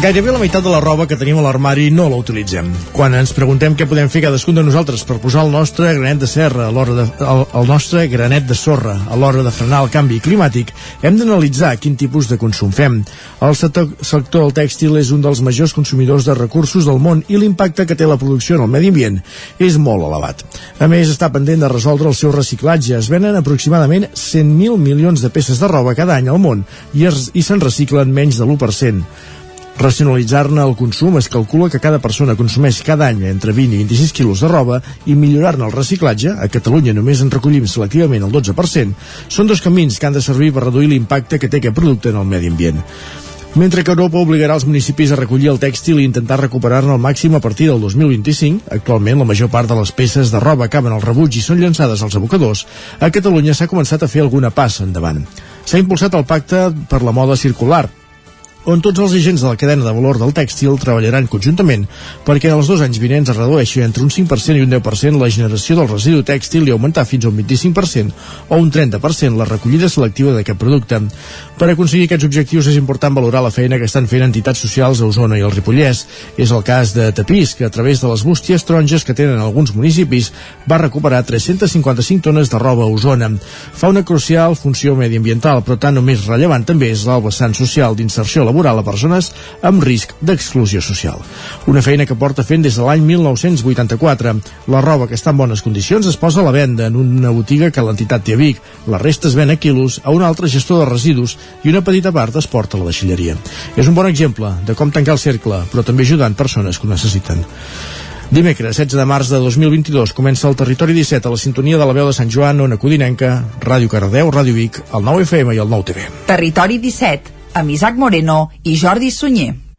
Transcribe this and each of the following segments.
Gairebé la meitat de la roba que tenim a l'armari no la utilitzem. Quan ens preguntem què podem fer cadascun de nosaltres per posar el nostre granet de serra a l'hora de, el, el nostre granet de sorra a l'hora de frenar el canvi climàtic, hem d'analitzar quin tipus de consum fem. El sector, sector del tèxtil és un dels majors consumidors de recursos del món i l'impacte que té la producció en el medi ambient és molt elevat. A més, està pendent de resoldre el seu reciclatge. Es venen aproximadament 100.000 milions de peces de roba cada any al món i, es, i se'n reciclen menys de l'1%. Racionalitzar-ne el consum es calcula que cada persona consumeix cada any entre 20 i 26 quilos de roba i millorar-ne el reciclatge, a Catalunya només en recollim selectivament el 12%, són dos camins que han de servir per reduir l'impacte que té aquest producte en el medi ambient. Mentre que Europa obligarà els municipis a recollir el tèxtil i intentar recuperar-ne el màxim a partir del 2025, actualment la major part de les peces de roba acaben al rebuig i són llançades als abocadors, a Catalunya s'ha començat a fer alguna passa endavant. S'ha impulsat el pacte per la moda circular, on tots els agents de la cadena de valor del tèxtil treballaran conjuntament perquè en els dos anys vinents es redueixi entre un 5% i un 10% la generació del residu tèxtil i augmentar fins a un 25% o un 30% la recollida selectiva d'aquest producte. Per aconseguir aquests objectius és important valorar la feina que estan fent entitats socials a Osona i el Ripollès. És el cas de Tapís, que a través de les bústies taronges que tenen alguns municipis va recuperar 355 tones de roba a Osona. Fa una crucial funció mediambiental, però tant o més rellevant també és el social d'inserció laboral a persones amb risc d'exclusió social. Una feina que porta fent des de l'any 1984. La roba que està en bones condicions es posa a la venda en una botiga que l'entitat té a Vic. La resta es ven a quilos a un altre gestor de residus i una petita part es porta a la deixalleria. És un bon exemple de com tancar el cercle, però també ajudant persones que ho necessiten. Dimecres, 16 de març de 2022, comença el Territori 17 a la sintonia de la veu de Sant Joan, Ona Codinenca, Ràdio Cardeu, Ràdio Vic, el 9 FM i el 9 TV. Territori 17, amb Isaac Moreno i Jordi Sunyer.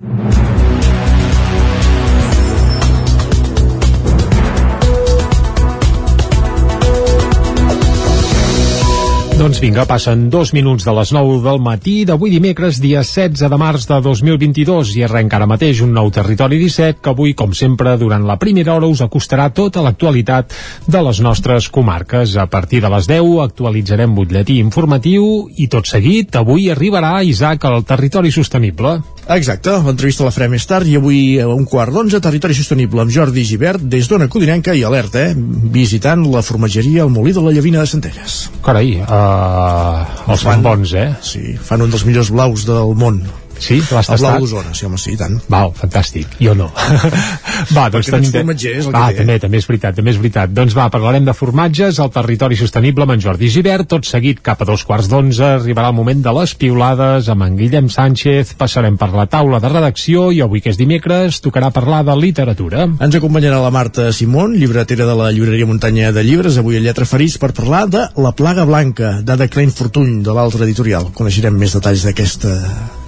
Doncs vinga, passen dos minuts de les 9 del matí d'avui dimecres, dia 16 de març de 2022 i arrenca ara mateix un nou Territori 17 que avui, com sempre, durant la primera hora us acostarà tota l'actualitat de les nostres comarques. A partir de les 10 actualitzarem butlletí informatiu i tot seguit avui arribarà Isaac al Territori Sostenible. Exacte, l'entrevista la farem més tard i avui a un quart d'onze, Territori Sostenible amb Jordi Givert des d'Ona Codinenca i alerta, eh? visitant la formatgeria al Molí de la Llavina de Centelles. Carai, uh, els fan bons, eh? Sí, fan un dels millors blaus del món. Sí? L'has El tastat? d'Osona, sí, home, sí, tant. Val, fantàstic. Jo no. va, doncs Perquè formatger, és el que ah, té. també, també és veritat, també és veritat. Doncs va, parlarem de formatges, al territori sostenible amb en Jordi Givert, tot seguit cap a dos quarts d'onze arribarà el moment de les piulades amb en Guillem Sánchez, passarem per la taula de redacció i avui que és dimecres tocarà parlar de literatura. Ens acompanyarà la Marta Simón, llibretera de la llibreria Muntanya de Llibres, avui a Lletra Ferits, per parlar de La plaga blanca, d'Ada Klein Fortuny, de l'altre editorial. Coneixerem més detalls d'aquesta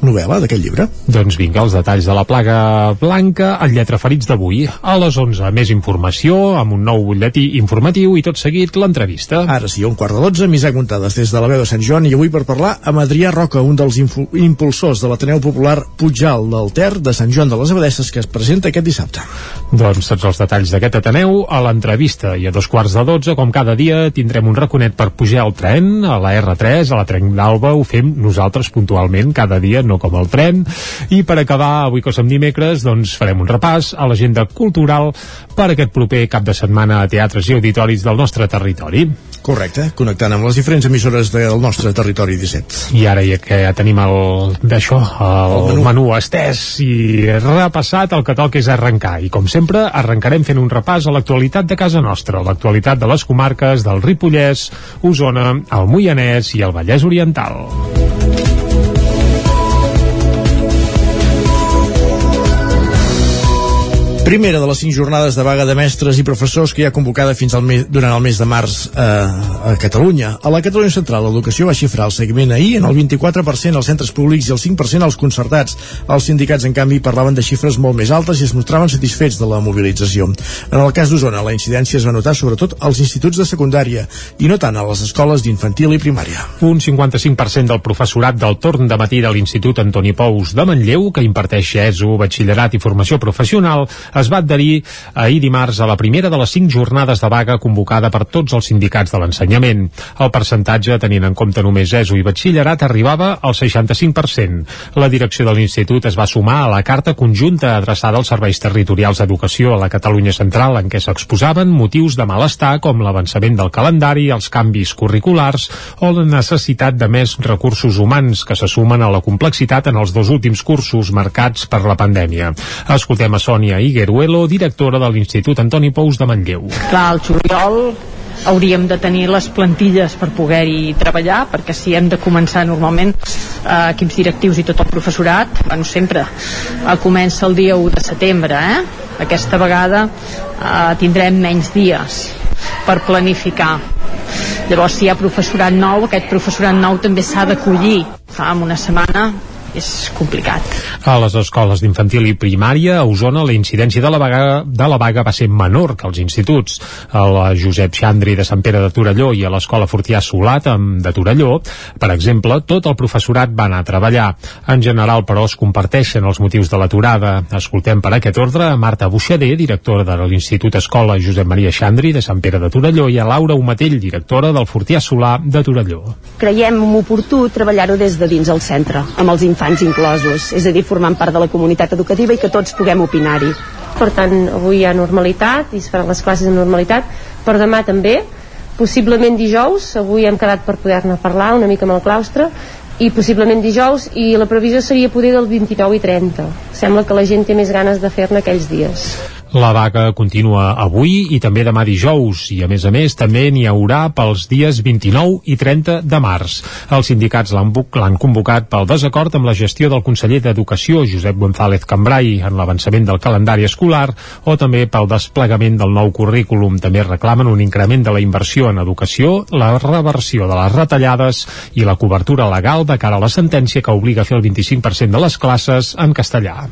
novel·la, d'aquest llibre. Doncs vinga, els detalls de la plaga blanca al Lletra Ferits d'avui. A les 11, més informació, amb un nou butlletí informatiu i tot seguit l'entrevista. Ara sí, un quart de dotze, amb Isaac Muntades des de la veu de Sant Joan i avui per parlar amb Adrià Roca, un dels impulsors de l'Ateneu Popular Pujal del Ter de Sant Joan de les Abadesses que es presenta aquest dissabte. Doncs tots els detalls d'aquest Ateneu a l'entrevista i a dos quarts de dotze, com cada dia, tindrem un raconet per pujar al tren, a la R3, a la tren d'Alba, ho fem nosaltres puntualment cada dia, no com el tren, i per acabar, avui que som dimecres, doncs farem un repàs a l'agenda cultural per aquest proper cap de setmana a teatres i auditoris del nostre territori. Correcte, connectant amb les diferents emissores del nostre territori 17. I ara ja que ja tenim el d'això, el, El menú. menú estès i repassat, el que toca és arrencar. I com sempre, arrencarem fent un repàs a l'actualitat de casa nostra, l'actualitat de les comarques del Ripollès, Osona, el Moianès i el Vallès Oriental. Primera de les cinc jornades de vaga de mestres i professors que hi ha convocada fins al mes, durant el mes de març eh, a Catalunya. A la Catalunya Central, l'educació va xifrar el seguiment ahir en el 24% als centres públics i el 5% als concertats. Els sindicats, en canvi, parlaven de xifres molt més altes i es mostraven satisfets de la mobilització. En el cas d'Osona, la incidència es va notar sobretot als instituts de secundària i no tant a les escoles d'infantil i primària. Un 55% del professorat del torn de matí de l'Institut Antoni Pous de Manlleu, que imparteix ESO, batxillerat i formació professional, es va adherir ahir dimarts a la primera de les cinc jornades de vaga convocada per tots els sindicats de l'ensenyament. El percentatge, tenint en compte només ESO i batxillerat, arribava al 65%. La direcció de l'institut es va sumar a la carta conjunta adreçada als serveis territorials d'educació a la Catalunya Central en què s'exposaven motius de malestar com l'avançament del calendari, els canvis curriculars o la necessitat de més recursos humans que se sumen a la complexitat en els dos últims cursos marcats per la pandèmia. Escoltem a Sònia Igueruelo, directora de l'Institut Antoni Pous de Manlleu. Clar, el juliol hauríem de tenir les plantilles per poder-hi treballar, perquè si hem de començar normalment eh, equips directius i tot el professorat, bueno, sempre eh, comença el dia 1 de setembre, eh? Aquesta vegada eh, tindrem menys dies per planificar. Llavors, si hi ha professorat nou, aquest professorat nou també s'ha d'acollir. Fa una setmana és complicat. A les escoles d'infantil i primària a Osona la incidència de la, vaga, de la vaga va ser menor que als instituts. A la Josep Xandri de Sant Pere de Torelló i a l'escola Fortià Solat de Torelló, per exemple, tot el professorat va anar a treballar. En general, però, es comparteixen els motius de l'aturada. Escoltem per aquest ordre a Marta Buixader, directora de l'Institut Escola Josep Maria Xandri de Sant Pere de Torelló i a Laura Humatell, directora del Fortià Solà de Torelló. Creiem oportú treballar-ho des de dins el centre, amb els infants infants inclosos, és a dir, formant part de la comunitat educativa i que tots puguem opinar-hi. Per tant, avui hi ha normalitat i es faran les classes en normalitat, per demà també, possiblement dijous, avui hem quedat per poder-ne parlar una mica amb el claustre, i possiblement dijous i la previsió seria poder del 29 i 30 sembla que la gent té més ganes de fer-ne aquells dies la vaga continua avui i també demà dijous i a més a més també n'hi haurà pels dies 29 i 30 de març. Els sindicats l'han convocat pel desacord amb la gestió del conseller d'Educació Josep González Cambrai en l'avançament del calendari escolar o també pel desplegament del nou currículum. També reclamen un increment de la inversió en educació, la reversió de les retallades i la cobertura legal de cara a la sentència que obliga a fer el 25% de les classes en castellà.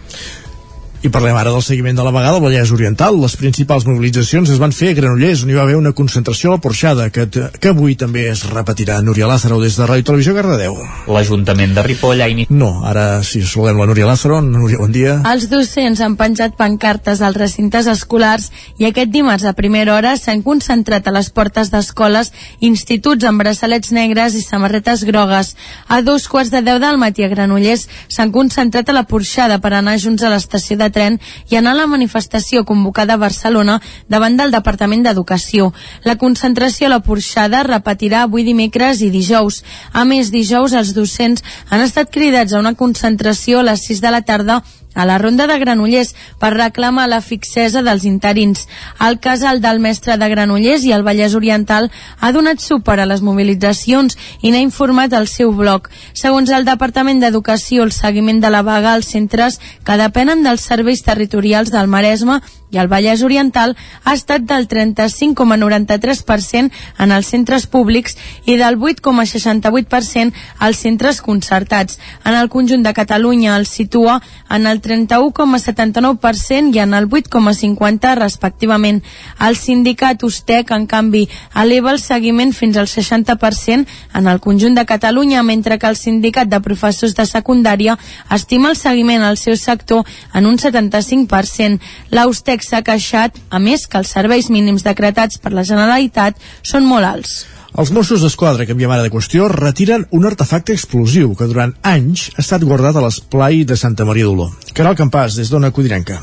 I parlem ara del seguiment de la vegada al Vallès Oriental. Les principals mobilitzacions es van fer a Granollers, on hi va haver una concentració a la Porxada, que, que avui també es repetirà. Núria Lázaro, des de Ràdio Televisió Cardedeu. L'Ajuntament de Ripoll ha iniciat... No, ara sí, saludem la Núria Lázaro. Núria, bon dia. Els docents han penjat pancartes als recintes escolars i aquest dimarts a primera hora s'han concentrat a les portes d'escoles, instituts amb braçalets negres i samarretes grogues. A dos quarts de deu del matí a Granollers s'han concentrat a la Porxada per anar junts a l'estació de tren i anar a la manifestació convocada a Barcelona davant del Departament d'Educació. La concentració a la Porxada repetirà avui dimecres i dijous. A més, dijous els docents han estat cridats a una concentració a les 6 de la tarda a la ronda de Granollers per reclamar la fixesa dels interins. El casal del mestre de Granollers i el Vallès Oriental ha donat suport a les mobilitzacions i n'ha informat al seu blog. Segons el Departament d'Educació, el seguiment de la vaga als centres que depenen dels serveis territorials del Maresme i el Vallès Oriental ha estat del 35,93% en els centres públics i del 8,68% als centres concertats. En el conjunt de Catalunya el situa en el 31,79% i en el 8,50% respectivament. El sindicat Ustec, en canvi, eleva el seguiment fins al 60% en el conjunt de Catalunya, mentre que el sindicat de professors de secundària estima el seguiment al seu sector en un 75%. L'Ustec s'ha queixat, a més, que els serveis mínims decretats per la Generalitat són molt alts. Els Mossos d'Esquadra, canviem ara de qüestió, retiren un artefacte explosiu que durant anys ha estat guardat a l'esplai de Santa Maria d'Oló. Caral Campàs, des d'Ona Codinenca.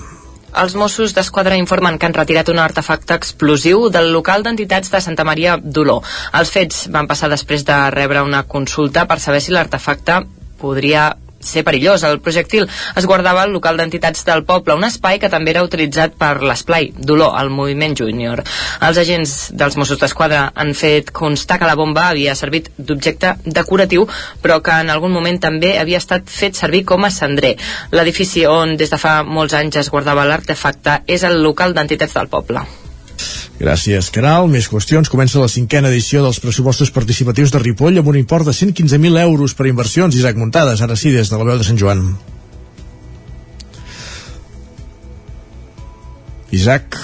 Els Mossos d'Esquadra informen que han retirat un artefacte explosiu del local d'entitats de Santa Maria d'Oló. Els fets van passar després de rebre una consulta per saber si l'artefacte podria ser perillós. El projectil es guardava al local d'entitats del poble, un espai que també era utilitzat per l'esplai Dolor, el moviment júnior. Els agents dels Mossos d'Esquadra han fet constar que la bomba havia servit d'objecte decoratiu, però que en algun moment també havia estat fet servir com a cendrer. L'edifici on des de fa molts anys es guardava l'artefacte és el local d'entitats del poble. Gràcies, Caral. Més qüestions. Comença la cinquena edició dels pressupostos participatius de Ripoll amb un import de 115.000 euros per inversions. Isaac Muntades, ara sí, des de la veu de Sant Joan. Isaac.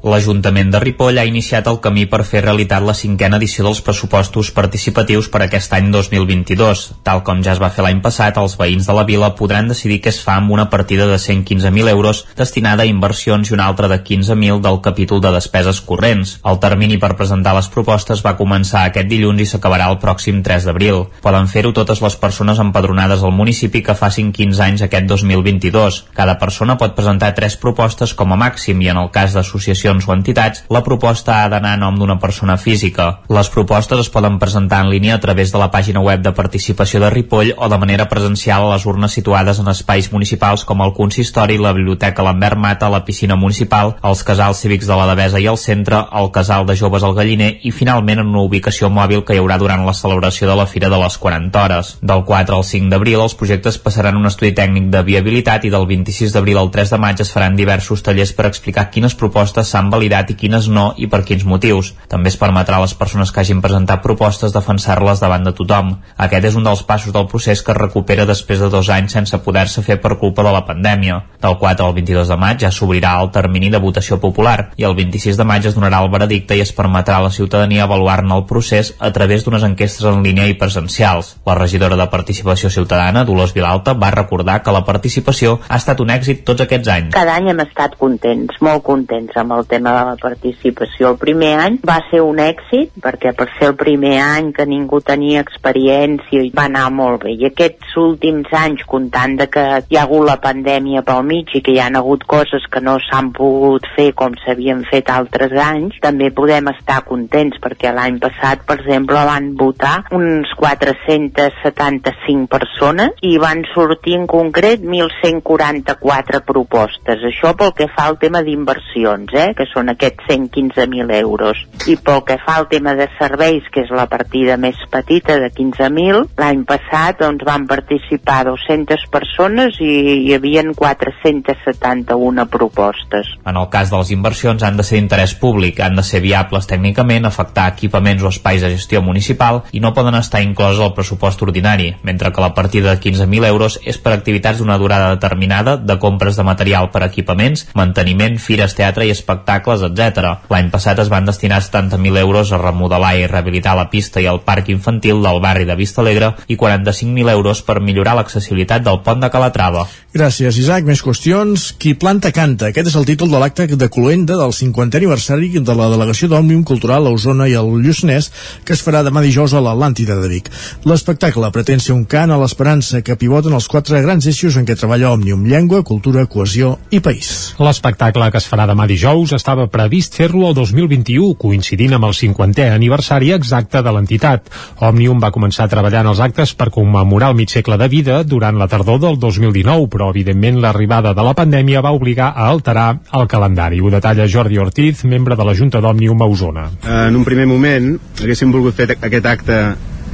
L'Ajuntament de Ripoll ha iniciat el camí per fer realitat la cinquena edició dels pressupostos participatius per aquest any 2022. Tal com ja es va fer l'any passat, els veïns de la vila podran decidir què es fa amb una partida de 115.000 euros destinada a inversions i una altra de 15.000 del capítol de despeses corrents. El termini per presentar les propostes va començar aquest dilluns i s'acabarà el pròxim 3 d'abril. Poden fer-ho totes les persones empadronades al municipi que facin 15 anys aquest 2022. Cada persona pot presentar tres propostes com a màxim i en el cas d'associacions associacions o entitats, la proposta ha d'anar a nom d'una persona física. Les propostes es poden presentar en línia a través de la pàgina web de participació de Ripoll o de manera presencial a les urnes situades en espais municipals com el consistori, la biblioteca Lambert Mata, la piscina municipal, els casals cívics de la Devesa i el centre, el casal de joves al Galliner i finalment en una ubicació mòbil que hi haurà durant la celebració de la Fira de les 40 hores. Del 4 al 5 d'abril els projectes passaran un estudi tècnic de viabilitat i del 26 d'abril al 3 de maig es faran diversos tallers per explicar quines propostes s'han s'han validat i quines no i per quins motius. També es permetrà a les persones que hagin presentat propostes defensar-les davant de tothom. Aquest és un dels passos del procés que es recupera després de dos anys sense poder-se fer per culpa de la pandèmia. Del 4 al 22 de maig ja s'obrirà el termini de votació popular i el 26 de maig es donarà el veredicte i es permetrà a la ciutadania avaluar-ne el procés a través d'unes enquestes en línia i presencials. La regidora de Participació Ciutadana, Dolors Vilalta, va recordar que la participació ha estat un èxit tots aquests anys. Cada any hem estat contents, molt contents amb el tema de la participació. El primer any va ser un èxit, perquè per ser el primer any que ningú tenia experiència va anar molt bé. I aquests últims anys, comptant de que hi ha hagut la pandèmia pel mig i que hi han hagut coses que no s'han pogut fer com s'havien fet altres anys, també podem estar contents, perquè l'any passat, per exemple, van votar uns 475 persones i van sortir en concret 1.144 propostes. Això pel que fa al tema d'inversions, eh? Que són aquests 115.000 euros. I pel que fa al tema de serveis, que és la partida més petita de 15.000, l'any passat doncs, van participar 200 persones i hi havien 471 propostes. En el cas de les inversions han de ser d'interès públic, han de ser viables tècnicament, afectar equipaments o espais de gestió municipal i no poden estar incloses al pressupost ordinari, mentre que la partida de 15.000 euros és per activitats d'una durada determinada de compres de material per equipaments, manteniment, fires, teatre i espectacles, etc. L'any passat es van destinar 70.000 euros a remodelar i rehabilitar la pista i el parc infantil del barri de Vista Alegre i 45.000 euros per millorar l'accessibilitat del pont de Calatrava. Gràcies, Isaac. Més qüestions. Qui planta canta. Aquest és el títol de l'acte de Cloenda del 50è aniversari de la delegació d'Òmnium Cultural a Osona i al Lluçanès que es farà demà dijous a l'Atlàntida de Vic. L'espectacle pretén ser un cant a l'esperança que pivoten els quatre grans eixos en què treballa Òmnium, llengua, cultura, cohesió i país. L'espectacle que es farà demà dijous estava previst fer-lo el 2021, coincidint amb el 50è aniversari exacte de l'entitat. Òmnium va començar a treballar en els actes per commemorar el mig segle de vida durant la tardor del 2019, però evidentment l'arribada de la pandèmia va obligar a alterar el calendari. Ho detalla Jordi Ortiz, membre de la Junta d'Òmnium a Osona. En un primer moment haguéssim volgut fer aquest acte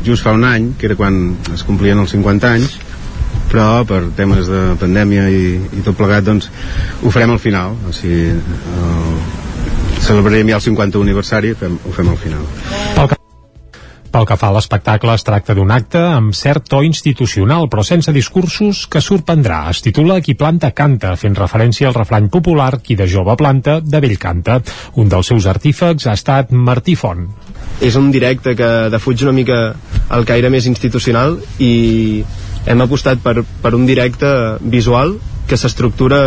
just fa un any, que era quan es complien els 50 anys, però per temes de pandèmia i, i tot plegat doncs ho farem al final. O sigui, el, celebrarem ja el 50 aniversari fem, ho fem al final. Pel que, pel que fa a l'espectacle es tracta d'un acte amb cert to institucional però sense discursos que sorprendrà. Es titula Qui planta canta fent referència al refrany popular Qui de jove planta, de vell canta. Un dels seus artífecs ha estat Martí Font. És un directe que defuig una mica el caire més institucional i hem apostat per, per un directe visual que s'estructura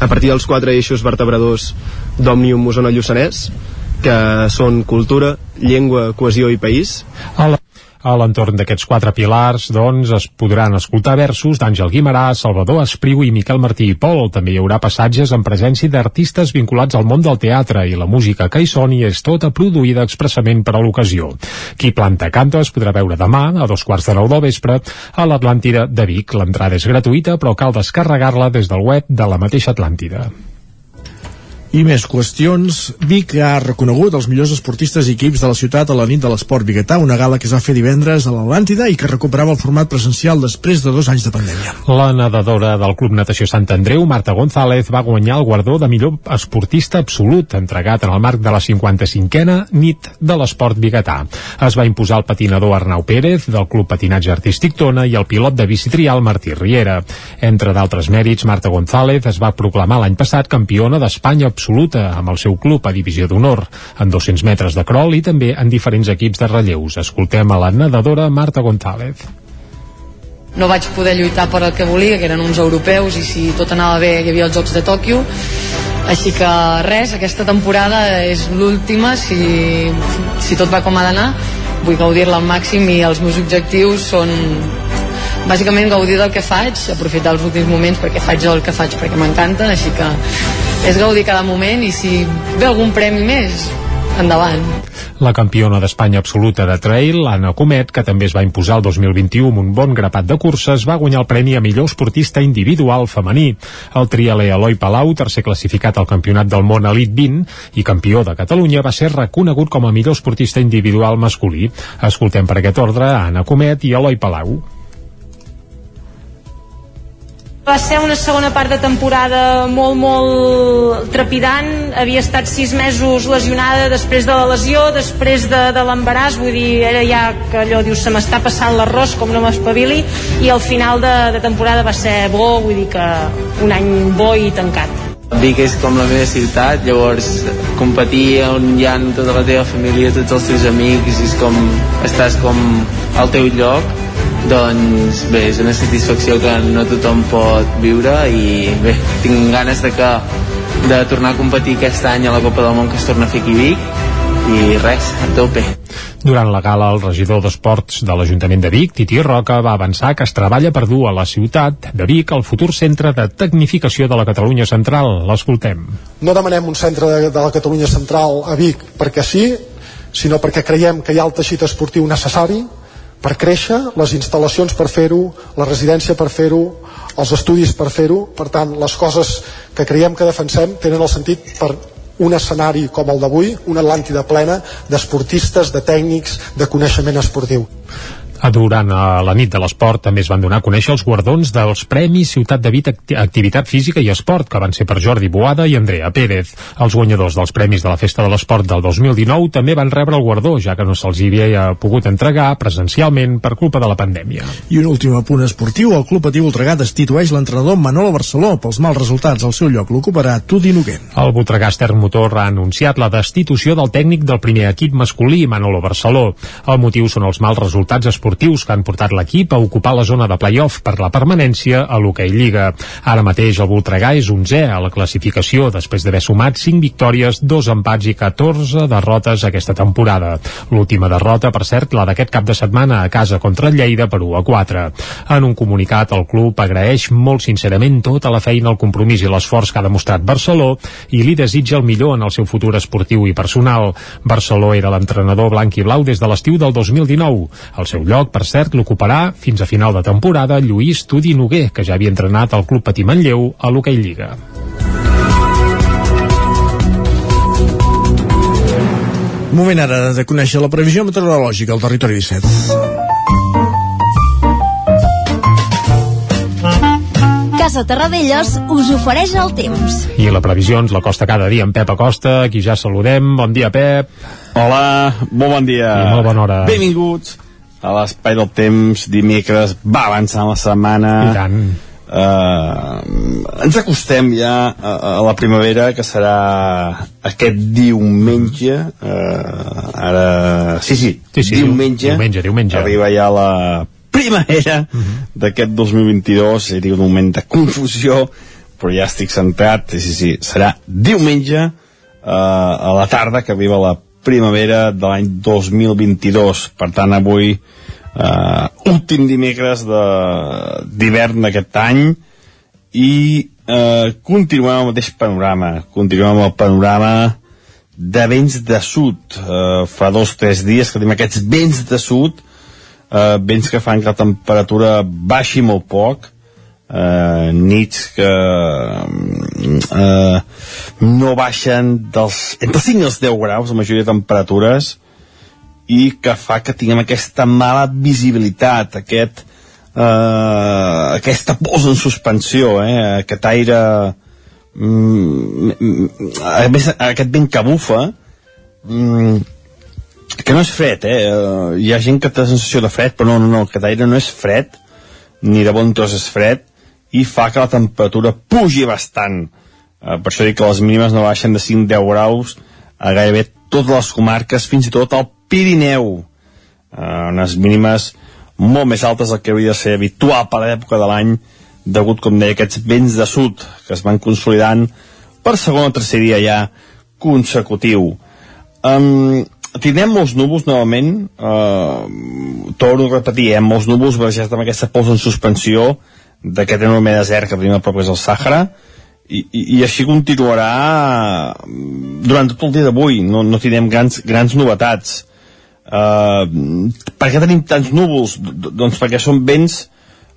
a partir dels quatre eixos vertebradors d'Òmnium Osona Lluçanès que són cultura, llengua, cohesió i país. A la a l'entorn d'aquests quatre pilars, doncs, es podran escoltar versos d'Àngel Guimarà, Salvador Espriu i Miquel Martí i Pol. També hi haurà passatges en presència d'artistes vinculats al món del teatre i la música que hi soni és tota produïda expressament per a l'ocasió. Qui planta canta es podrà veure demà, a dos quarts de nou del vespre, a l'Atlàntida de Vic. L'entrada és gratuïta, però cal descarregar-la des del web de la mateixa Atlàntida. I més qüestions. Vic ha reconegut els millors esportistes i equips de la ciutat a la nit de l'esport biguetà, una gala que es va fer divendres a l'Atlàntida i que recuperava el format presencial després de dos anys de pandèmia. La nedadora del Club Natació Sant Andreu, Marta González, va guanyar el guardó de millor esportista absolut, entregat en el marc de la 55a nit de l'esport biguetà. Es va imposar el patinador Arnau Pérez, del Club Patinatge Artístic Tona, i el pilot de bici trial Martí Riera. Entre d'altres mèrits, Marta González es va proclamar l'any passat campiona d'Espanya absoluta amb el seu club a divisió d'honor, en 200 metres de crol i també en diferents equips de relleus. Escoltem a la nedadora Marta González. No vaig poder lluitar per el que volia, que eren uns europeus i si tot anava bé hi havia els Jocs de Tòquio. Així que res, aquesta temporada és l'última si, si tot va com ha d'anar. Vull gaudir-la al màxim i els meus objectius són bàsicament gaudir del que faig, aprofitar els últims moments perquè faig el que faig perquè m'encanta així que és gaudir cada moment i si ve algun premi més endavant. La campiona d'Espanya absoluta de trail, Anna Comet, que també es va imposar el 2021 amb un bon grapat de curses, va guanyar el premi a millor esportista individual femení. El trialer Eloi Palau, tercer classificat al Campionat del Món Elite 20 i campió de Catalunya, va ser reconegut com a millor esportista individual masculí. Escoltem per aquest ordre Anna Comet i Eloi Palau. Va ser una segona part de temporada molt, molt trepidant. Havia estat sis mesos lesionada després de la lesió, després de, de l'embaràs, vull dir, era ja que allò dius, se m'està passant l'arròs, com no m'espavili, i al final de, de temporada va ser bo, vull dir que un any bo i tancat. Vic és com la meva ciutat, llavors competir on hi ha tota la teva família, tots els teus amics, és com, estàs com al teu lloc, doncs bé, és una satisfacció que no tothom pot viure i bé, tinc ganes de que de tornar a competir aquest any a la Copa del Món que es torna a fer aquí Vic i res, a tope. Durant la gala, el regidor d'Esports de l'Ajuntament de Vic, Titi Roca, va avançar que es treballa per dur a la ciutat de Vic el futur centre de tecnificació de la Catalunya Central. L'escoltem. No demanem un centre de, de la Catalunya Central a Vic perquè sí, sinó perquè creiem que hi ha el teixit esportiu necessari per créixer, les instal·lacions per fer-ho, la residència per fer-ho, els estudis per fer-ho. Per tant, les coses que creiem que defensem tenen el sentit per un escenari com el d'avui, una Atlàntida plena d'esportistes, de tècnics, de coneixement esportiu. Durant a la nit de l'esport també es van donar a conèixer els guardons dels Premis Ciutat de Vit Activitat Física i Esport, que van ser per Jordi Boada i Andrea Pérez. Els guanyadors dels Premis de la Festa de l'Esport del 2019 també van rebre el guardó, ja que no se'ls havia pogut entregar presencialment per culpa de la pandèmia. I un últim apunt esportiu, el Club Patiu Voltregà destitueix l'entrenador Manolo Barceló pels mals resultats. Al seu lloc l'ocuparà Tudi Noguent. El Estern Motor ha anunciat la destitució del tècnic del primer equip masculí, Manolo Barceló. El motiu són els mals resultats esportius esportius que han portat l'equip a ocupar la zona de playoff per la permanència a l'Hockey Lliga. Ara mateix el Voltregà és 11è a la classificació després d'haver sumat 5 victòries, 2 empats i 14 derrotes aquesta temporada. L'última derrota, per cert, la d'aquest cap de setmana a casa contra el Lleida per 1 a 4. En un comunicat, el club agraeix molt sincerament tota la feina, el compromís i l'esforç que ha demostrat Barceló i li desitja el millor en el seu futur esportiu i personal. Barceló era l'entrenador blanc i blau des de l'estiu del 2019. El seu lloc lloc, per cert, l'ocuparà fins a final de temporada Lluís Tudi Noguer, que ja havia entrenat al Club Patí Manlleu a l'Hockey Lliga. Moment ara de conèixer la previsió meteorològica al territori 17. Casa Terradellos us ofereix el temps. I la previsió ens la costa cada dia en Pep Acosta, aquí ja saludem. Bon dia, Pep. Hola, molt bon dia. I molt bona hora. Benvinguts a l'espai del temps dimecres va avançant la setmana. I tant. Uh, ens acostem ja a, a la primavera que serà aquest diumenge uh, ara sí, sí, sí, sí diumenge, diumenge, diumenge. Arriba ja la primavera uh -huh. d'aquest 2022 seria un moment de confusió però ja estic centrat. Sí, sí, sí, serà diumenge uh, a la tarda que arriba la primavera de l'any 2022 per tant avui eh, últim dimecres d'hivern d'aquest any i eh, continuem amb el mateix panorama. Continuem amb el panorama de vents de sud. Eh, fa dos o tres dies que tenim aquests vents de sud eh, vents que fan que la temperatura baixi molt poc eh, nits que eh, no baixen dels, entre 5 i els 10 graus la majoria de temperatures i que fa que tinguem aquesta mala visibilitat aquest eh, aquesta posa en suspensió eh, aquest aire mm, a més, aquest vent que bufa mm, que no és fred eh? hi ha gent que té la sensació de fred però no, no, no, aquest aire no és fred ni de bon tros és fred i fa que la temperatura pugi bastant. Eh, per això dic que les mínimes no baixen de 5-10 graus a gairebé totes les comarques, fins i tot al Pirineu, eh, unes mínimes molt més altes del que hauria de ser habitual per l'època de l'any, degut, com deia, aquests vents de sud que es van consolidant per segon o tercer dia ja consecutiu. Um, tindrem molts núvols novament, uh, torno a repetir, eh, molts núvols barrejats amb aquesta pols en suspensió d'aquest enorme desert que tenim a prop és el Sàhara, i, i, i així continuarà durant tot el dia d'avui, no, no tindrem grans, grans novetats. Uh, per què tenim tants núvols? D doncs perquè són vents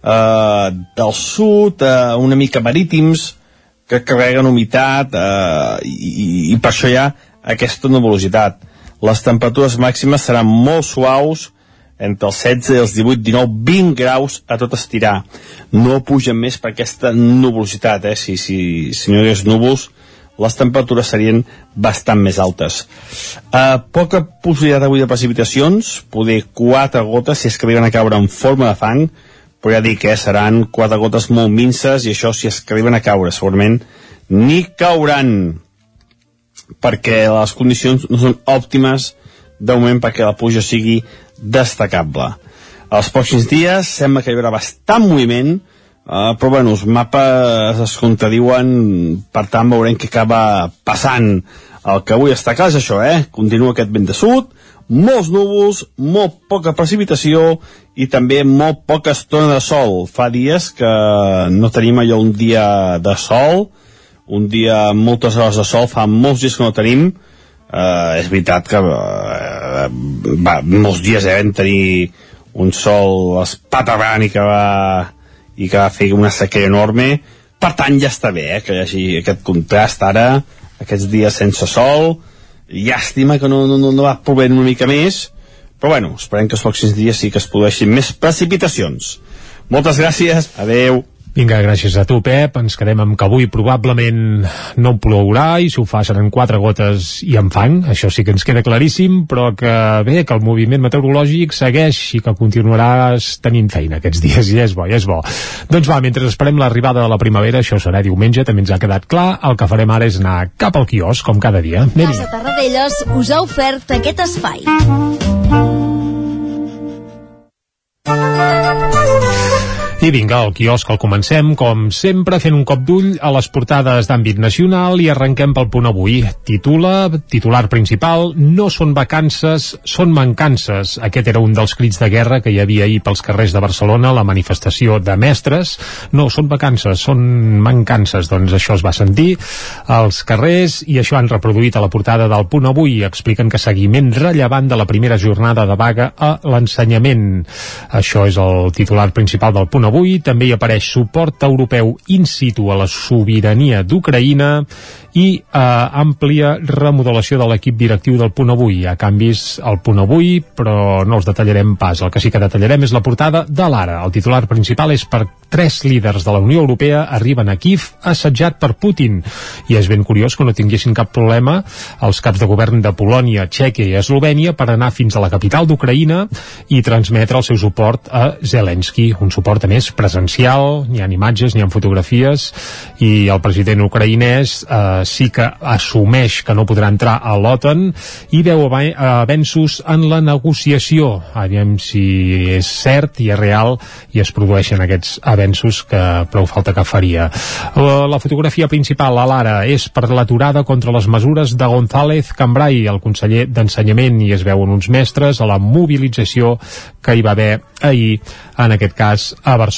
uh, del sud, uh, una mica marítims, que carreguen humitat uh, i, i per això hi ha aquesta nuvolositat. Les temperatures màximes seran molt suaus, entre els 16 i els 18, 19, 20 graus a tot estirar. No pugen més per aquesta nuvolositat, eh? Si, si, si no hi hagués núvols, les temperatures serien bastant més altes. Uh, poca possibilitat avui de precipitacions, poder 4 gotes si es que arriben a caure en forma de fang, però ja dic, eh, seran 4 gotes molt minces i això si es que arriben a caure, segurament ni cauran perquè les condicions no són òptimes de moment perquè la pluja sigui destacable. Els pròxims dies sembla que hi haurà bastant moviment, eh, però bueno, els mapes es contradiuen, per tant veurem què acaba passant. El que avui està és això, eh? Continua aquest vent de sud, molts núvols, molt poca precipitació i també molt poca estona de sol. Fa dies que no tenim allò un dia de sol, un dia moltes hores de sol, fa molts dies que no tenim, eh, és veritat que eh, va, molts dies eh, vam tenir un sol espaterrant i que va i que va fer una sequera enorme. Per tant ja està bé eh, que hi hagi aquest contrast ara aquests dies sense sol. Llàstima que no, no, no va plovent una mica més però bueno, esperem que els pròxims dies sí que es produeixin més precipitacions. Moltes gràcies, adeu Vinga, gràcies a tu, Pep. Ens quedem amb que avui probablement no plourà i si ho fa seran quatre gotes i en fang. Això sí que ens queda claríssim, però que bé, que el moviment meteorològic segueix i que continuaràs tenint feina aquests dies i és bo, i és bo. Doncs va, mentre esperem l'arribada de la primavera, això serà diumenge, també ens ha quedat clar. El que farem ara és anar cap al quiosc, com cada dia. Anem Casa Tarradellas us ha ofert aquest espai. I vinga, el quiosc el comencem, com sempre, fent un cop d'ull a les portades d'àmbit nacional i arrenquem pel punt avui. Titula, titular principal, no són vacances, són mancances. Aquest era un dels crits de guerra que hi havia ahir pels carrers de Barcelona, la manifestació de mestres. No són vacances, són mancances. Doncs això es va sentir als carrers i això han reproduït a la portada del punt avui. Expliquen que seguiment rellevant de la primera jornada de vaga a l'ensenyament. Això és el titular principal del punt avui avui també hi apareix suport europeu in situ a la sobirania d'Ucraïna i eh, àmplia remodelació de l'equip directiu del Punt Avui. Ha canvis al Punt Avui, però no els detallarem pas. El que sí que detallarem és la portada de l'Ara. El titular principal és per tres líders de la Unió Europea arriben a Kiev assetjat per Putin. I és ben curiós que no tinguessin cap problema els caps de govern de Polònia, Txèquia i Eslovènia per anar fins a la capital d'Ucraïna i transmetre el seu suport a Zelensky, un suport a més presencial, n'hi ha imatges, n'hi ha fotografies i el president ucraïnès eh, sí que assumeix que no podrà entrar a l'OTAN i veu avenços en la negociació. Aviam si és cert i és real i es produeixen aquests avenços que prou falta que faria. La, la fotografia principal a l'ara és per l'aturada contra les mesures de González Cambrai, el conseller d'Ensenyament, i es veuen uns mestres a la mobilització que hi va haver ahir, en aquest cas a Barcelona.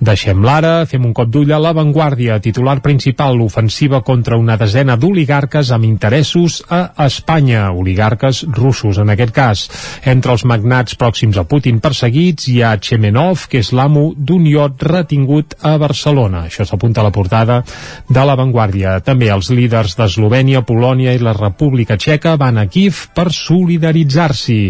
Deixem l'ara, fem un cop d'ull a l'avantguàrdia, titular principal, l'ofensiva contra una desena d'oligarques amb interessos a Espanya, oligarques russos en aquest cas. Entre els magnats pròxims a Putin perseguits hi ha Chemenov, que és l'amo d'un iot retingut a Barcelona. Això s'apunta a la portada de l'avantguàrdia. També els líders d'Eslovènia, Polònia i la República Txeca van a Kiev per solidaritzar-s'hi.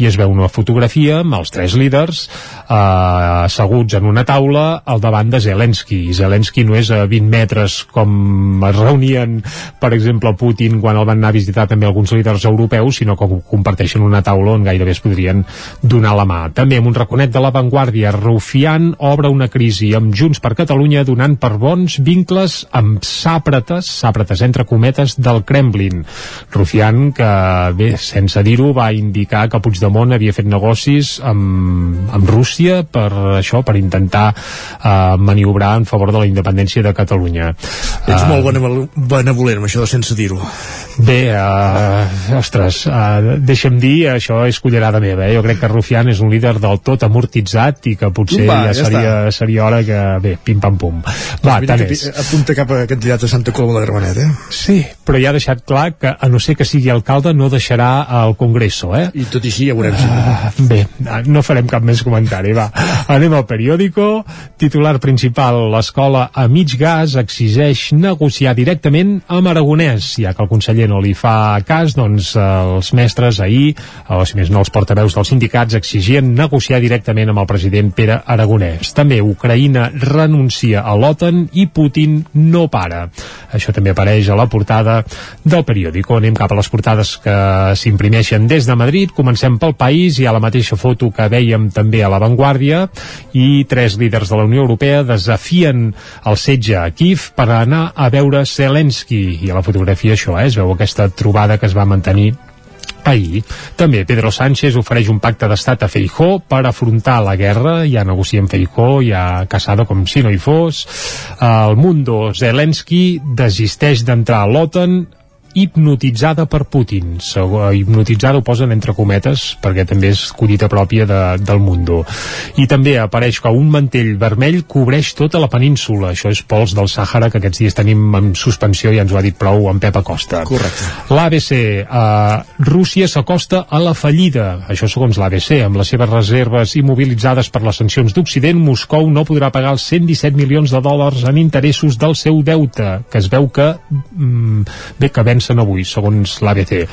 I es veu una fotografia amb els tres líders eh, asseguts en una taula al davant de Zelensky. Zelensky no és a 20 metres com es reunien, per exemple, Putin quan el van anar a visitar també alguns líders europeus, sinó que comparteixen una taula on gairebé es podrien donar la mà. També amb un raconet de l'avantguàrdia, Rufián obre una crisi amb Junts per Catalunya donant per bons vincles amb sàpretes, sàpretes entre cometes, del Kremlin. Rufián, que bé, sense dir-ho, va indicar que Puigdemont havia fet negocis amb, amb Rússia per això, per intentar uh, maniobrar en favor de la independència de Catalunya. Ets uh, molt benevolent amb això de sense dir-ho. Bé, uh, ostres, uh, deixa'm dir, això és cullerada meva, eh? jo crec que Rufián és un líder del tot amortitzat i que potser Va, ja, ja seria, seria hora que, bé, pim-pam-pum. Va, doncs tant és. Apunta cap a candidat a Santa Coloma de Gramenet, eh? Sí, però ja ha deixat clar que, a no ser que sigui alcalde, no deixarà el Congreso, eh? I tot i així ja veurem. Uh, bé, no farem cap més comentari, va. Anem al periòdico. Titular principal, l'escola a mig gas exigeix negociar directament amb Aragonès, ja que el conseller no li fa cas, doncs els mestres ahir, o si més no els portaveus dels sindicats, exigien negociar directament amb el president Pere Aragonès. També Ucraïna renuncia a l'OTAN i Putin no para. Això també apareix a la portada del periòdico. Anem cap a les portades que s'imprimeixen des de Madrid. Comencem pel país, hi ha la mateixa foto que veiem també a l'avantguàrdia i tres líders de la Unió Europea desafien el setge a Kiev per anar a veure Zelensky. I a la fotografia això, eh, es veu aquesta trobada que es va mantenir ahir. També Pedro Sánchez ofereix un pacte d'estat a Feijó per afrontar la guerra, ja negocia amb Feijó, ja Casado com si no hi fos. El Mundo Zelensky desisteix d'entrar a l'OTAN hipnotitzada per Putin. Hipnotitzada ho posen entre cometes perquè també és collita pròpia de, del Mundo. I també apareix que un mantell vermell cobreix tota la península. Això és pols del Sàhara que aquests dies tenim en suspensió i ens ho ha dit prou en Pep Acosta. Correcte. L'ABC. Eh, Rússia s'acosta a la fallida. Això segons l'ABC. Amb les seves reserves immobilitzades per les sancions d'Occident, Moscou no podrà pagar els 117 milions de dòlars en interessos del seu deute, que es veu que mm, bé que ven vencen avui, segons l'ABC.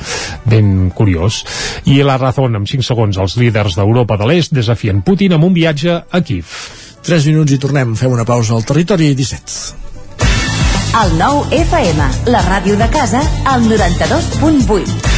Ben curiós. I la raó, amb 5 segons, els líders d'Europa de l'Est desafien Putin amb un viatge a Kiev. 3 minuts i tornem. Fem una pausa al territori 17. El nou FM, la ràdio de casa, al 92.8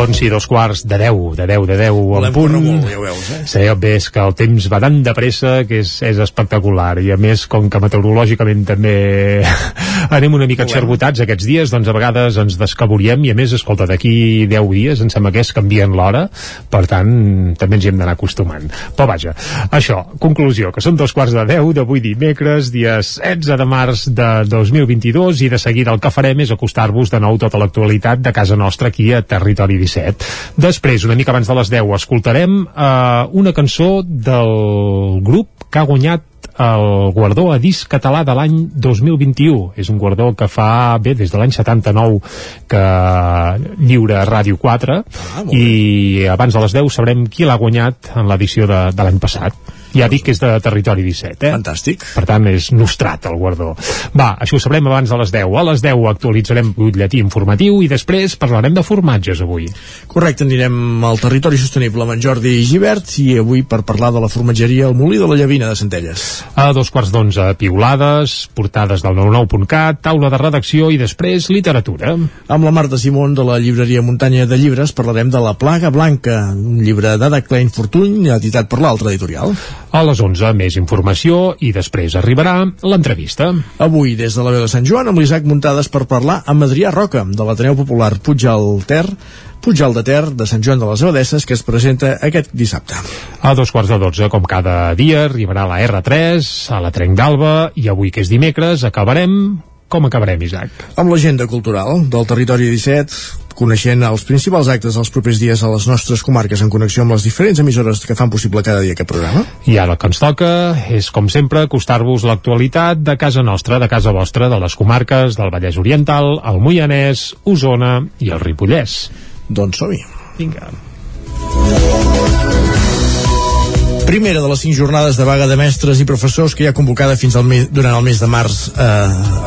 Doncs sí, dos quarts de 10, de 10, de 10 Volem en punt. molt, ja veus, eh? Sí, és que el temps va tan de pressa que és, és espectacular i a més, com que meteorològicament també anem una mica xerbotats aquests dies, doncs a vegades ens descaboriem i a més, escolta, d'aquí 10 dies em sembla que és canvien l'hora, per tant també ens hi hem d'anar acostumant. Però vaja, això, conclusió, que són dos quarts de 10 d'avui dimecres, dia 16 de març de 2022 i de seguida el que farem és acostar-vos de nou tota l'actualitat de casa nostra aquí a Territori 17. Després, una mica abans de les 10, escoltarem eh, una cançó del grup que ha guanyat el guardó a disc català de l'any 2021. És un guardó que fa, bé, des de l'any 79 que lliura Ràdio 4 Ah, i abans de les 10 sabrem qui l'ha guanyat en l'edició de, de l'any passat. Ja dic que és de Territori 17, eh? Fantàstic. Per tant, és nostrat el guardó. Va, això ho sabrem abans de les 10. A les 10 actualitzarem butlletí informatiu i després parlarem de formatges avui. Correcte, anirem al territori sostenible amb en Jordi Givert i avui per parlar de la formatgeria El Molí de la Llavina de Centelles. A dos quarts d'onze, piulades, portades del 99.cat, taula de redacció i després literatura. Amb la Marta Simón de la llibreria Muntanya de Llibres parlarem de La Plaga Blanca, un llibre d'Ada Klein Fortuny, editat per l'altra editorial. A les 11, més informació i després arribarà l'entrevista. Avui, des de la veu de Sant Joan, amb l'Isaac Muntades per parlar amb Adrià Roca, de l'Ateneu Popular Puigal Ter, Puigal de Ter, de Sant Joan de les Abadesses, que es presenta aquest dissabte. A dos quarts de dotze, com cada dia, arribarà la R3, a la Trenc d'Alba, i avui, que és dimecres, acabarem... Com acabarem, Isaac? Amb l'agenda cultural del territori 17, coneixent els principals actes dels propers dies a les nostres comarques en connexió amb les diferents emissores que fan possible cada dia aquest programa. I ara el que ens toca és, com sempre, acostar-vos l'actualitat de casa nostra, de casa vostra, de les comarques del Vallès Oriental, el Moianès, Osona i el Ripollès. Doncs som-hi. Vinga. Primera de les cinc jornades de vaga de mestres i professors que hi ha convocada fins al mes, durant el mes de març eh,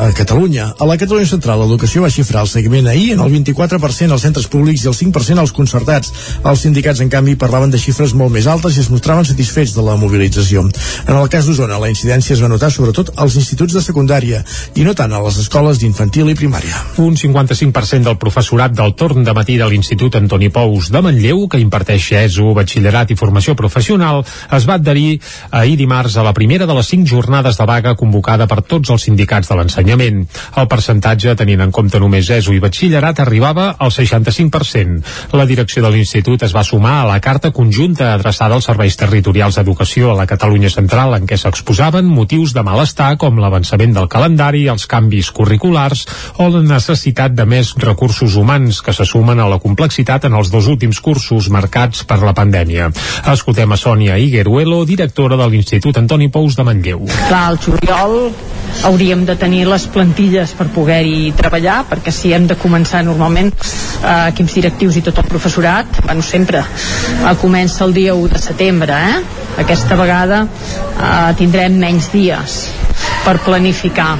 a Catalunya. A la Catalunya Central, l'educació va xifrar el seguiment ahir en el 24% als centres públics i el 5% als concertats. Els sindicats, en canvi, parlaven de xifres molt més altes i es mostraven satisfets de la mobilització. En el cas d'Osona, la incidència es va notar sobretot als instituts de secundària i no tant a les escoles d'infantil i primària. Un 55% del professorat del torn de matí de l'Institut Antoni Pous de Manlleu, que imparteix ESO, batxillerat i formació professional, es va adherir ahir dimarts a la primera de les cinc jornades de vaga convocada per tots els sindicats de l'ensenyament. El percentatge, tenint en compte només ESO i batxillerat, arribava al 65%. La direcció de l'Institut es va sumar a la carta conjunta adreçada als serveis territorials d'educació a la Catalunya Central en què s'exposaven motius de malestar com l'avançament del calendari, els canvis curriculars o la necessitat de més recursos humans que se sumen a la complexitat en els dos últims cursos marcats per la pandèmia. Escoltem a Sònia Igueruelo, directora de l'Institut Antoni Pous de Manlleu. Clar, al juliol hauríem de tenir les plantilles per poder-hi treballar, perquè si hem de començar normalment eh, equips directius i tot el professorat, bueno, sempre eh, comença el dia 1 de setembre, eh? Aquesta vegada eh, tindrem menys dies per planificar.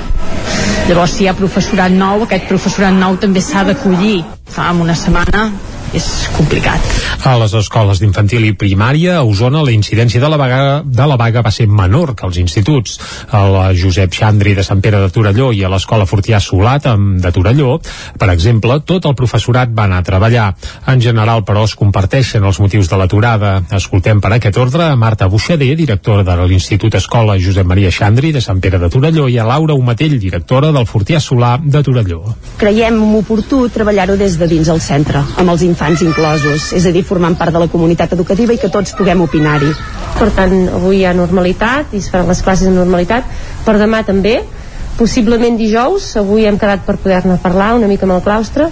Llavors, si hi ha professorat nou, aquest professorat nou també s'ha d'acollir. Fa una setmana és complicat. A les escoles d'infantil i primària a Osona la incidència de la, vaga, de la vaga va ser menor que als instituts. A la Josep Xandri de Sant Pere de Torelló i a l'escola Fortià Solat de Torelló, per exemple, tot el professorat va anar a treballar. En general, però, es comparteixen els motius de l'aturada. Escoltem per aquest ordre a Marta Buixader, directora de l'Institut Escola Josep Maria Xandri de Sant Pere de Torelló i a Laura Umatell, directora del Fortià Solà de Torelló. creiem oportú treballar-ho des de dins el centre, amb els infants infants inclosos, és a dir, formant part de la comunitat educativa i que tots puguem opinar-hi. Per tant, avui hi ha normalitat i es faran les classes en normalitat, per demà també, possiblement dijous, avui hem quedat per poder-ne parlar una mica amb el claustre,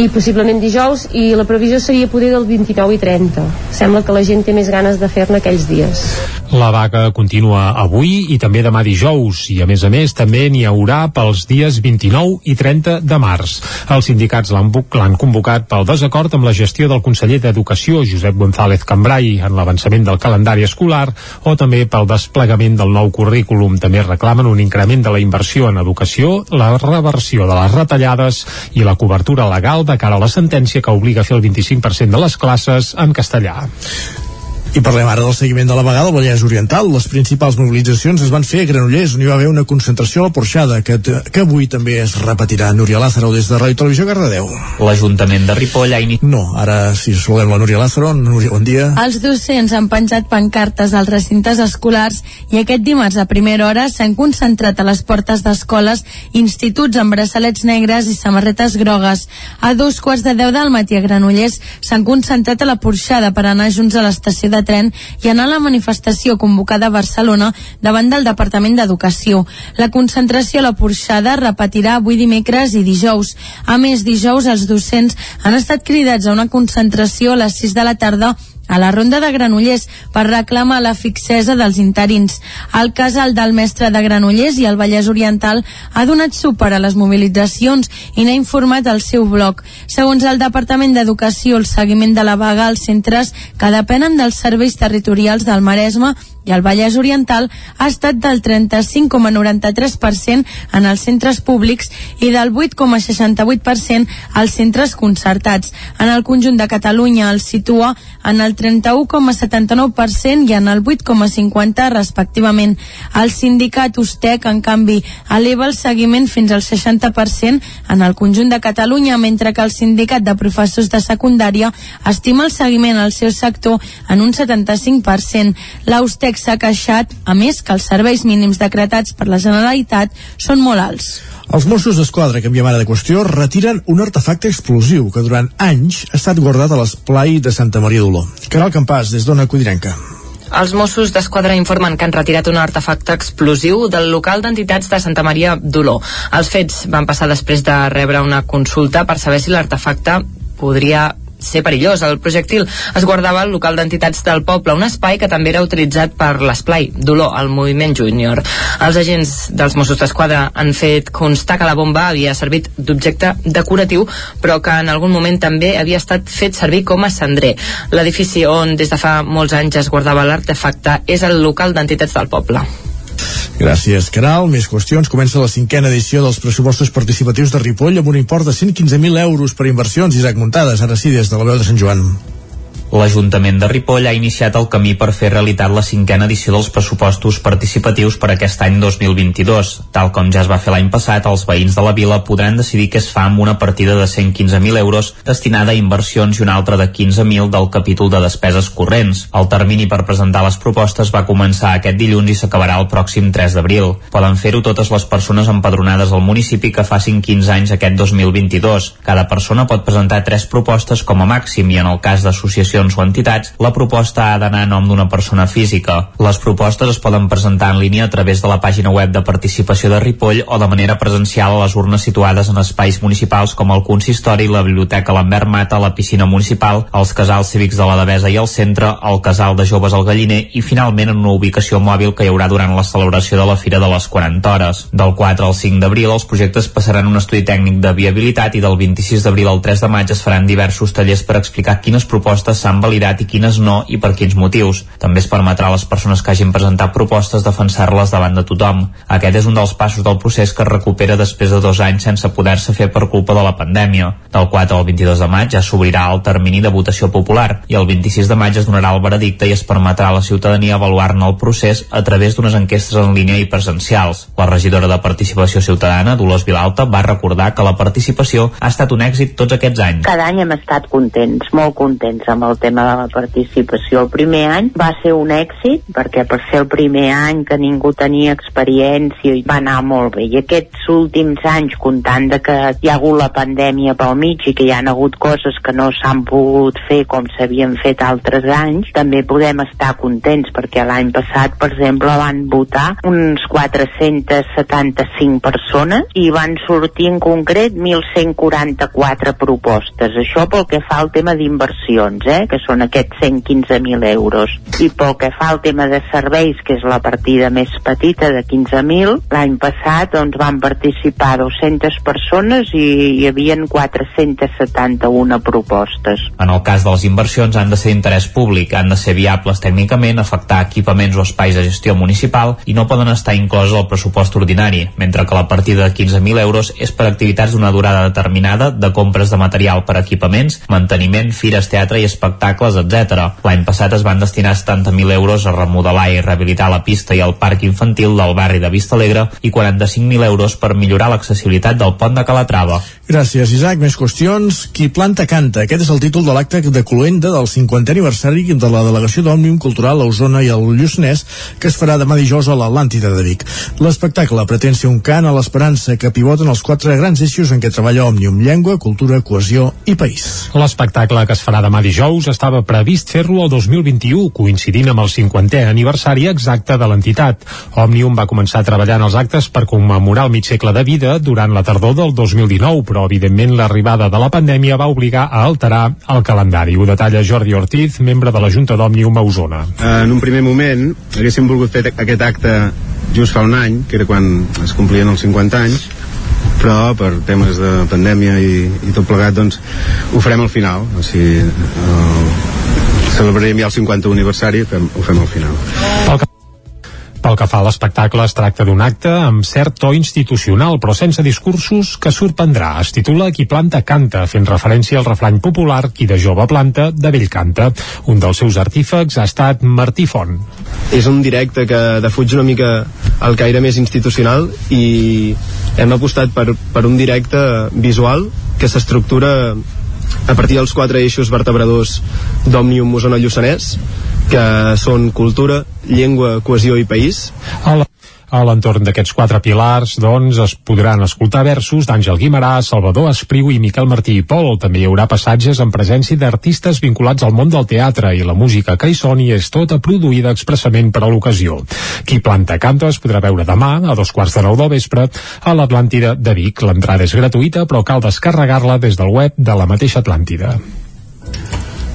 i possiblement dijous i la previsió seria poder del 29 i 30 sembla que la gent té més ganes de fer-ne aquells dies La vaga continua avui i també demà dijous i a més a més també n'hi haurà pels dies 29 i 30 de març. Els sindicats l'han convocat pel desacord amb la gestió del conseller d'Educació Josep González Cambrai en l'avançament del calendari escolar o també pel desplegament del nou currículum. També reclamen un increment de la inversió en educació, la reversió de les retallades i la cobertura legal de cara a la sentència que obliga a fer el 25% de les classes en castellà. I parlem ara del seguiment de la vegada al Vallès Oriental. Les principals mobilitzacions es van fer a Granollers, on hi va haver una concentració a la Porxada, que, que avui també es repetirà. Núria Lázaro, des de Ràdio Televisió Cardedeu. L'Ajuntament de Ripoll ha iniciat... No, ara si saludem la Núria Lázaro. Núria, bon dia. Els docents han penjat pancartes als recintes escolars i aquest dimarts a primera hora s'han concentrat a les portes d'escoles instituts amb braçalets negres i samarretes grogues. A dos quarts de deu del matí a Granollers s'han concentrat a la Porxada per anar junts a l'estació de tren i anar a la manifestació convocada a Barcelona davant del Departament d'Educació. La concentració a la Porxada repetirà avui dimecres i dijous. A més, dijous els docents han estat cridats a una concentració a les 6 de la tarda a la ronda de Granollers per reclamar la fixesa dels interins. El casal del mestre de Granollers i el Vallès Oriental ha donat suport a les mobilitzacions i n'ha informat al seu blog. Segons el Departament d'Educació, el seguiment de la vaga als centres que depenen dels serveis territorials del Maresme i el Vallès Oriental ha estat del 35,93% en els centres públics i del 8,68% als centres concertats. En el conjunt de Catalunya el situa en el 31,79% i en el 8,50% respectivament. El sindicat Ustec, en canvi, eleva el seguiment fins al 60% en el conjunt de Catalunya, mentre que el sindicat de professors de secundària estima el seguiment al seu sector en un 75%. L'Austec s'ha queixat, a més, que els serveis mínims decretats per la Generalitat són molt alts. Els Mossos d'Esquadra, canviem ara de qüestió, retiren un artefacte explosiu que durant anys ha estat guardat a l'esplai de Santa Maria d'Oló. Caral Campàs, des d'Ona Codinenca. Els Mossos d'Esquadra informen que han retirat un artefacte explosiu del local d'entitats de Santa Maria d'Oló. Els fets van passar després de rebre una consulta per saber si l'artefacte podria ser perillós. El projectil es guardava al local d'entitats del poble, un espai que també era utilitzat per l'esplai Dolor, el moviment júnior. Els agents dels Mossos d'Esquadra han fet constar que la bomba havia servit d'objecte decoratiu, però que en algun moment també havia estat fet servir com a cendrer. L'edifici on des de fa molts anys es guardava l'artefacte és el local d'entitats del poble. Gràcies, Caral. Més qüestions. Comença la cinquena edició dels pressupostos participatius de Ripoll amb un import de 115.000 euros per inversions. Isaac Muntades, ara sí, des de la veu de Sant Joan. L'Ajuntament de Ripoll ha iniciat el camí per fer realitat la cinquena edició dels pressupostos participatius per aquest any 2022. Tal com ja es va fer l'any passat, els veïns de la vila podran decidir què es fa amb una partida de 115.000 euros destinada a inversions i una altra de 15.000 del capítol de despeses corrents. El termini per presentar les propostes va començar aquest dilluns i s'acabarà el pròxim 3 d'abril. Poden fer-ho totes les persones empadronades al municipi que facin 15 anys aquest 2022. Cada persona pot presentar tres propostes com a màxim i en el cas d'associacions associacions o entitats, la proposta ha d'anar a nom d'una persona física. Les propostes es poden presentar en línia a través de la pàgina web de participació de Ripoll o de manera presencial a les urnes situades en espais municipals com el consistori, la biblioteca Lambert Mata, la piscina municipal, els casals cívics de la Devesa i el centre, el casal de joves al Galliner i finalment en una ubicació mòbil que hi haurà durant la celebració de la Fira de les 40 hores. Del 4 al 5 d'abril els projectes passaran un estudi tècnic de viabilitat i del 26 d'abril al 3 de maig es faran diversos tallers per explicar quines propostes s'han s'han validat i quines no i per quins motius. També es permetrà a les persones que hagin presentat propostes defensar-les davant de tothom. Aquest és un dels passos del procés que es recupera després de dos anys sense poder-se fer per culpa de la pandèmia. Del 4 al 22 de maig ja s'obrirà el termini de votació popular i el 26 de maig es donarà el veredicte i es permetrà a la ciutadania avaluar-ne el procés a través d'unes enquestes en línia i presencials. La regidora de Participació Ciutadana, Dolors Vilalta, va recordar que la participació ha estat un èxit tots aquests anys. Cada any hem estat contents, molt contents amb el tema de la participació. El primer any va ser un èxit, perquè per ser el primer any que ningú tenia experiència i va anar molt bé. I aquests últims anys, comptant de que hi ha hagut la pandèmia pel mig i que hi han hagut coses que no s'han pogut fer com s'havien fet altres anys, també podem estar contents, perquè l'any passat, per exemple, van votar uns 475 persones i van sortir en concret 1.144 propostes. Això pel que fa al tema d'inversions, eh, que són aquests 115.000 euros. I pel que fa al tema de serveis, que és la partida més petita de 15.000, l'any passat doncs, van participar 200 persones i hi havien 471 propostes. En el cas de les inversions han de ser d'interès públic, han de ser viables tècnicament, afectar equipaments o espais de gestió municipal i no poden estar incloses al pressupost ordinari, mentre que la partida de 15.000 euros és per activitats d'una durada determinada de compres de material per equipaments, manteniment, fires, teatre i espectacles, etc. L'any passat es van destinar 70.000 euros a remodelar i rehabilitar la pista i el parc infantil del barri de Vista Alegre i 45.000 euros per millorar l'accessibilitat del pont de Calatrava. Gràcies, Isaac. Més qüestions. Qui planta canta. Aquest és el títol de l'acte de Cloenda del 50è aniversari de la delegació d'Òmnium Cultural a Osona i al Lluçanès, que es farà demà dijous a l'Atlàntida de Vic. L'espectacle pretén ser un cant a l'esperança que pivoten els quatre grans eixos en què treballa Òmnium, llengua, cultura, cohesió i país. L'espectacle que es farà demà dijous estava previst fer-lo el 2021, coincidint amb el 50è aniversari exacte de l'entitat. Òmnium va començar treballant els actes per commemorar el mig segle de vida durant la tardor del 2019, però evidentment l'arribada de la pandèmia va obligar a alterar el calendari. Ho detalla Jordi Ortiz, membre de la Junta d'Òmnium a Osona. En un primer moment haguéssim volgut fer aquest acte just fa un any, que era quan es complien els 50 anys, però per temes de pandèmia i, i tot plegat doncs ho farem al final. O sigui, eh, celebrarem ja el 50 aniversari fem, ho fem al final Pel que fa a l'espectacle, es tracta d'un acte amb cert to institucional, però sense discursos que sorprendrà. Es titula Qui planta canta, fent referència al refrany popular Qui de jove planta, de vell canta. Un dels seus artífecs ha estat Martí Font. És un directe que defuig una mica el caire més institucional i hem apostat per, per un directe visual que s'estructura a partir dels quatre eixos vertebradors d'Òmnium Osona Lluçanès que són cultura, llengua, cohesió i país. A la a l'entorn d'aquests quatre pilars, doncs, es podran escoltar versos d'Àngel Guimarà, Salvador Espriu i Miquel Martí i Pol. També hi haurà passatges en presència d'artistes vinculats al món del teatre i la música que hi soni és tota produïda expressament per a l'ocasió. Qui planta canta es podrà veure demà, a dos quarts de nou del vespre, a l'Atlàntida de Vic. L'entrada és gratuïta, però cal descarregar-la des del web de la mateixa Atlàntida.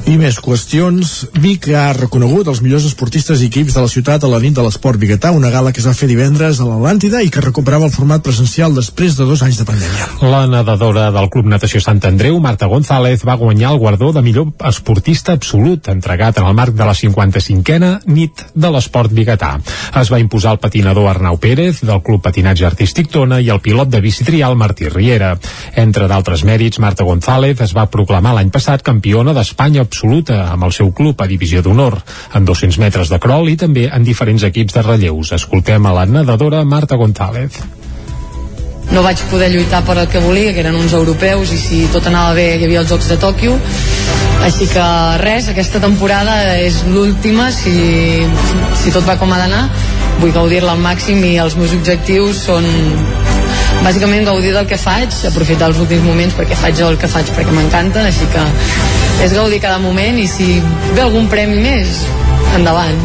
I més qüestions. Vic ha reconegut els millors esportistes i equips de la ciutat a la nit de l'esport biguetà, una gala que es va fer divendres a l'Atlàntida i que recuperava el format presencial després de dos anys de pandèmia. La nedadora del Club Natació Sant Andreu, Marta González, va guanyar el guardó de millor esportista absolut, entregat en el marc de la 55a nit de l'esport biguetà. Es va imposar el patinador Arnau Pérez, del Club Patinatge Artístic Tona, i el pilot de bici trial Martí Riera. Entre d'altres mèrits, Marta González es va proclamar l'any passat campiona d'Espanya absoluta amb el seu club a divisió d'honor, en 200 metres de crawl i també en diferents equips de relleus. Escoltem a la nedadora Marta González. No vaig poder lluitar per el que volia, que eren uns europeus, i si tot anava bé hi havia els Jocs de Tòquio. Així que res, aquesta temporada és l'última, si, si tot va com ha d'anar. Vull gaudir-la al màxim i els meus objectius són bàsicament gaudir del que faig, aprofitar els últims moments perquè faig el que faig perquè m'encanta, així que és gaudir cada moment i si ve algun premi més, endavant.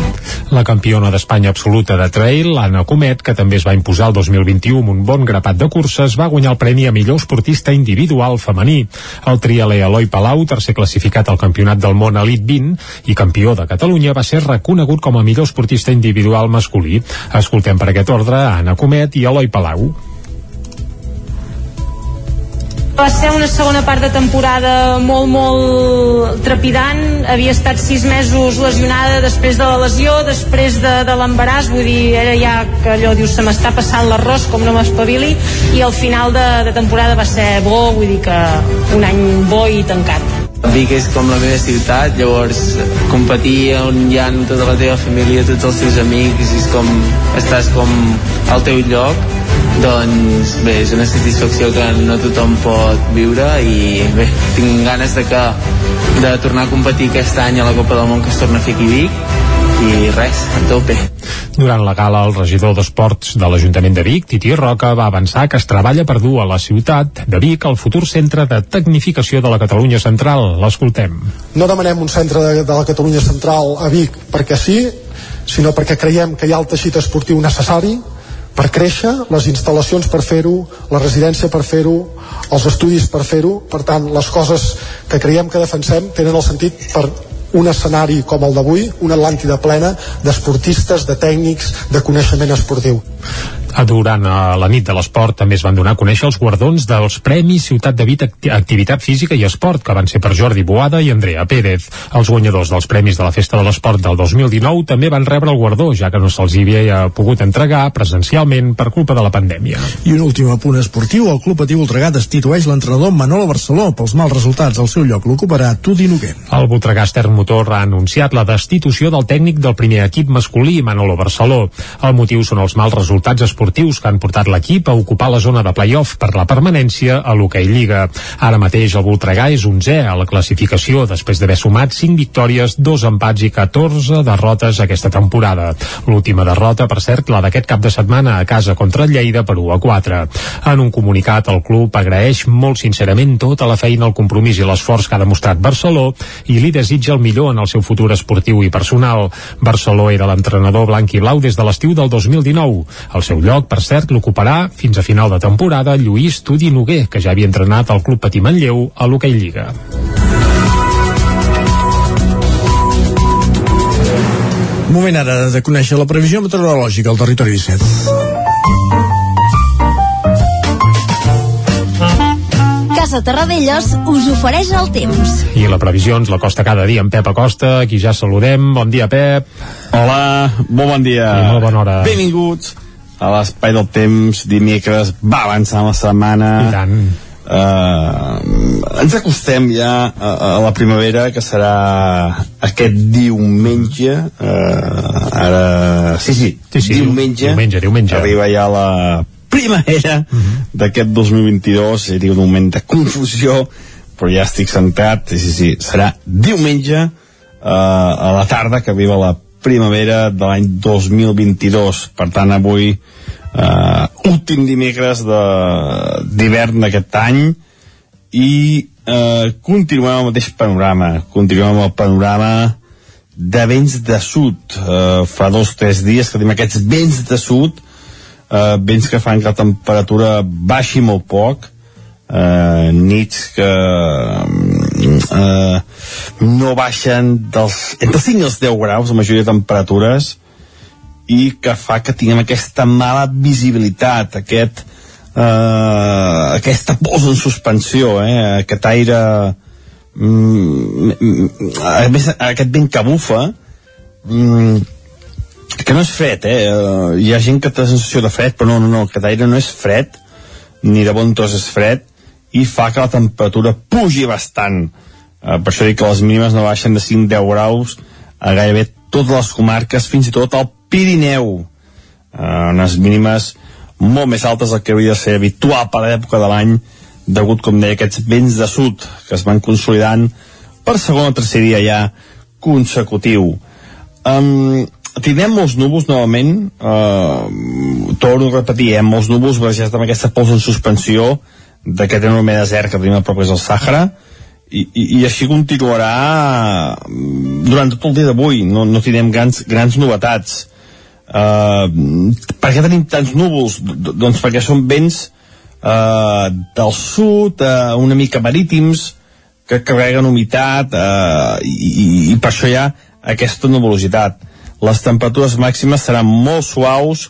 La campiona d'Espanya absoluta de trail, Anna Comet, que també es va imposar el 2021 amb un bon grapat de curses, va guanyar el premi a millor esportista individual femení. El trialer Eloi Palau, tercer classificat al Campionat del Món Elite 20 i campió de Catalunya, va ser reconegut com a millor esportista individual masculí. Escoltem per aquest ordre Anna Comet i Eloi Palau. Va ser una segona part de temporada molt, molt trepidant. Havia estat sis mesos lesionada després de la lesió, després de, de l'embaràs, vull dir, era ja que allò dius, se m'està passant l'arròs, com no m'espavili, i al final de, de temporada va ser bo, vull dir que un any bo i tancat. Vic és com la meva ciutat, llavors competir on hi ha tota la teva família, tots els teus amics, és com, estàs com al teu lloc doncs bé, és una satisfacció que no tothom pot viure i bé, tinc ganes de que de tornar a competir aquest any a la Copa del Món que es torna a fer aquí a Vic i res, a tope. Durant la gala, el regidor d'Esports de l'Ajuntament de Vic, Titi Roca, va avançar que es treballa per dur a la ciutat de Vic el futur centre de tecnificació de la Catalunya Central. L'escoltem. No demanem un centre de, de la Catalunya Central a Vic perquè sí, sinó perquè creiem que hi ha el teixit esportiu necessari per créixer, les instal·lacions per fer-ho, la residència per fer-ho, els estudis per fer-ho. Per tant, les coses que creiem que defensem tenen el sentit per un escenari com el d'avui, una Atlàntida plena d'esportistes, de tècnics, de coneixement esportiu. Durant eh, la nit de l'esport també es van donar a conèixer els guardons dels Premis Ciutat de Vit Acti Activitat Física i Esport, que van ser per Jordi Boada i Andrea Pérez. Els guanyadors dels Premis de la Festa de l'Esport del 2019 també van rebre el guardó, ja que no se'ls havia pogut entregar presencialment per culpa de la pandèmia. I un últim apunt esportiu, el Club Patí Voltregà destitueix l'entrenador Manolo Barceló pels mals resultats. Al seu lloc l'ocuparà Tudi Noguer. El Voltregà Estern Motor ha anunciat la destitució del tècnic del primer equip masculí, Manolo Barceló. El motiu són els mals resultats esportius esportius que han portat l'equip a ocupar la zona de playoff per la permanència a l'Hockey Lliga. Ara mateix el Voltregà és 11è a la classificació després d'haver sumat 5 victòries, 2 empats i 14 derrotes aquesta temporada. L'última derrota, per cert, la d'aquest cap de setmana a casa contra el Lleida per 1 a 4. En un comunicat, el club agraeix molt sincerament tota la feina, el compromís i l'esforç que ha demostrat Barceló i li desitja el millor en el seu futur esportiu i personal. Barceló era l'entrenador blanc i blau des de l'estiu del 2019. El seu lloc, per cert, l'ocuparà fins a final de temporada Lluís Tudi Noguer, que ja havia entrenat al Club Patí Manlleu a l'Hockey Lliga. Moment ara de conèixer la previsió meteorològica al territori 17. Casa Terradellos us ofereix el temps. I la previsió ens la costa cada dia en Pep Acosta, aquí ja saludem. Bon dia, Pep. Hola, molt bon dia. I molt bona hora. Benvinguts a l'espai del temps dimecres. Va avançar la setmana. I tant. Uh, ens acostem ja a, a la primavera que serà aquest diumenge uh, ara, sí, sí, Sí, sí, diumenge, diumenge, diumenge. arriba ja la primavera uh -huh. d'aquest 2022 seria un moment de confusió però ja estic centrat sí, sí, sí, serà diumenge uh, a la tarda que arriba la primavera de l'any 2022 per tant avui uh, últim dimecres d'hivern d'aquest any i uh, continuem amb el mateix panorama. Continuem amb el panorama de vents de sud. Uh, fa dos o tres dies que tenim aquests vents de sud uh, vents que fan que la temperatura baixi molt poc uh, nits que uh, no baixen dels, entre els 5 i els 10 graus la majoria de temperatures i que fa que tinguem aquesta mala visibilitat, aquest eh, aquesta posa en suspensió, eh, aquest aire mm, mm, a més, aquest vent que bufa mm, que no és fred, eh? eh, hi ha gent que té la sensació de fred, però no, no, no, aquest aire no és fred, ni de bon tros és fred, i fa que la temperatura pugi bastant. Eh, per això dic que les mínimes no baixen de 5-10 graus a gairebé totes les comarques, fins i tot al Pirineu. Eh, unes mínimes molt més altes del que hauria de ser habitual per l'època de l'any, degut, com deia, a aquests vents de sud que es van consolidant per segon o tercer dia ja consecutiu. Um, tindrem molts núvols novament, uh, torno a repetir, eh, molts núvols barrejats amb aquesta pols en suspensió d'aquest enorme desert que tenim a prop del Sàhara, i, i, i així continuarà mm, durant tot el dia d'avui, no, no tindrem grans, grans novetats. Uh, per què tenim tants núvols? D doncs perquè són vents uh, del sud, uh, una mica marítims, que carreguen humitat uh, i, i per això hi ha aquesta nuvolositat. Les temperatures màximes seran molt suaus,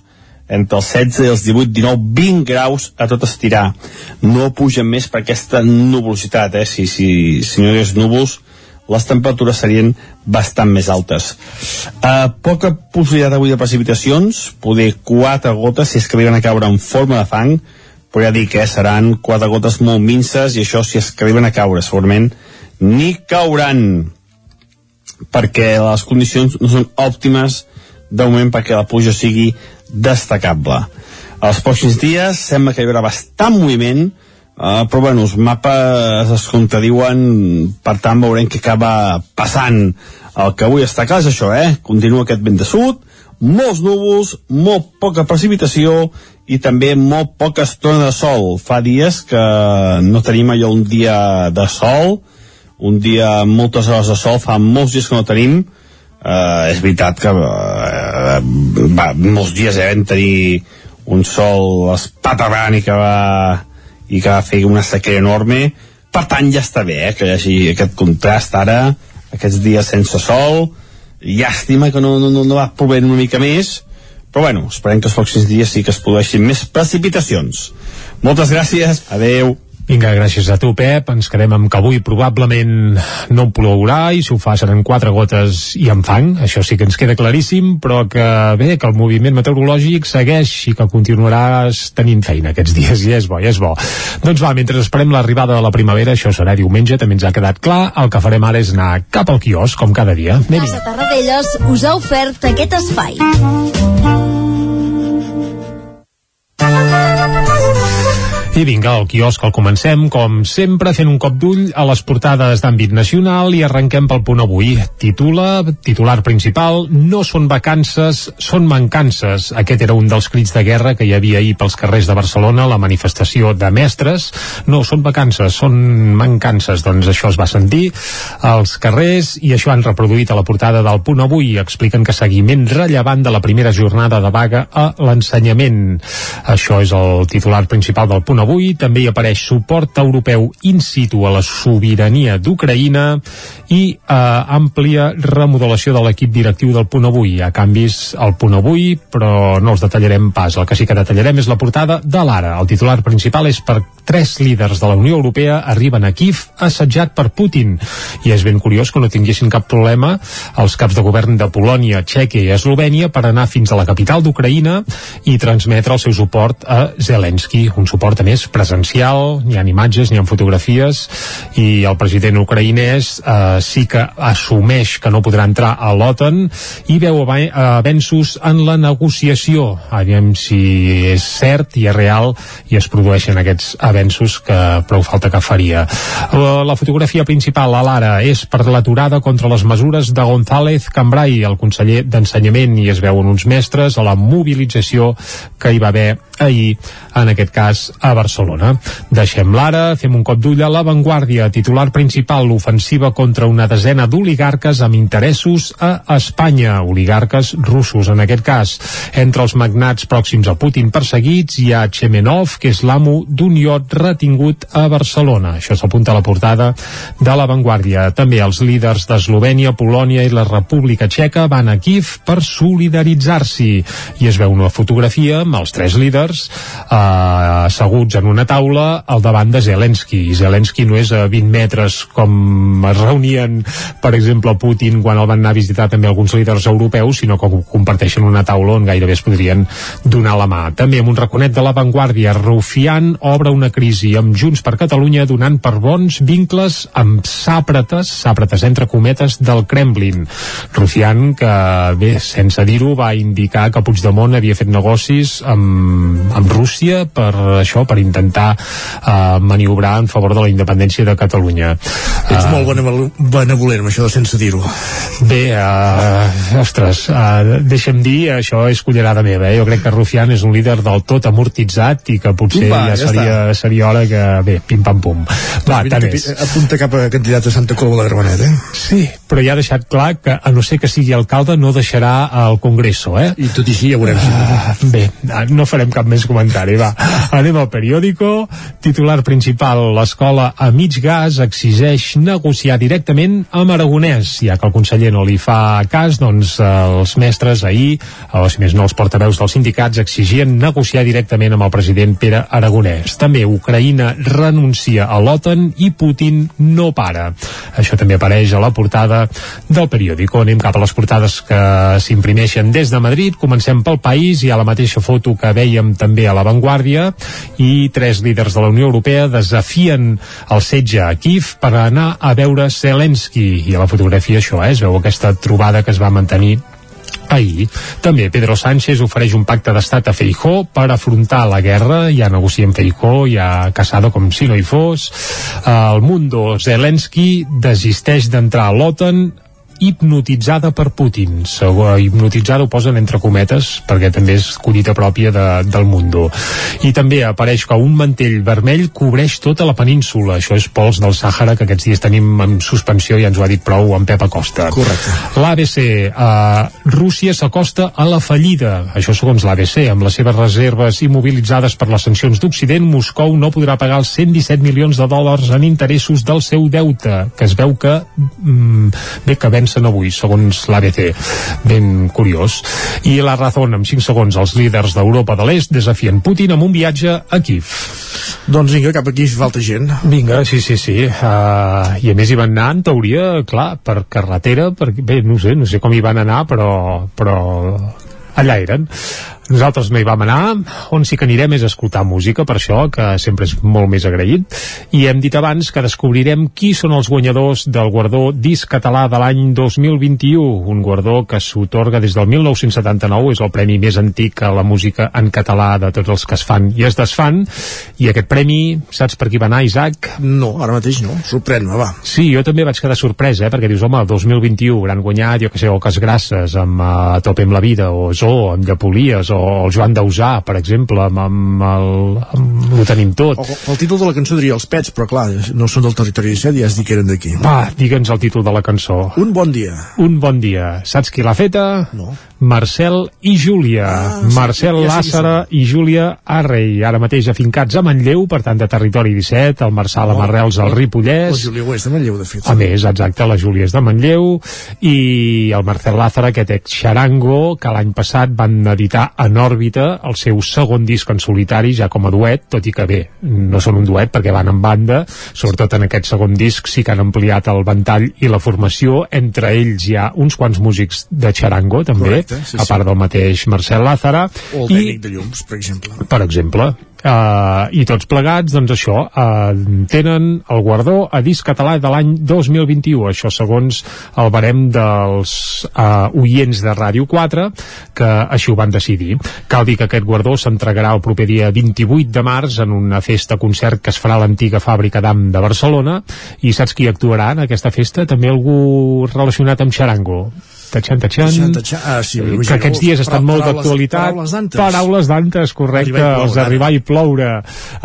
entre els 16 i els 18, 19, 20 graus a tot estirar. No pugen més per aquesta nuvolositat, eh? Si, si, si no hi hagués núvols, les temperatures serien bastant més altes. Uh, poca possibilitat avui de precipitacions, poder 4 gotes, si és que arriben a caure en forma de fang, però ja dic, eh, seran 4 gotes molt minces, i això si és que arriben a caure, segurament ni cauran perquè les condicions no són òptimes de moment perquè la pluja sigui destacable. els pròxims dies sembla que hi haurà bastant moviment uh, però bueno, els mapes es contradiuen per tant veurem què acaba passant el que avui està clar és això, eh? continua aquest vent de sud molts núvols, molt poca precipitació i també molt poca estona de sol. Fa dies que no tenim allò un dia de sol, un dia moltes hores de sol, fa molts dies que no tenim, eh, és veritat que eh, va, molts dies eh, vam tenir un sol espaterrant i que va i que va fer una sequera enorme. Per tant ja està bé eh, que hi hagi aquest contrast ara aquests dies sense sol. Llàstima que no, no, no, va plovent una mica més però bueno, esperem que els pròxims dies sí que es produeixin més precipitacions. Moltes gràcies, adeu Vinga, gràcies a tu, Pep. Ens quedem amb que avui probablement no plourà i si ho fa seran quatre gotes i amb fang. Això sí que ens queda claríssim, però que bé, que el moviment meteorològic segueix i que continuaràs tenint feina aquests dies i és bo, i és bo. Doncs va, mentre esperem l'arribada de la primavera, això serà diumenge, també ens ha quedat clar, el que farem ara és anar cap al quiosc, com cada dia. Anem-hi. Casa Tarradellas us ha ofert aquest espai. I vinga, al quiosc el comencem, com sempre, fent un cop d'ull a les portades d'àmbit nacional i arrenquem pel punt avui. Titula, titular principal, no són vacances, són mancances. Aquest era un dels crits de guerra que hi havia ahir pels carrers de Barcelona, la manifestació de mestres. No són vacances, són mancances. Doncs això es va sentir als carrers i això han reproduït a la portada del punt avui. Expliquen que seguiment rellevant de la primera jornada de vaga a l'ensenyament. Això és el titular principal del punt avui també hi apareix suport europeu in situ a la sobirania d'Ucraïna i eh, àmplia remodelació de l'equip directiu del punt avui. Ha canvis al punt avui, però no els detallarem pas. El que sí que detallarem és la portada de l'Ara. El titular principal és per tres líders de la Unió Europea arriben a Kiev assetjat per Putin. I és ben curiós que no tinguessin cap problema els caps de govern de Polònia, Txèquia i Eslovènia per anar fins a la capital d'Ucraïna i transmetre el seu suport a Zelensky, un suport a més presencial, ni ha imatges ni ha fotografies i el president ucraïnès eh, sí que assumeix que no podrà entrar a l'OTAN i veu avenços en la negociació. Aviam si és cert i és real i es produeixen aquests avenços que prou falta que faria. La, fotografia principal a l'ara és per l'aturada contra les mesures de González Cambrai, el conseller d'Ensenyament, i es veuen uns mestres a la mobilització que hi va haver ahir, en aquest cas a Barcelona. Deixem l'ara, fem un cop d'ull a l'avantguàrdia, titular principal, l'ofensiva contra una desena d'oligarques amb interessos a Espanya, oligarques russos en aquest cas. Entre els magnats pròxims a Putin perseguits hi ha Chemenov, que és l'amo d'un iot retingut a Barcelona. Això s'apunta a la portada de l'avantguàrdia. També els líders d'Eslovènia, Polònia i la República Txeca van a Kiev per solidaritzar-s'hi. I es veu una fotografia amb els tres líders eh, asseguts en una taula al davant de Zelensky. I Zelensky no és a 20 metres com es reunien, per exemple, Putin quan el van anar a visitar també alguns líders europeus, sinó que comparteixen una taula on gairebé es podrien donar la mà. També amb un raconet de l'avantguàrdia, Rufián obre una crisi amb Junts per Catalunya donant per bons vincles amb sàprates, sàprates entre cometes, del Kremlin. Rufián, que bé, sense dir-ho, va indicar que Puigdemont havia fet negocis amb, amb Rússia per això, per intentar uh, maniobrar en favor de la independència de Catalunya. Ets molt benevol- benevolent amb això sense dir-ho. Bé, uh, ostres, uh, deixa'm dir, això és cullerada meva, eh? jo crec que Rufián és un líder del tot amortitzat i que potser Va, ja, ja seria, seria hora que, bé, pim-pam-pum. Va, Mira tant és. Apunta cap a candidat a Santa Coloma de Gramenet, eh? Sí, però ja ha deixat clar que, a no ser que sigui alcalde, no deixarà el Congreso, eh? I tot i així ja veurem. Uh, bé, ah, no farem cap més comentari, va. Anem al periòdico. Titular principal, l'escola a mig gas exigeix negociar directament amb Aragonès. Ja que el conseller no li fa cas, doncs eh, els mestres ahir, o si més no els portaveus dels sindicats, exigien negociar directament amb el president Pere Aragonès. També Ucraïna renuncia a l'OTAN i Putin no para. Això també apareix a la portada del periòdico. Anem cap a les portades que s'imprimeixen des de Madrid. Comencem pel país. Hi ha la mateixa foto que també a l'avantguàrdia i tres líders de la Unió Europea desafien el setge a Kiev per anar a veure Zelensky. I a la fotografia això, eh? es veu aquesta trobada que es va mantenir ahir. També Pedro Sánchez ofereix un pacte d'estat a Feijó per afrontar la guerra, ja negocia amb Feijó, ja Casado com si no hi fos. El Mundo Zelensky desisteix d'entrar a l'OTAN hipnotitzada per Putin. Segur, hipnotitzada ho posen entre cometes perquè també és collita pròpia de, del Mundo. I també apareix que un mantell vermell cobreix tota la península. Això és pols del Sàhara que aquests dies tenim en suspensió i ens ho ha dit prou en Pep Acosta. Correcte. L'ABC, eh, Rússia s'acosta a la fallida. Això segons l'ABC, amb les seves reserves immobilitzades per les sancions d'Occident, Moscou no podrà pagar els 117 milions de dòlars en interessos del seu deute, que es veu que mm, bé que vencen avui, segons l'ABC. Ben curiós. I la Razón, amb 5 segons, els líders d'Europa de l'Est desafien Putin amb un viatge a Kiev. Doncs vinga, cap aquí falta gent. Vinga, sí, sí, sí. Uh, I a més hi van anar, en teoria, clar, per carretera, perquè, bé, no sé, no sé com hi van anar, però, però allà eren. Nosaltres no hi vam anar, on sí que anirem és escoltar música, per això, que sempre és molt més agraït, i hem dit abans que descobrirem qui són els guanyadors del guardó Disc Català de l'any 2021, un guardó que s'otorga des del 1979, és el premi més antic a la música en català de tots els que es fan i es desfan, i aquest premi, saps per qui va anar, Isaac? No, ara mateix no, sorprèn-me, va. Sí, jo també vaig quedar sorpresa, eh, perquè dius, home, el 2021 hauran guanyat, jo que sé, Oques Grasses, amb uh, A tope amb la vida, o Zoo, amb Llepolies, o el Joan Dausà, per exemple, amb, amb el... Amb, ho tenim tot. O, el títol de la cançó diria Els Pets, però clar, no són del territori 17, ja has dit que eren d'aquí. Va, digue'ns el títol de la cançó. Un bon dia. Un bon dia. Saps qui l'ha feta? No. Marcel i Júlia. Ah, Marcel sí, ja qui Làssara i Júlia Arrei, ara mateix afincats a Manlleu, per tant de territori 17, el Marçal Oh, amb arrels al La Ripollès. Júlia ho és de Manlleu, de fet. A més, exacte, la Júlia és de Manlleu i el Marcel Lázara, aquest ex xarango, que l'any passat van editar en òrbita el seu segon disc en solitari, ja com a duet, tot i que bé, no són un duet perquè van en banda, sobretot en aquest segon disc sí que han ampliat el ventall i la formació, entre ells hi ha uns quants músics de xarango també, Correcte, sí, a sí. part del mateix Marcel Lázara, O el i tècnic de llums, per exemple. per exemple. Uh, I tots plegats, doncs això, uh, tenen el guardó a disc català de l'any 2021, això segons el barem dels uh, oients de Ràdio 4, que així ho van decidir. Cal dir que aquest guardó s'entregarà el proper dia 28 de març en una festa-concert que es farà a l'antiga fàbrica d'Am de Barcelona, i saps qui actuarà en aquesta festa? També algú relacionat amb xarango. Tachan, tachan. Ah, sí, que aquests dies estan molt d'actualitat. paraules d'antes. Paraules d'antes, correcte. Arribar i Ploure.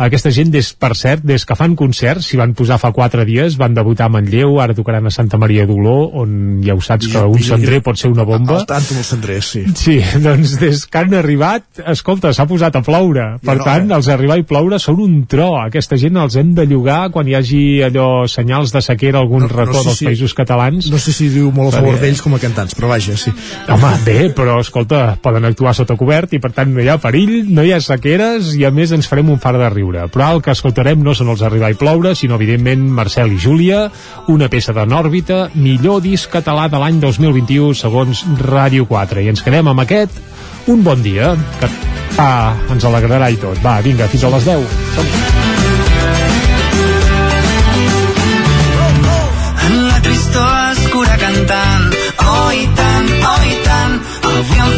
Aquesta gent, des, per cert, des que fan concerts, s'hi van posar fa quatre dies, van debutar a Manlleu, ara tocaran a Santa Maria d'Oló, on ja ho saps que un cendrer pot ser una bomba. Al tanto amb els cendrers, sí. Sí, doncs des que han arribat, escolta, s'ha posat a ploure. Per no, tant, eh? els arribar i ploure són un tro. Aquesta gent els hem de llogar quan hi hagi allò senyals de sequera algun No- no racó sé dels si- països catalans. No sé si diu molt a favor d'ells com a cantants, però vaja, sí. Home, bé, però escolta, poden actuar sota cobert i per tant no hi ha perill, no hi ha sequeres i a més ens farem un far de riure. Però el que escoltarem no són els Arribar i ploure, sinó evidentment Marcel i Júlia, una peça de Nòrbita, millor disc català de l'any 2021 segons Ràdio 4. I ens quedem amb aquest un bon dia, que ah, ens alegrarà i tot. Va, vinga, fins a les 10. En la tristor cantant Oh i tant, oh i tant Avui em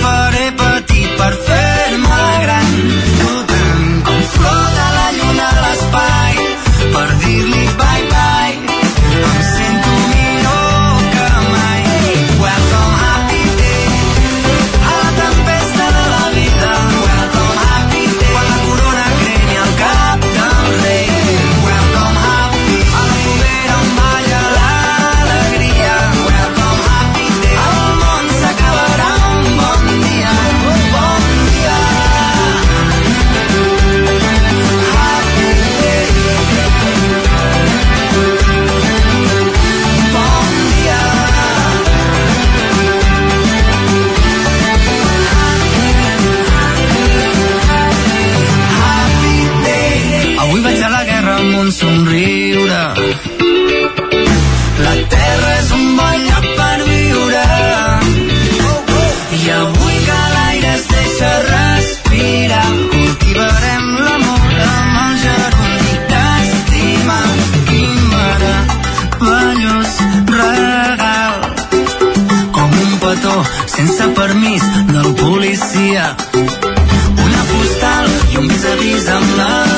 policia. Una postal i un vis-a-vis amb l'alegria.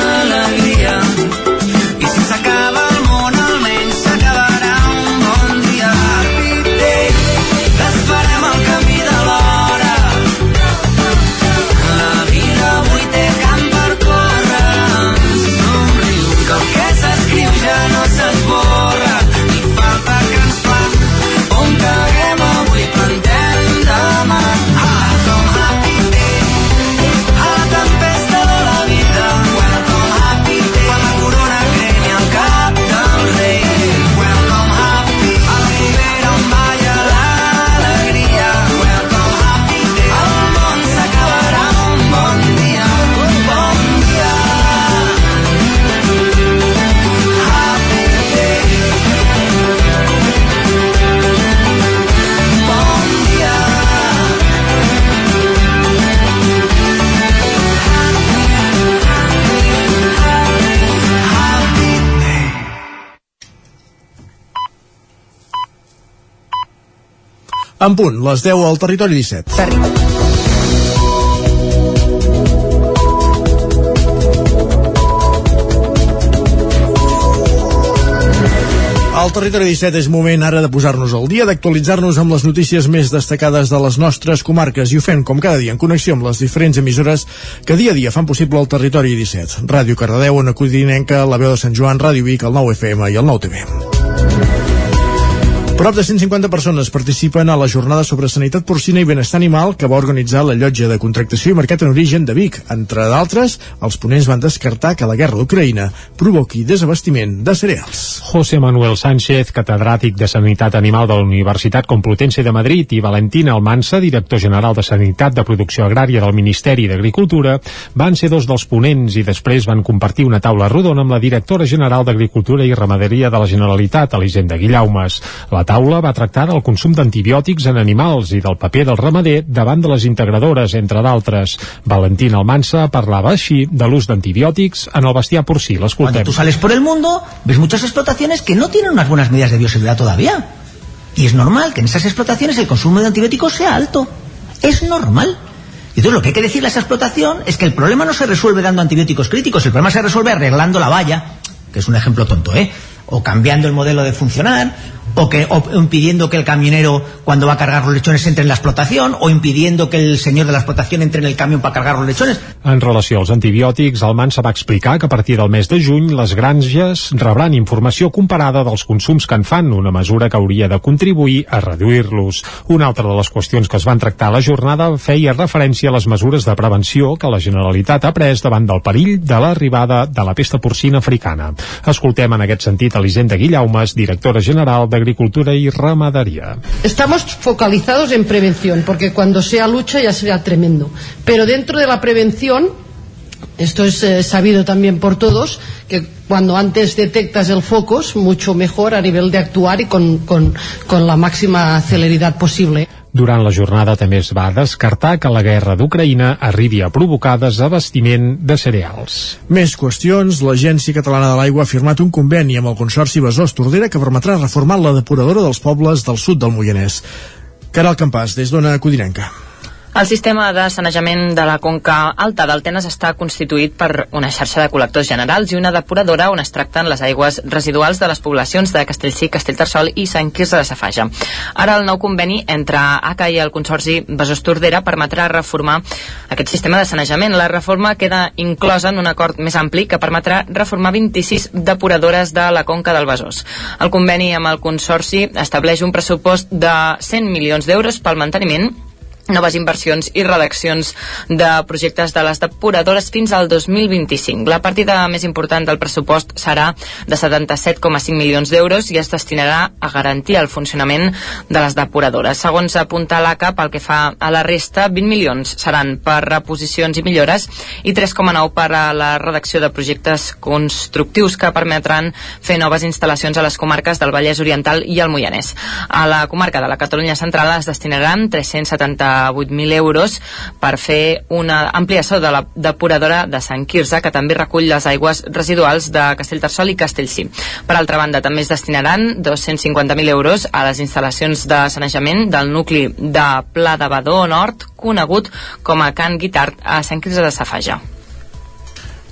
En punt, les 10 al territori 17. Al territori 17 és moment ara de posar-nos al dia, d'actualitzar-nos amb les notícies més destacades de les nostres comarques i ho fem com cada dia en connexió amb les diferents emissores que dia a dia fan possible el territori 17. Ràdio Cardedeu, Ona Codinenca, La Veu de Sant Joan, Ràdio Vic, el 9 FM i el 9 TV. Prop de 150 persones participen a la jornada sobre sanitat porcina i benestar animal que va organitzar la llotja de contractació i mercat en origen de Vic. Entre d'altres, els ponents van descartar que la guerra d'Ucraïna provoqui desabastiment de cereals. José Manuel Sánchez, catedràtic de Sanitat Animal de la Universitat Complutense de Madrid i Valentina Almansa, director general de Sanitat de Producció Agrària del Ministeri d'Agricultura, van ser dos dels ponents i després van compartir una taula rodona amb la directora general d'Agricultura i Ramaderia de la Generalitat, Elisenda Guillaumes. La taula va tractar del consum d'antibiòtics en animals i del paper del ramader davant de les integradores, entre d'altres. Valentina Almansa parlava així de l'ús d'antibiòtics en el bestiar porcí. Cuando L'escoltem. tú sales por el mundo, ves muchas explotaciones que no tienen unas buenas medidas de bioseguridad todavía. Y es normal que en esas explotaciones el consumo de antibióticos sea alto. Es normal. Y entonces lo que hay que decirle a esa explotación es que el problema no se resuelve dando antibióticos críticos, el problema se resuelve arreglando la valla, que es un ejemplo tonto, ¿eh? O cambiando el modelo de funcionar, o, que, o impidiendo que el camionero cuando va a cargar los lechones entre en la explotación, o impidiendo que el señor de la explotación entre en el camión para cargar los lechones. En relació als antibiòtics, el Mansa va explicar que a partir del mes de juny les granges rebran informació comparada dels consums que en fan, una mesura que hauria de contribuir a reduir-los. Una altra de les qüestions que es van tractar a la jornada feia referència a les mesures de prevenció que la Generalitat ha pres davant del perill de l'arribada de la pesta porcina africana. Escoltem en aquest sentit Elisenda Guillaumes, directora general d'Agricultura i Ramaderia. Estamos focalizados en prevención, porque cuando sea lucha ya será tremendo. Pero dentro de la prevención, esto es eh, sabido también por todos, que cuando antes detectas el foco es mucho mejor a nivel de actuar y con, con la máxima celeridad posible. Durant la jornada també es va descartar que la guerra d'Ucraïna arribi a provocar desabastiment de cereals. Més qüestions. L'Agència Catalana de l'Aigua ha firmat un conveni amb el Consorci Besòs Tordera que permetrà reformar la depuradora dels pobles del sud del Moianès. Caral Campàs, des d'Ona Codinenca. El sistema de sanejament de la Conca Alta d'Altenes està constituït per una xarxa de col·lectors generals i una depuradora on es tracten les aigües residuals de les poblacions de Castellcí, Castellterçol i Sant Quirze de Safaja. Ara el nou conveni entre ACA i el Consorci Besòs Tordera permetrà reformar aquest sistema de sanejament. La reforma queda inclosa en un acord més ampli que permetrà reformar 26 depuradores de la Conca del Besòs. El conveni amb el Consorci estableix un pressupost de 100 milions d'euros pel manteniment noves inversions i redaccions de projectes de les depuradores fins al 2025. La partida més important del pressupost serà de 77,5 milions d'euros i es destinarà a garantir el funcionament de les depuradores. Segons apunta l'ACA, pel que fa a la resta, 20 milions seran per reposicions i millores i 3,9 per a la redacció de projectes constructius que permetran fer noves instal·lacions a les comarques del Vallès Oriental i el Moianès. A la comarca de la Catalunya Central es destinaran 370 8.000 euros per fer una ampliació de la depuradora de Sant Quirze, que també recull les aigües residuals de Castellterçol i Castellcí. Per altra banda, també es destinaran 250.000 euros a les instal·lacions de sanejament del nucli de Pla de Badó Nord, conegut com a Can Guitart a Sant Quirze de Safaja.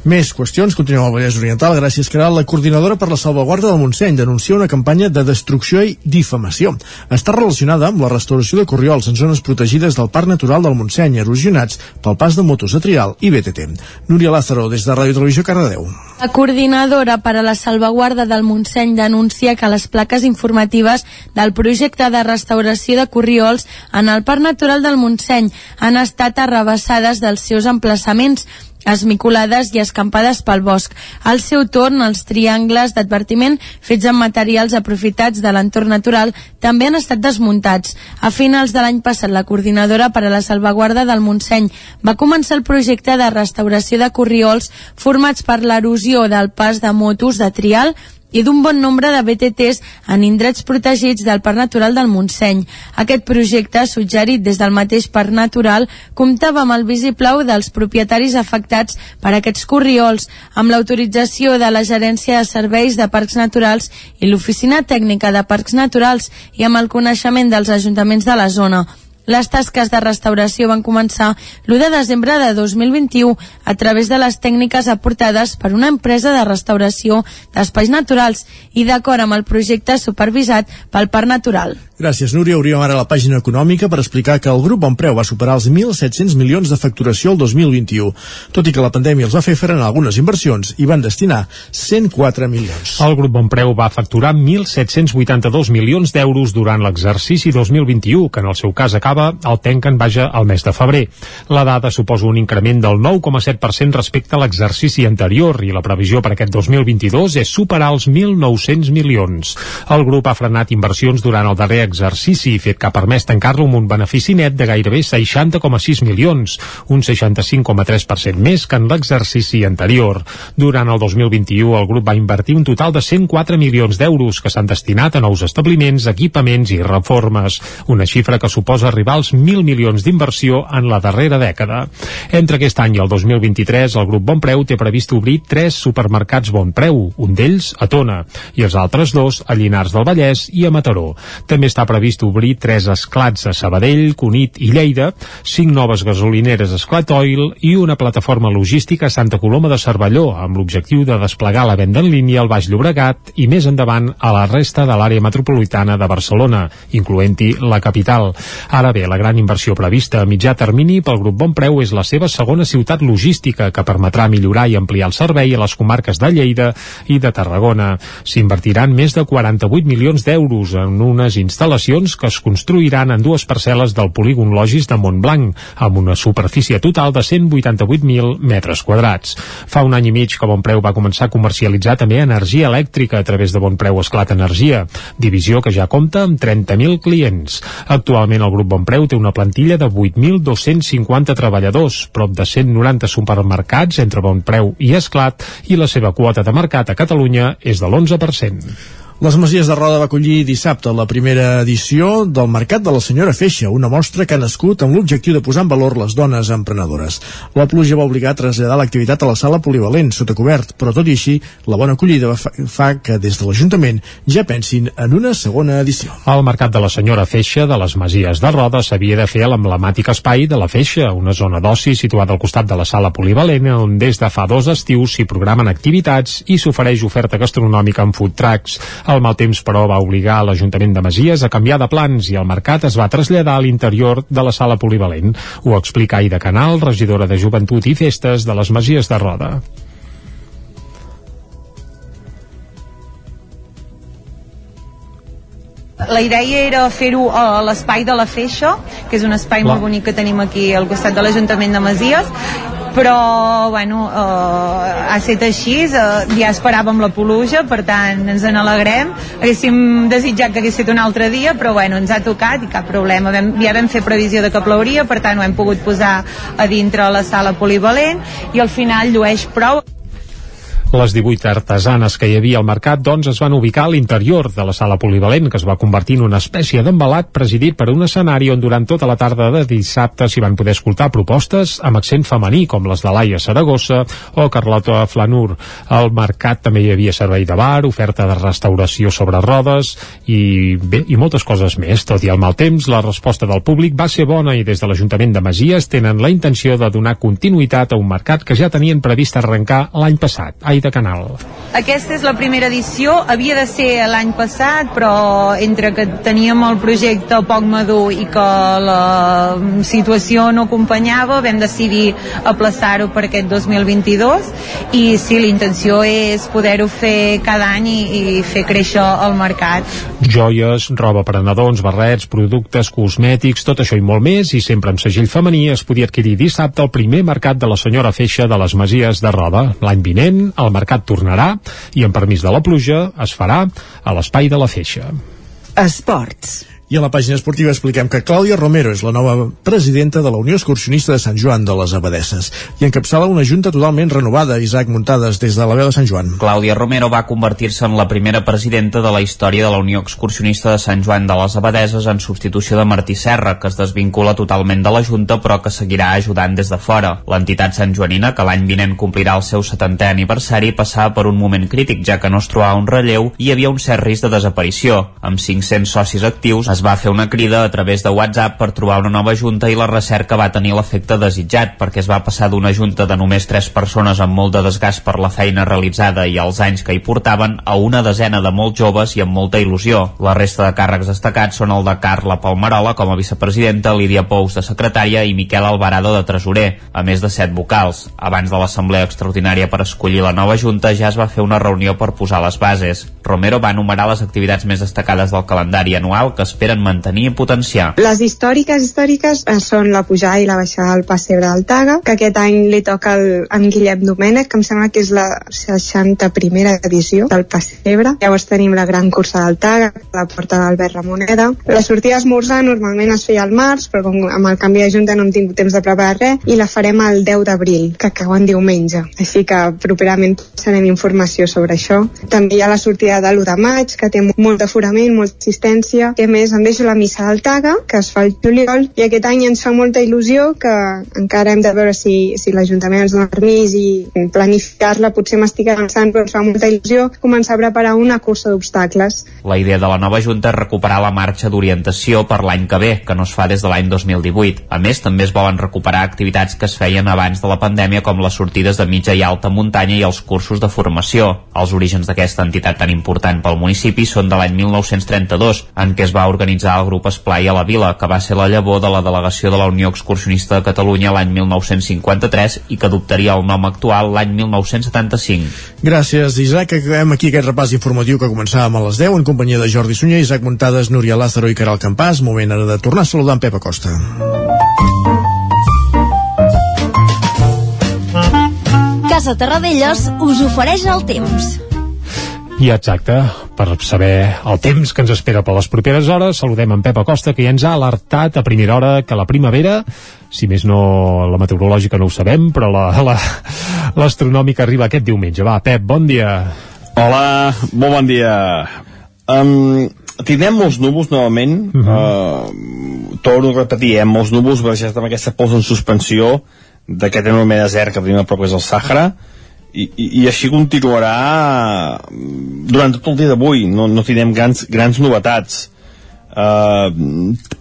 Més qüestions. Continuem al Vallès Oriental. Gràcies, Caral. La coordinadora per la salvaguarda del Montseny denuncia una campanya de destrucció i difamació. Està relacionada amb la restauració de corriols en zones protegides del Parc Natural del Montseny, erosionats pel pas de motos de trial i BTT. Núria Lázaro, des de Ràdio Televisió, Cardedeu. La coordinadora per a la salvaguarda del Montseny denuncia que les plaques informatives del projecte de restauració de corriols en el Parc Natural del Montseny han estat arrabassades dels seus emplaçaments esmicolades i escampades pel bosc. Al seu torn, els triangles d'advertiment fets amb materials aprofitats de l'entorn natural també han estat desmuntats. A finals de l'any passat, la coordinadora per a la salvaguarda del Montseny va començar el projecte de restauració de corriols formats per l'erosió del pas de motos de trial i d'un bon nombre de BTTs en indrets protegits del Parc Natural del Montseny. Aquest projecte, suggerit des del mateix Parc Natural, comptava amb el visiplau dels propietaris afectats per aquests corriols, amb l'autorització de la Gerència de Serveis de Parcs Naturals i l'Oficina Tècnica de Parcs Naturals i amb el coneixement dels ajuntaments de la zona. Les tasques de restauració van començar l'1 de desembre de 2021 a través de les tècniques aportades per una empresa de restauració d'espais naturals i d'acord amb el projecte supervisat pel Parc Natural. Gràcies, Núria. Obríem ara la pàgina econòmica per explicar que el grup Bonpreu va superar els 1.700 milions de facturació el 2021, tot i que la pandèmia els va fer frenar algunes inversions i van destinar 104 milions. El grup Bonpreu va facturar 1.782 milions d'euros durant l'exercici 2021, que en el seu cas acaba el tanquen vaja al mes de febrer. La dada suposa un increment del 9,7% respecte a l'exercici anterior i la previsió per aquest 2022 és superar els 1.900 milions. El grup ha frenat inversions durant el darrer exercici, fet que ha permès tancar-lo amb un benefici net de gairebé 60,6 milions, un 65,3% més que en l'exercici anterior. Durant el 2021 el grup va invertir un total de 104 milions d'euros que s'han destinat a nous establiments, equipaments i reformes, una xifra que suposa arribar als 1.000 milions d'inversió en la darrera dècada. Entre aquest any i el 2023 el grup Bonpreu té previst obrir tres supermercats Bonpreu, un d'ells a Tona, i els altres dos a Llinars del Vallès i a Mataró. També està previst obrir tres esclats a Sabadell, Cunit i Lleida, cinc noves gasolineres Esclat Oil i una plataforma logística a Santa Coloma de Cervelló, amb l'objectiu de desplegar la venda en línia al Baix Llobregat i més endavant a la resta de l'àrea metropolitana de Barcelona, incloent-hi la capital. Ara bé, la gran inversió prevista a mitjà termini pel grup Bonpreu és la seva segona ciutat logística, que permetrà millorar i ampliar el servei a les comarques de Lleida i de Tarragona. S'invertiran més de 48 milions d'euros en unes instal·lacions que es construiran en dues parcel·les del polígon Logis de Montblanc, amb una superfície total de 188.000 metres quadrats. Fa un any i mig que Bonpreu va començar a comercialitzar també energia elèctrica a través de Bonpreu Esclat Energia, divisió que ja compta amb 30.000 clients. Actualment el grup Bonpreu té una plantilla de 8.250 treballadors, prop de 190 supermercats entre Bonpreu i Esclat, i la seva quota de mercat a Catalunya és de l'11%. Les Masies de Roda va acollir dissabte la primera edició del Mercat de la Senyora Feixa, una mostra que ha nascut amb l'objectiu de posar en valor les dones emprenedores. La pluja va obligar a traslladar l'activitat a la sala polivalent, sota cobert, però tot i així, la bona acollida fa, fa que des de l'Ajuntament ja pensin en una segona edició. El Mercat de la Senyora Feixa de les Masies de Roda s'havia de fer a l'emblemàtic espai de la Feixa, una zona d'oci situada al costat de la sala polivalent, on des de fa dos estius s'hi programen activitats i s'ofereix oferta gastronòmica amb food trucks. El mal temps, però, va obligar l'Ajuntament de Masies a canviar de plans i el mercat es va traslladar a l'interior de la sala polivalent. Ho explica Aida Canal, regidora de Joventut i Festes de les Masies de Roda. La idea era fer-ho a l'espai de la Feixa, que és un espai molt bonic que tenim aquí al costat de l'Ajuntament de Masies, però bueno, eh, ha estat així eh, ja esperàvem la pluja per tant ens en alegrem haguéssim desitjat que hagués estat un altre dia però bueno, ens ha tocat i cap problema. Vam, ja vam fer previsió de que plouria per tant ho hem pogut posar a dintre la sala polivalent i al final llueix prou Les 18 artesanes que hi havia al mercat, doncs, es van ubicar a l'interior de la sala polivalent, que es va convertir en una espècie d'embalat presidit per un escenari on durant tota la tarda de dissabte s'hi van poder escoltar propostes amb accent femení, com les de Laia Saragossa o Carlota Flanur. Al mercat també hi havia servei de bar, oferta de restauració sobre rodes i, bé, i moltes coses més. Tot i el mal temps, la resposta del públic va ser bona i des de l'Ajuntament de Masies tenen la intenció de donar continuïtat a un mercat que ja tenien previst arrencar l'any passat. Ai, de Canal. Aquesta és la primera edició, havia de ser l'any passat, però entre que teníem el projecte poc madur i que la situació no acompanyava, vam decidir aplaçar-ho per aquest 2022 i sí, l'intenció és poder-ho fer cada any i, i fer créixer el mercat. Joies, roba per a nadons, barrets, productes, cosmètics, tot això i molt més, i sempre amb segell femení es podia adquirir dissabte el primer mercat de la senyora Feixa de les Masies de Roda. L'any vinent, el el mercat tornarà i amb permís de la pluja es farà a l'espai de la Feixa. Esports. I a la pàgina esportiva expliquem que Clàudia Romero és la nova presidenta de la Unió Excursionista de Sant Joan de les Abadesses i encapçala una junta totalment renovada, Isaac Muntades, des de la veu de Sant Joan. Clàudia Romero va convertir-se en la primera presidenta de la història de la Unió Excursionista de Sant Joan de les Abadeses en substitució de Martí Serra, que es desvincula totalment de la Junta però que seguirà ajudant des de fora. L'entitat santjoanina, que l'any vinent complirà el seu 70è aniversari, passava per un moment crític, ja que no es trobava un relleu i hi havia un cert risc de desaparició. Amb 500 socis actius, es va fer una crida a través de WhatsApp per trobar una nova junta i la recerca va tenir l'efecte desitjat perquè es va passar d'una junta de només 3 persones amb molt de desgast per la feina realitzada i els anys que hi portaven a una desena de molt joves i amb molta il·lusió. La resta de càrrecs destacats són el de Carla Palmerola com a vicepresidenta, Lídia Pous de secretària i Miquel Alvarado de tresorer, a més de 7 vocals. Abans de l'assemblea extraordinària per escollir la nova junta ja es va fer una reunió per posar les bases. Romero va enumerar les activitats més destacades del calendari anual que esperen mantenir i potenciar. Les històriques històriques eh, són la pujada i la baixada del pessebre del Taga, que aquest any li toca el, en Guillem Domènech, que em sembla que és la 61a edició del pessebre. Llavors tenim la gran cursa del Taga, la porta d'Albert Ramoneda. La sortida d'esmorzar normalment es feia al març, però com amb el canvi de junta no hem tingut temps de preparar res, i la farem el 10 d'abril, que cau en diumenge. Així que properament serem informació sobre això. També hi ha la sortida de l'1 de maig, que té molt d'aforament, molta assistència. A més, deixo la missa del Taga, que es fa el juliol, i aquest any ens fa molta il·lusió que encara hem de veure si, si l'Ajuntament ens dona permís i planificar-la, potser m'estic avançant, però ens fa molta il·lusió començar a preparar una cursa d'obstacles. La idea de la nova Junta és recuperar la marxa d'orientació per l'any que ve, que no es fa des de l'any 2018. A més, també es volen recuperar activitats que es feien abans de la pandèmia, com les sortides de mitja i alta muntanya i els cursos de formació. Els orígens d'aquesta entitat tan important pel municipi són de l'any 1932, en què es va organitzar el grup Esplai a la Vila, que va ser la llavor de la delegació de la Unió Excursionista de Catalunya l'any 1953 i que adoptaria el nom actual l'any 1975. Gràcies, Isaac. Acabem aquí aquest repàs informatiu que començàvem a les 10 en companyia de Jordi Sunyer, Isaac Muntades, Núria Lázaro i Caral Campàs. Moment ara de tornar a saludar en Pep Acosta. Casa Terradellos us ofereix el temps. I exacte, per saber el temps que ens espera per les properes hores, saludem en Pep Acosta, que ja ens ha alertat a primera hora que la primavera, si més no la meteorològica no ho sabem, però l'astronòmica arriba aquest diumenge. Va, Pep, bon dia. Hola, molt bon dia. Um, tindrem molts núvols novament, uh -huh. uh, torno a repetir, eh, molts núvols barrejats amb aquesta pols en suspensió d'aquest enorme desert que tenim a prop és el Sàhara, i, i, i així continuarà durant tot el dia d'avui. No, no tindrem grans, grans novetats. Uh,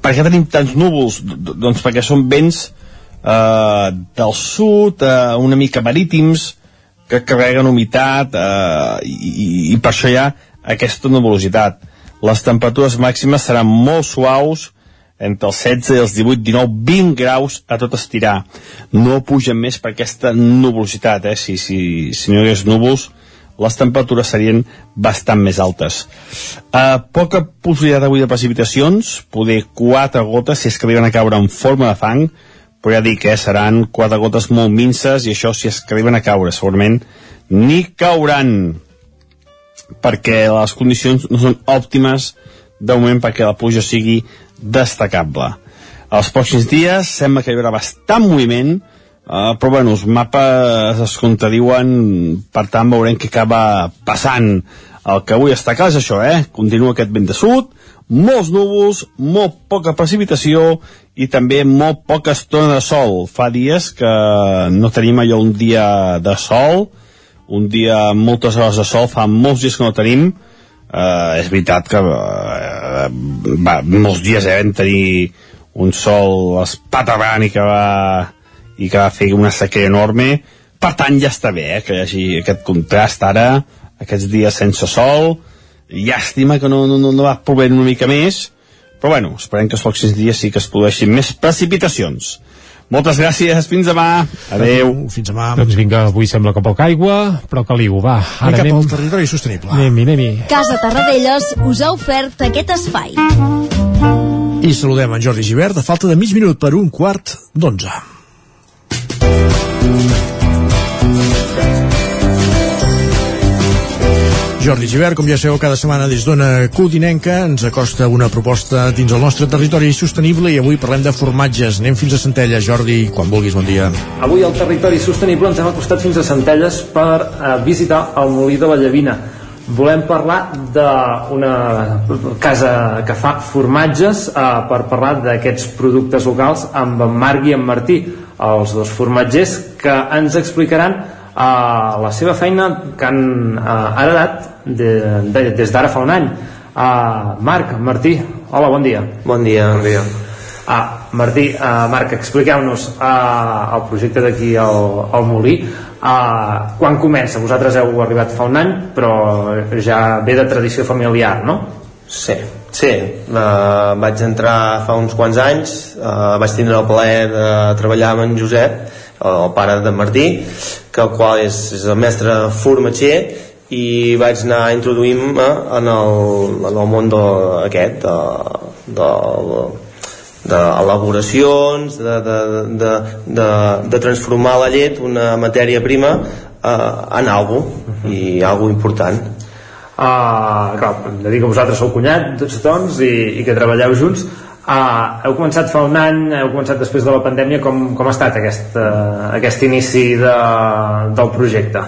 per què tenim tants núvols? doncs perquè són vents uh, del sud uh, una mica marítims que carreguen humitat uh, i, i per això hi ha aquesta nuvolositat. Les temperatures màximes seran molt suaus entre els 16 i els 18, 19, 20 graus a tot estirar. No pugen més per aquesta nuvolositat, eh? Si, si, si no hi hagués núvols, les temperatures serien bastant més altes. Uh, poca possibilitat avui de precipitacions, poder 4 gotes si es que arriben a caure en forma de fang, però ja dic eh, seran 4 gotes molt minces i això si es que arriben a caure segurament ni cauran perquè les condicions no són òptimes de moment perquè la pluja sigui destacable. Els pròxims dies sembla que hi haurà bastant moviment, uh, però bueno, els mapes es contradiuen per tant veurem què acaba passant el que avui està clar és això, eh? continua aquest vent de sud molts núvols, molt poca precipitació i també molt poca estona de sol. Fa dies que no tenim allò un dia de sol, un dia moltes hores de sol, fa molts dies que no tenim, eh, és veritat que eh, va, molts dies eh, vam tenir un sol espaterrant i que va i que va fer una sequera enorme. Per tant ja està bé eh, que hi hagi aquest contrast ara aquests dies sense sol. Llàstima que no, no, no, va plovent una mica més però bueno, esperem que els pròxims dies sí que es produeixin més precipitacions moltes gràcies, fins demà. Adeu. Fins demà. Doncs vinga, avui sembla que poca aigua, però caliu, va. Ara cap anem... al territori sostenible. Anem-hi, anem-hi. Casa Tarradellas us ha ofert aquest espai. I saludem en Jordi Givert a falta de mig minut per un quart d'onze. Jordi Givert, com ja sabeu, cada setmana des d'Ona Codinenca ens acosta una proposta dins el nostre territori sostenible i avui parlem de formatges. Anem fins a Centella. Jordi, quan vulguis, bon dia. Avui al territori sostenible ens hem acostat fins a Centelles per eh, visitar el Molí de la Llavina. Volem parlar d'una casa que fa formatges eh, per parlar d'aquests productes locals amb en Marc i en Martí, els dos formatgers que ens explicaran uh, la seva feina que han uh, heredat de, de, des d'ara fa un any. Uh, Marc, Martí, hola, bon dia. Bon dia. Bon dia. Ah, Martí, uh, Marc, expliqueu-nos uh, el projecte d'aquí al, al Molí. Uh, quan comença? Vosaltres heu arribat fa un any, però ja ve de tradició familiar, no? Sí, sí. Uh, vaig entrar fa uns quants anys, uh, vaig tindre el plaer de treballar amb en Josep, el pare de Martí, que el qual és, és el mestre formatger i vaig anar introduint-me en el, en el món de, aquest de, de, d'elaboracions de, de, de, de, de transformar la llet una matèria prima eh, en algo i algo important. Uh, clar, hem de dir que vosaltres sou cunyats doncs, i, i que treballeu junts uh, heu començat fa un any heu començat després de la pandèmia com, com ha estat aquest, uh, aquest inici de, del projecte?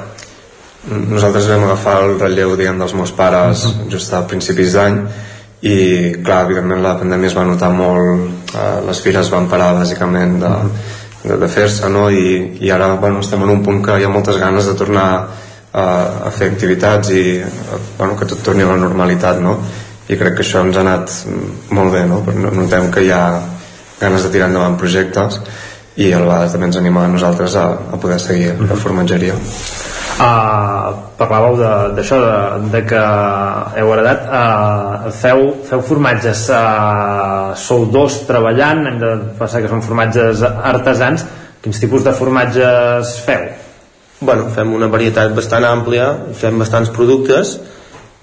nosaltres vam agafar el relleu diguem, dels meus pares uh -huh. just a principis d'any i clar, evidentment la pandèmia es va notar molt eh, les fires van parar bàsicament de, de, de fer-se no? I, i ara bueno, estem en un punt que hi ha moltes ganes de tornar a, a fer activitats i bueno, que tot torni a la normalitat no? I crec que això ens ha anat molt bé no? notem que hi ha ganes de tirar endavant projectes i a vegades també ens anima a nosaltres a, a poder seguir la formatgeria Uh, parlàveu d'això, de, de, de que heu heredat, uh, feu, feu formatges, uh, sou dos treballant, hem de pensar que són formatges artesans, quins tipus de formatges feu? Bueno, fem una varietat bastant àmplia, fem bastants productes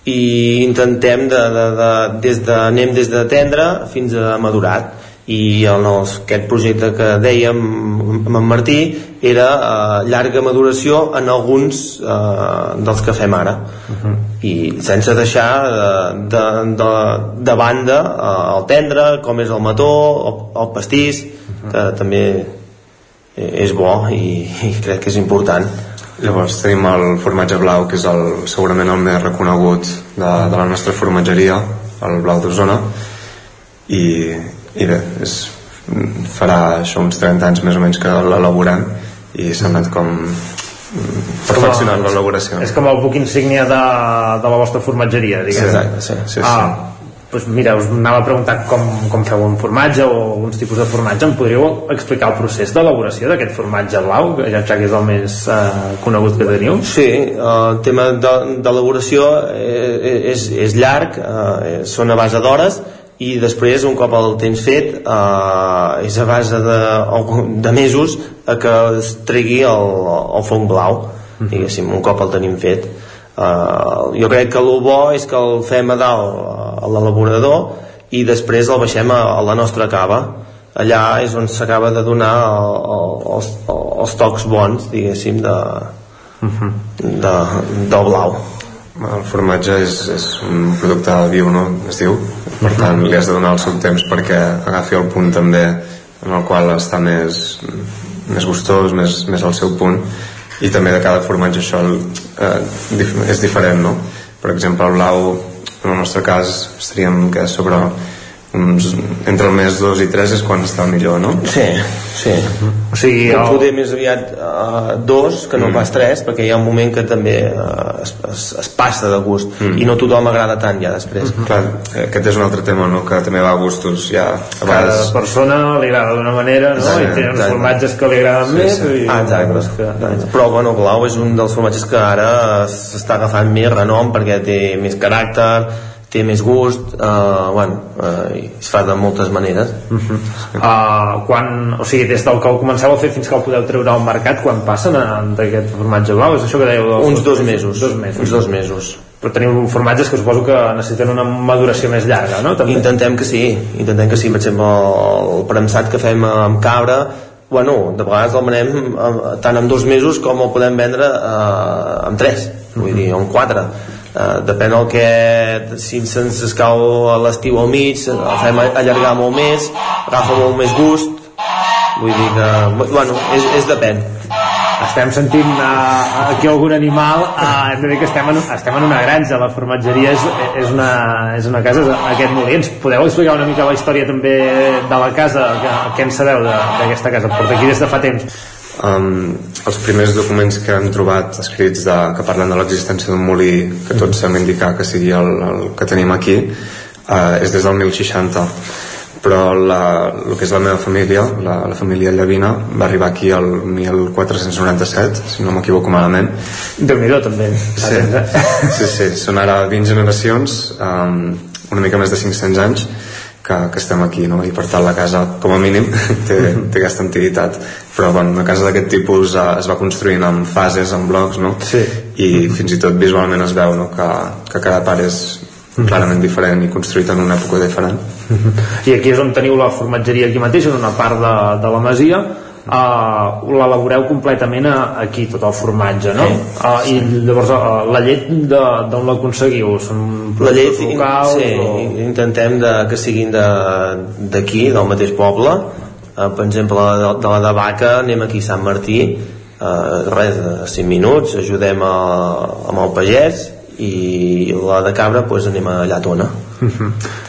i intentem de, de, de, des de, anem des de tendre fins a madurat i en els, aquest projecte que dèiem amb en Martí era eh, llarga maduració en alguns eh, dels que fem ara uh -huh. i sense deixar de, de, de, de banda eh, el tendre, com és el mató el, el pastís, uh -huh. que també és bo i, i crec que és important Llavors tenim el formatge blau, que és el, segurament el més reconegut de, de la nostra formatgeria, el blau d'Osona, i, i bé, és, farà això uns 30 anys més o menys que l'elaborem i s'ha anat com perfeccionant l'elaboració. és com el buc insígnia de, de la vostra formatgeria diguem. sí, exacte, sí, sí, ah, doncs mira, us anava a preguntar com, com feu un formatge o alguns tipus de formatge em podríeu explicar el procés d'elaboració d'aquest formatge blau, ja que és el més eh, conegut que teniu? Sí, el tema d'elaboració eh, és, és llarg eh, són a base d'hores i després un cop el tens fet eh, és a base de, de mesos a que es tregui el, el fong blau mhm. diguéssim, un cop el tenim fet eh, jo crec que el bo és que el fem a dalt a l'elaborador i després el baixem a, a la nostra cava allà és on s'acaba de donar el, el, els, els tocs bons diguéssim de, mhm. de, del blau el formatge és, és un producte viu, no? es diu per tant li has de donar el seu temps perquè agafi el punt també en el qual està més més gustós, més, més al seu punt i també de cada formatge això eh, és diferent no? per exemple el blau en el nostre cas estaríem que sobre uns, entre el mes 2 i 3 és quan està millor, no? Sí, sí. O sigui, el- poder més aviat uh, dos que no Mm. pas tres, perquè hi ha un moment que també uh, es, es, es passa de gust Mm. i no tothom agrada tant ja després. Clar, eh, aquest és un altre tema, no? Que també va a gustos, ja a cada vegades... persona li agrada d'una manera no? Exacte, i té uns exacte. formatges que li agraden Sí, més sí. i Ah, exacte. altres que... Però bueno, Blau és un dels formatges que ara s'està agafant més renom perquè té més caràcter, té més gust, uh, bueno, uh, i es fa de moltes maneres. Uh, quan, o sigui, des del que ho comenceu a fer fins que el podeu treure al mercat, quan passen d'aquest formatge blau? És això que dèieu? Dels Uns dos mesos. Dos mesos. Uns dos mesos. Però teniu formatges que suposo que necessiten una maduració més llarga, no? També. Intentem que sí, intentem que sí, per exemple el premsat que fem amb cabra bueno, de vegades el venem eh, tant en dos mesos com el podem vendre eh, en tres, vull dir, o en quatre eh, depèn del que si se'ns escau a l'estiu al mig el fem allargar molt més agafa molt més gust. Vull dir que, bueno, és, és depèn. Estem sentint uh, aquí algun animal uh, hem de dir que estem en, estem en una granja la formatgeria és, és, una, és una casa aquest molí, ens podeu explicar una mica la història també de la casa que, què en sabeu d'aquesta casa? Porta aquí des de fa temps Um, els primers documents que hem trobat escrits de, que parlen de l'existència d'un molí que tots hem indicat que sigui el, el que tenim aquí uh, és des del 1060 però la, el que és la meva família la, la família Llavina va arribar aquí el 1497 si no m'equivoco malament. Déu-n'hi-do també. Fa sí, sí, sí, són ara 20 generacions um, una mica més de 500 anys que, que estem aquí no? i per tant la casa com a mínim té, té aquesta antiguitat però bueno, una casa d'aquest tipus uh, es va construint en fases, en blocs no? sí. i fins i tot visualment es veu no? que, que cada part és clarament diferent i construït en una època diferent i aquí és on teniu la formatgeria aquí mateix en una part de, de la masia uh, l'elaboreu completament a, aquí tot el formatge no? Sí. Uh, i llavors uh, la llet de- d'on l'aconseguiu? són la llet locals sí, o... intentem de, que siguin de- d'aquí, del mateix poble eh, per exemple de, de la de Vaca anem aquí a Sant Martí eh, res, de 5 minuts ajudem a, amb el pagès i la de cabra pues, anem a Llatona Mhm.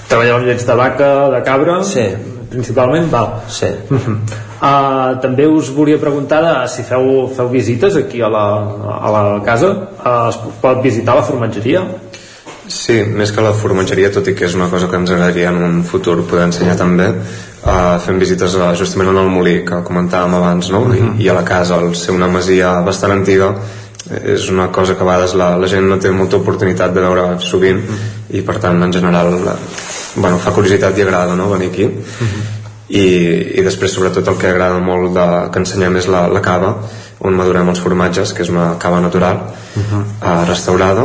Treballeu amb llets de vaca, de cabra? Sí. Principalment? Val. Sí. Uh, també us volia preguntar de, si feu, feu visites aquí a la, a la casa uh, es pot visitar la formatgeria? Sí, més que la formatgeria, tot i que és una cosa que ens agradaria en un futur poder ensenyar també, uh, fem visites a, justament en el molí que comentàvem abans, no? I, I a la casa, al ser una masia bastant antiga, eh, és una cosa que a vegades la, la gent no té molta oportunitat de veure sovint i per tant en general eh, bueno, fa curiositat i agrada no? venir aquí. I, i després sobretot el que agrada molt de, que ensenyem és la, la cava on madurem els formatges que és una cava natural eh, restaurada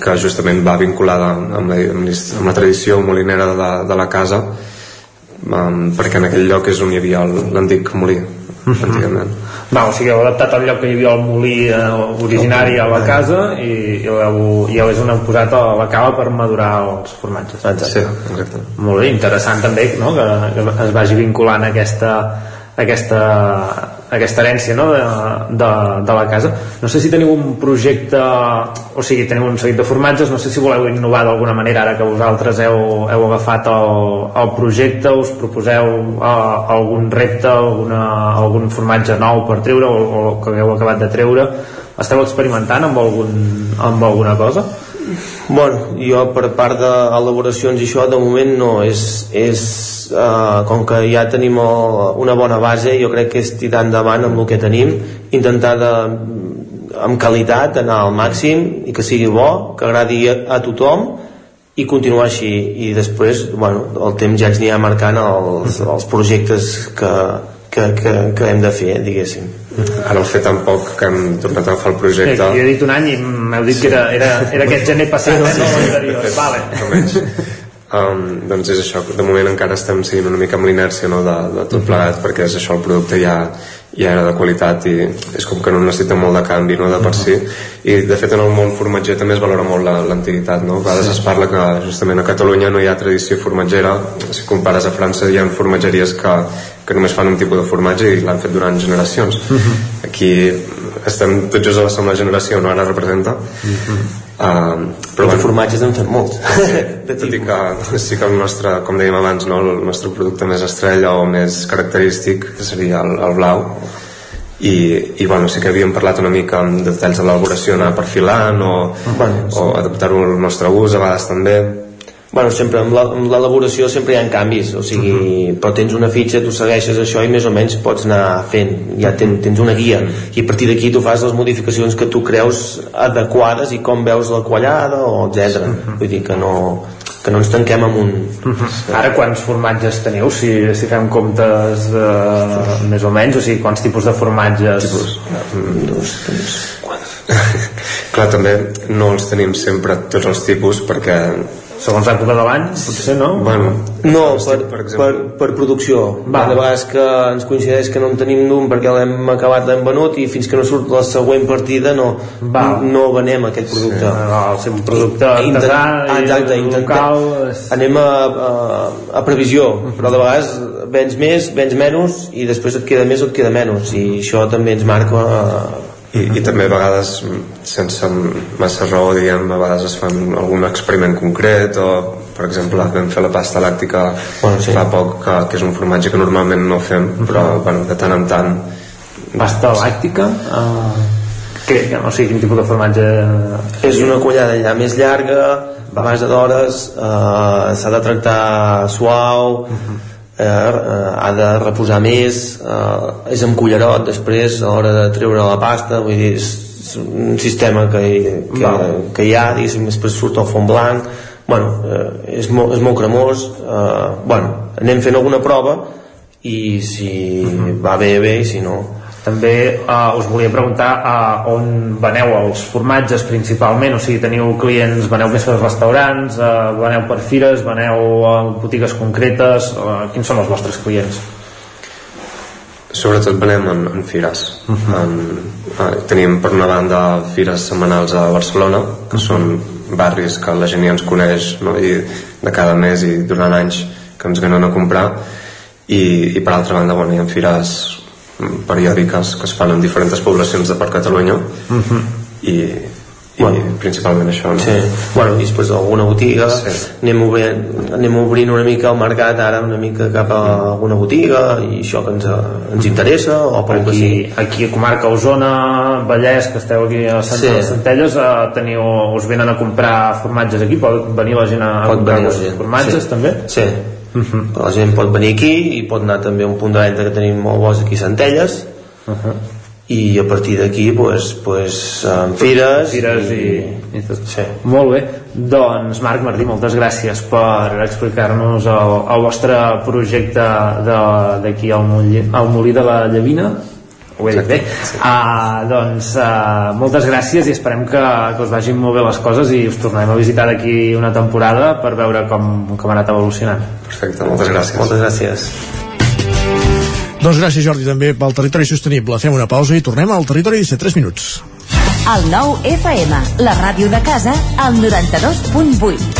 que justament va vinculada amb la, amb la, amb la tradició molinera de la, de la casa um, perquè en aquell lloc és on hi havia l'antic molí antigament Va, o sigui, heu adaptat el lloc que hi havia el molí eh, originari a la casa i, i, l'heu, heu heu posat a la cava per madurar els formatges. Sí, exacte. Molt bé, interessant també no? que, que es vagi vinculant aquesta, aquesta, aquesta herència no? de, de, de la casa. No sé si teniu un projecte, o sigui, teniu un seguit de formatges, no sé si voleu innovar d'alguna manera ara que vosaltres heu, heu agafat el, el projecte, us proposeu uh, algun repte, alguna, algun formatge nou per treure o, o que hagueu acabat de treure. Esteu experimentant amb, algun, amb alguna cosa? Bueno, jo per part d'elaboracions i això de moment no és, és uh, com que ja tenim el, una bona base jo crec que és tirar endavant amb el que tenim intentar de, amb qualitat anar al màxim i que sigui bo, que agradi a, a tothom i continuar així. I després bueno, el temps ja ens anirà marcant els, els projectes que, que, que, que hem de fer diguéssim ara el fer tan poc que hem tornat a agafar el Sí, projecte jo he dit un any i m'heu dit que era, era, era aquest gener passat, eh, no l'anterior. Vale. Almenys. Um, doncs és això, de moment encara estem seguint una mica amb l'inèrcia no, de, de tot plegat perquè és això, el producte ja, ja era de qualitat i és com que no necessita molt de canvi no, de per si. I de fet en el món formatger també es valora molt la- l'antiguitat no? a vegades Sí. es parla que justament a Catalunya no hi ha tradició formatgera. Si compares a França hi ha formatgeries que, que només fan un tipus de formatge i l'han fet durant generacions. Aquí estem tots just a la segona generació no? Ara representa. Uh, però de formatges en fem molts. De tot i que sí que el nostre, com dèiem abans no, el nostre producte més estrella o més característic seria el, el blau. I, i bueno, sí que havíem parlat una mica de detalls de l'elaboració anar perfilant o, Bueno, sí. o adaptar-ho al nostre ús a vegades també Bueno, sempre amb la- amb l'elaboració sempre hi ha canvis, o sigui, però tens una fitxa, tu segueixes això i més o menys pots anar fent, ja ten, tens una guia. I a partir d'aquí tu fas les modificacions que tu creus adequades i com veus la quallada o etc. Vull dir que no, que no ens tanquem amb un... Ara quants formatges teniu, si, si fem comptes eh, més o menys, o sigui, quants tipus de formatges? Tipus. Dos, tres, clar, també no els tenim sempre tots els tipus perquè segons l'època de l'any, potser no? Bueno, No, per, per, per, per producció. Va. De vegades que ens coincideix que no en tenim d'un perquè l'hem acabat, l'hem venut i fins que no surt la següent partida no, Va. no venem aquest producte. Sí, no, ser un producte Intent- artesà ah, i exacte, intentem, local, és- anem a, a, a previsió, però de vegades vens més, vens menys i després et queda més o et queda menys i això també ens marca i, i també a vegades sense massa raó diguem, a vegades es fan algun experiment concret o per exemple vam fer la pasta làctica bueno, sí. fa poc que, que és un formatge que normalment no fem però bueno, de tant en tant Pasta làctica? Uh, què? O sigui, quin tipus de formatge... és una quallada ja més llarga a base d'hores eh, s'ha de tractar suau eh, eh, ha de reposar més eh, és amb cullerot després a l'hora de treure la pasta vull dir, és, un sistema que, que, Val. que hi ha diguéssim, després surt el fons blanc bueno, eh, és, molt, és molt cremós eh, bueno, anem fent alguna prova i si va bé, bé i si no També uh, us volia preguntar uh, on veneu els formatges principalment, o sigui, teniu clients, veneu més per restaurants, uh, veneu per fires, veneu a botigues concretes, uh, quins són els vostres clients? sobretot venem en, en fires. En, eh, tenim per una banda fires setmanals a Barcelona que són barris que la gent ja ens coneix no? i de cada mes i durant anys que ens venen a comprar. I, i per altra banda bueno, hi ha fires periòdiques que es fan en diferents poblacions de per Catalunya i, i bueno. principalment això no? Sí. Bueno, i després alguna botiga sí. anem, obrint, anem obrint una mica el mercat ara una mica cap a alguna botiga i això que ens, ens interessa o que Aquí, sigui aquí a comarca Osona, Vallès, que esteu aquí a Sant Sí. sí. Centelles, uh, teniu, us venen a comprar formatges aquí? Pot venir la gent a Pot comprar venir formatges sí. també? Sí. Uh -huh. La gent pot venir aquí i pot anar també a un punt de venda que tenim molt bons aquí a Centelles Uh -huh. i a partir d'aquí pues, pues, en fires, Fires i, i tot. Sí. Molt bé. Doncs, Marc Martí, moltes gràcies per explicar-nos el, el vostre projecte de- d'aquí al, al Molí de la Llavina. Ho he dit bé. Ah, doncs, uh, moltes gràcies i esperem que, que us vagin molt bé les coses i us tornarem a visitar d'aquí una temporada per veure com, com ha anat evolucionant. Perfecte, moltes gràcies. Moltes gràcies. Doncs gràcies Jordi també pel Territori Sostenible. Fem una pausa i tornem al Territori 17, 3 minuts. El nou FM, la ràdio de casa, al 92.8.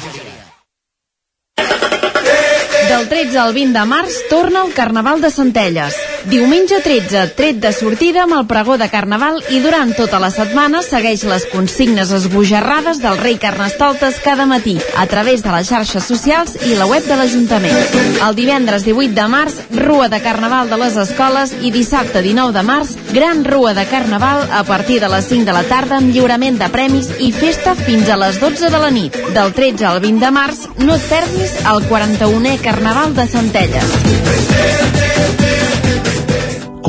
Del 13 al 20 de març torna el Carnaval de Centelles. Diumenge 13, tret de sortida amb el pregó de Carnaval i durant tota la setmana segueix les consignes esbojarrades del rei Carnestoltes cada matí a través de les xarxes socials i la web de l'Ajuntament. El divendres 18 de març, Rua de Carnaval de les Escoles i dissabte 19 de març, Gran Rua de Carnaval a partir de les 5 de la tarda amb lliurament de premis i festa fins a les 12 de la nit. Del 13 al 20 de març, no et perdis el 41è Carnaval de Centelles.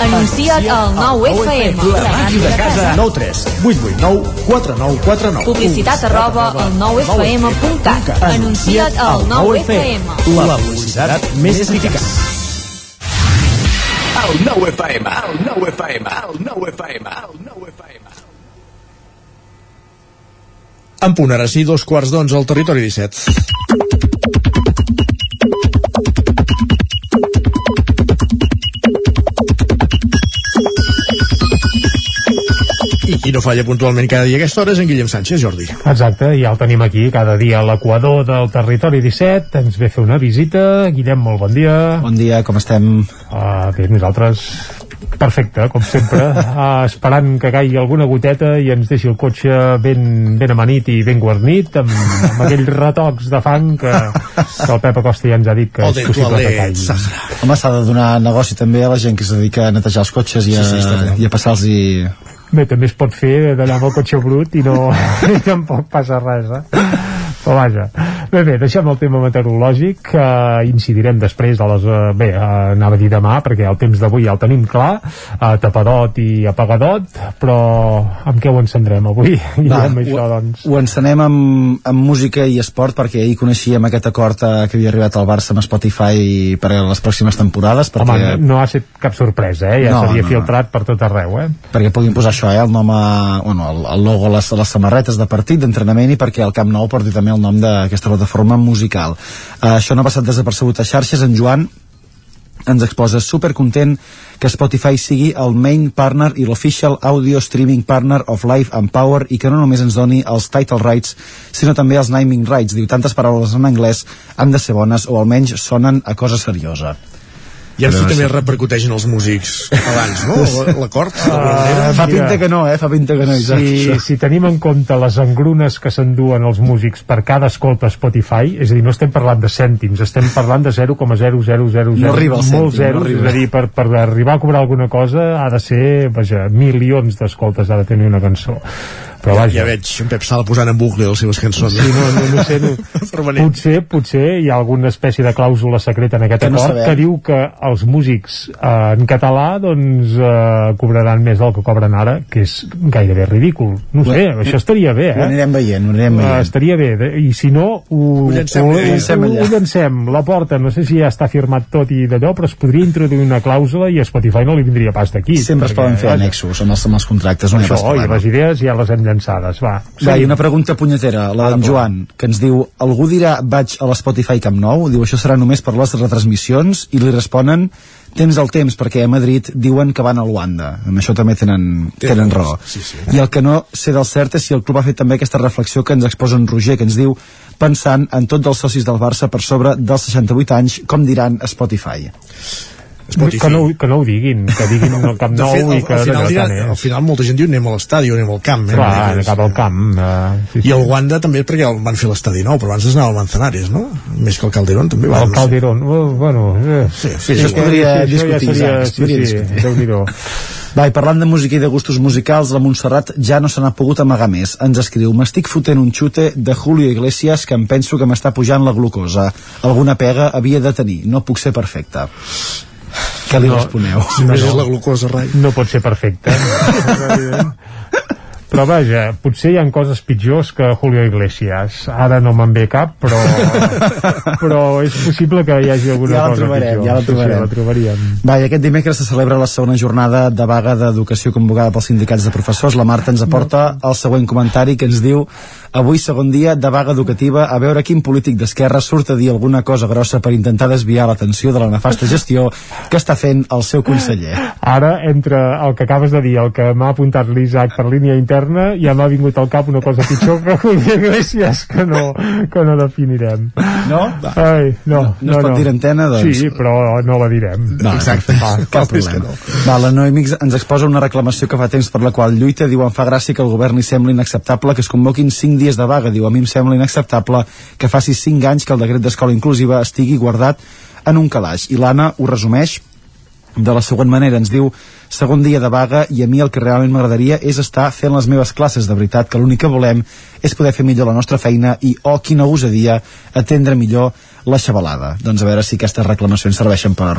Anuncia't al 9FM. La màquina de casa. 9 3 8 8 9 4 9 4 9. Publicitat arroba al 9FM.cat. Anuncia't al 9FM. La publicitat més eficaç. El 9 FM, el 9 FM, el 9 FM, el 9 FM. En punt, ara sí, dos quarts d'onze al territori 17. I no falla puntualment cada dia a aquesta hora és en Guillem Sánchez, Jordi. Exacte, ja el tenim aquí cada dia a l'equador del territori 17 ens ve a fer una visita. Guillem, molt bon dia. Bon dia, com estem? uh, bé, nosaltres perfecte, com sempre uh, esperant que caigui alguna goteta i ens deixi el cotxe ben, ben amanit i ben guarnit amb, amb aquells retocs de fang que, que el Pep Acosta ja ens ha dit que és possible que caigui. Home, s'ha de donar negoci també a la gent que es dedica a netejar els cotxes i a, Sí, sí, i a passar-los i... Bé, també es pot fer d'allà amb el cotxe brut i no i tampoc passa res, eh? Però vaja. Bé, bé, deixem el tema meteorològic, que incidirem després a les... eh, Bé, eh, anava a dir demà, perquè el temps d'avui ja el tenim clar, eh, tapadot i apagadot, però amb què ho encendrem avui? I Va, amb això, doncs... Ho encenem amb, amb música i esport perquè ahir coneixíem aquest acord eh, que havia arribat al Barça amb Spotify per a les pròximes temporades perquè, Home, no, no ha estat cap sorpresa, eh? Ja No, s'havia no, no. filtrat per tot arreu, eh? perquè puguin posar això, eh, el nom a, bueno, el, el logo a les, a les samarretes de partit, d'entrenament i perquè el Camp Nou porti també el nom d'aquesta plataforma musical. Uh, això no ha passat desapercebut a xarxes, en Joan ens exposa supercontent que Spotify sigui el main partner i l'official audio streaming partner of Life and Power i que no només ens doni els title rights sinó també els naming rights. Diu tantes paraules en anglès han de ser bones o almenys sonen a cosa seriosa I fi Però també sí. repercuteix en els músics catalans, no? L'acord, manera. fa pinta que no, eh? Fa pinta que no, Isaac, si, si tenim en compte les engrunes que s'enduen els músics per cada escolta a Spotify, és a dir, no estem parlant de cèntims, estem parlant de 0,0000 No arriba al molts cèntim, no zeros, arriba. és a dir, per, per arribar a cobrar alguna cosa ha de ser, vaja, milions d'escoltes ha de tenir una cançó. Però ja, vaja, ja veig en Pep Sala posant en bucle les seves cançons. Sí, no, no, no sé, no. potser, potser hi ha alguna espècie de clàusula secreta en aquest Que no acord sabem. que diu que els músics eh, en català doncs eh, cobraran més del que cobren ara, que és gairebé ridícul. No ho sé, Ho- això estaria bé, Ho eh? anirem veient, ho anirem Uh, veient. estaria bé, de, i si no ho, Ho llancem, ho, ho llancem ho, ho llancem, la porta no sé si ja està firmat tot i d'allò però es podria introduir una clàusula i a Spotify no li vindria pas d'aquí Sempre es perquè, poden fer annexos amb els, amb els contractes, no això, i les idees ja les hem llançades va, Va, i una pregunta punyetera, la d'en Joan, que ens diu, algú dirà vaig a l'Spotify Camp Nou? Diu, això serà només per les retransmissions? I li responen, tens el temps, perquè a Madrid diuen que van a Luanda. Amb això també tenen, tenen raó. Sí, sí. I el que no sé del cert és si el club ha fet també aquesta reflexió que ens exposa en Roger, que ens diu, pensant en tots els socis del Barça per sobre dels 68 anys, com diran a Spotify. Spotify. Que no, que no ho diguin, que diguin el Camp Nou fet, i al, que al, final, dirà, al final molta gent diu anem a l'estadi o anem al camp. Eh? Clar, és- cap al camp. Uh, I el Wanda també perquè el van fer l'estadi nou, però abans es anava al Manzanares, no? Més que el Calderón també. va, El no sé. Calderón, uh, bueno... Eh, Sí, sí, Això es podria sí, això ja discutir, seria, sí, sí, discutir. Déu-n'hi-do. Va, i parlant de música i de gustos musicals, la Montserrat ja no se n'ha pogut amagar més. Ens escriu, m'estic fotent un xute de Julio Iglesias que em penso que m'està pujant la glucosa. Alguna pega havia de tenir, no puc ser perfecta. Què li No, responeu? Si no, és la glucosa, rai. No pot ser perfecte. evident. Però vaja, potser hi ha coses pitjors que Julio Iglesias ara no me'n ve cap però, però és possible que hi hagi alguna Ja la cosa trobarem, pitjor ja la Sí, sí, trobarem. la trobaríem Va, i aquest dimecres se celebra la segona jornada de vaga d'educació convocada pels sindicats de professors. La Marta ens aporta el següent comentari que ens diu Avui segon dia de vaga educativa a veure quin polític d'esquerra surt a dir alguna cosa grossa per intentar desviar l'atenció de la nefasta gestió que està fent el seu conseller. Ara, entre el que acabes de dir el que m'ha apuntat l'Isaac per línia interna, ja m'ha vingut al cap una cosa pitjor que Julio Iglesias, que no, que no definirem. No? Ai, no, No- no es pot dir a antena, doncs? Sí, però no la direm. Va, Exacte. Va, Cap problema. Va, la Noemí ens exposa una reclamació que fa temps per la qual lluita. Diu, em fa gràcia que el govern li sembli inacceptable que es convoquin 5 dies de vaga. Diu, a mi em sembla inacceptable que faci 5 anys que el decret d'escola inclusiva estigui guardat en un calaix. I l'Anna ho resumeix de la següent manera, ens diu segon dia de vaga i a mi el que realment m'agradaria és estar fent les meves classes. De veritat que l'únic que volem és poder fer millor la nostra feina i, oh, quina gosadia atendre millor la xavalada. Doncs a veure si aquestes reclamacions serveixen per,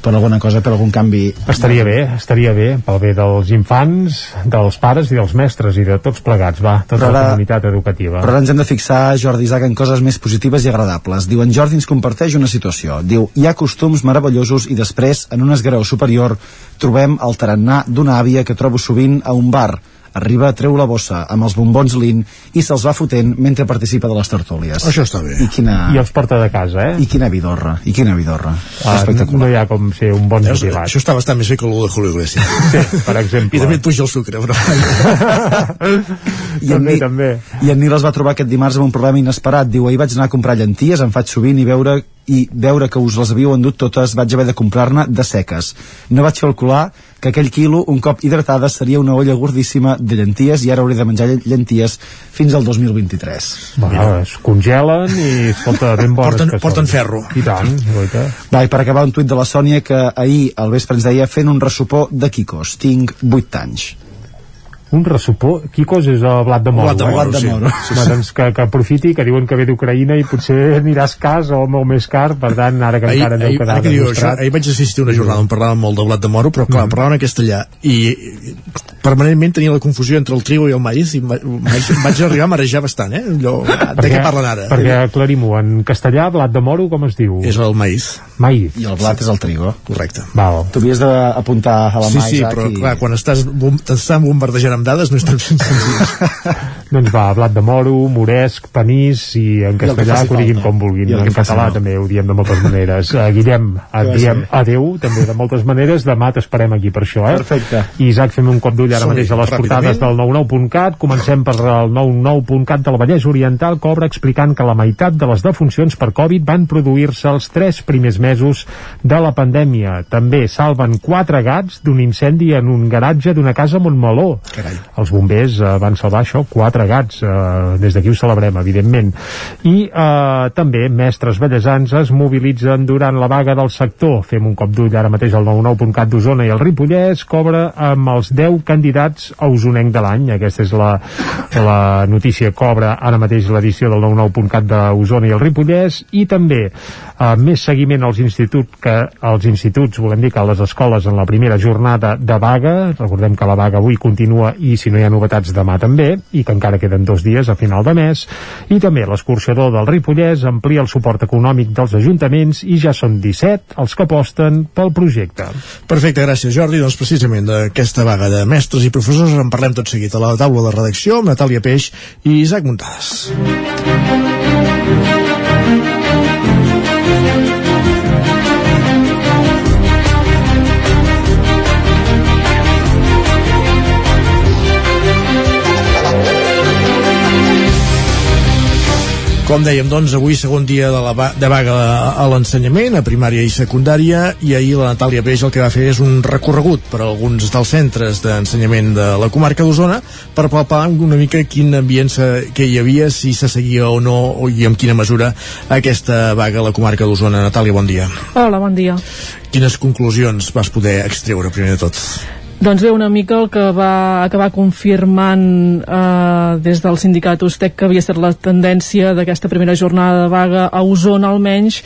per alguna cosa, per algun canvi Estaria bé, estaria bé, pel bé dels infants, dels pares i dels mestres i de tots plegats, va, tota Però la ara- comunitat educativa. Però ara ens hem de fixar, Jordi Isaac, en coses més positives i agradables. Diu, en Jordi ens comparteix una situació. Diu, hi ha costums meravellosos i després, en un esgraó superior, trobem el tarannà d'una àvia que trobo sovint a un bar. Arriba, treu la bossa amb els bombons lin i se'ls va fotent mentre participa de les tertúlies. Això està bé. I quina, I els porta de casa, eh? i quina vidorra, i quina vidorra. Ah, Espectacular. no hi ha com ser un bon Veus? jubilat. Això està bastant més bé que el de Julio Iglesias. Sí, per exemple. I també et puja el sucre, però... I en, també, Ni- també. I en Nil es va trobar aquest dimarts amb un problema inesperat. Diu, ahir vaig anar a comprar llenties, em faig sovint i veure i veure que us les havíeu endut totes vaig haver de comprar-ne de seques. No vaig calcular que aquell quilo, un cop hidratades, seria una olla gordíssima de llenties i ara hauré de menjar llenties fins al 2023. Bueno, es congelen i, escolta, ben bones Porten- que porten són. ferro. I tant, guaita. Va, i per acabar un tuit de la Sònia que ahir al vespre ens deia fent un ressupó de quicos. Tinc 8 anys. Un ressupó, Quicos és el blat de moro. Blat de eh? moro, Blat de sí. moro. Sí, sí. Doncs que, que aprofiti, que diuen que ve d'Ucraïna i potser aniràs cas o molt més car, per tant, ara que ahir, encara deu ahir, quedar diu això, demostrat. ahir vaig assistir a una jornada on parlàvem molt de blat de moro però clar, Mm. parlaven en castellà i permanentment tenia la confusió entre el trigo i el maïs i vaig, vaig, arribar a marejar bastant eh? Allò, de què parlen ara? Perquè aclarim-ho, en castellà, blat de moro, com es diu? és el maïs Maïs. I el blat és el trigo. correcte Val. Tu havies d'apuntar a la sí, mà, sí, Isaac, però i... clar, quan estàs, bom- t'estan bombardejant amb dades no és tan senzill Doncs va, blat de moro, moresc, panís i en I castellà faci que ho diguin com vulguin. I En català falta. també ho diem de moltes maneres. Uh, Guillem, et diem adeu, també de moltes maneres. Demà t'esperem aquí per això, eh? Perfecte. I Isaac, fem un cop d'ull ara mateix a les portades del 99.cat. Comencem per el 99.cat del Vallès Oriental, que obre explicant que la meitat de les defuncions per Covid van produir-se els tres primers mesos de la pandèmia. També salven quatre gats d'un incendi en un garatge d'una casa a Montmeló. Carai. Els bombers eh, van salvar això, quatre gats. Eh, des d'aquí ho celebrem, evidentment. I eh, també mestres bellesans es mobilitzen durant la vaga del sector. Fem un cop d'ull ara mateix al 99.cat d'Osona i el Ripollès cobra amb els 10 candidats a Osonenc de l'any. Aquesta és la, la notícia obre ara mateix l'edició del 99.cat d'Osona i el Ripollès i també eh, més seguiment als instituts que als instituts, volem dir que a les escoles en la primera jornada de vaga, recordem que la vaga avui continua i si no hi ha novetats demà també, i que encara queden dos dies a final de mes, i també l'escorxador del Ripollès amplia el suport econòmic dels ajuntaments i ja són 17 els que aposten pel projecte. Perfecte, gràcies Jordi. Doncs precisament d'aquesta vaga de mestres i professors en parlem tot seguit a la taula de redacció amb Natàlia Peix i Isaac Muntades. Com dèiem, doncs, avui segon dia de, la va de vaga a l'ensenyament, a primària i secundària, i ahir la Natàlia Peix el que va fer és un recorregut per alguns dels centres d'ensenyament de la comarca d'Osona per palpar una mica quin ambient que hi havia, si se seguia o no, i amb quina mesura aquesta vaga a la comarca d'Osona. Natàlia, bon dia. Hola, bon dia. Quines conclusions vas poder extreure, primer de tot? Doncs bé, una mica el que va acabar confirmant eh, des del sindicat Ustec que havia estat la tendència d'aquesta primera jornada de vaga a Osona almenys,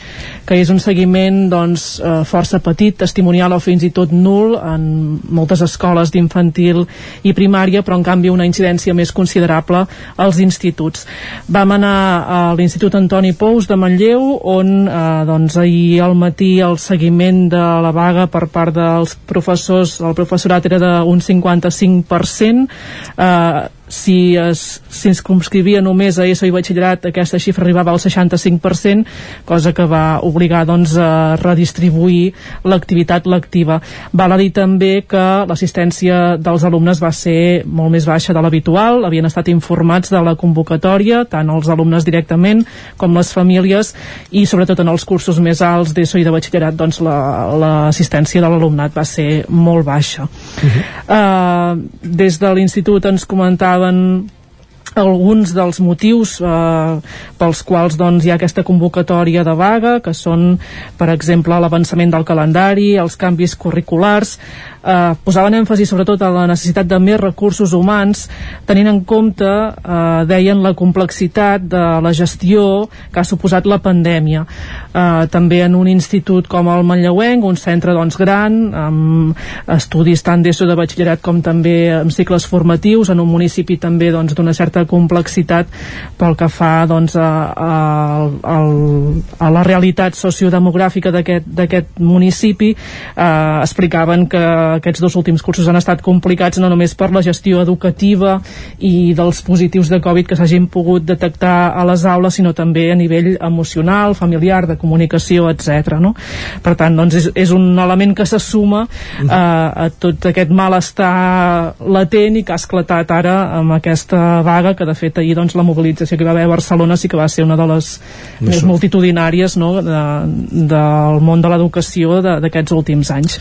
que és un seguiment doncs, eh, força petit, testimonial o fins i tot nul en moltes escoles d'infantil i primària, però en canvi una incidència més considerable als instituts. Vam anar a l'Institut Antoni Pous de Manlleu, on eh, doncs, ahir al matí el seguiment de la vaga per part dels professors, el professorat era d'un 55%, eh, si s'inscrivia només a ESO i batxillerat aquesta xifra arribava al 65% cosa que va obligar doncs, a redistribuir l'activitat lectiva val a dir també que l'assistència dels alumnes va ser molt més baixa de l'habitual havien estat informats de la convocatòria tant els alumnes directament com les famílies i sobretot en els cursos més alts d'ESO i de batxillerat doncs l'assistència la, de l'alumnat va ser molt baixa uh -huh. uh, des de l'institut ens comentava comentaven alguns dels motius eh, pels quals doncs, hi ha aquesta convocatòria de vaga, que són, per exemple, l'avançament del calendari, els canvis curriculars, eh, posaven èmfasi sobretot a la necessitat de més recursos humans, tenint en compte, eh, deien, la complexitat de la gestió que ha suposat la pandèmia. Eh, també en un institut com el Manlleuenc, un centre doncs, gran, amb estudis tant d'ESO de batxillerat com també amb cicles formatius, en un municipi també doncs, d'una doncs, certa complexitat pel que fa doncs, a, a, a, a la realitat sociodemogràfica d'aquest municipi eh, explicaven que aquests dos últims cursos han estat complicats no només per la gestió educativa i dels positius de Covid que s'hagin pogut detectar a les aules sinó també a nivell emocional, familiar, de comunicació, etc. No? Per tant, doncs és, és un element que se suma eh, a tot aquest malestar latent i que ha esclatat ara amb aquesta vaga que de fet ahir doncs, la mobilització que va haver a Barcelona sí que va ser una de les Això. més multitudinàries no? de, del món de l'educació d'aquests últims anys.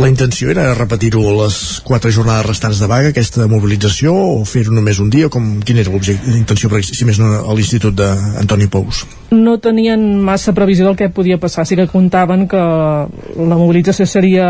La intenció era repetir-ho les quatre jornades restants de vaga, aquesta mobilització, o fer-ho només un dia? Com, quina era l'intenció, si més no, a l'Institut d'Antoni Pous? No tenien massa previsió del que podia passar, sí que comptaven que la mobilització seria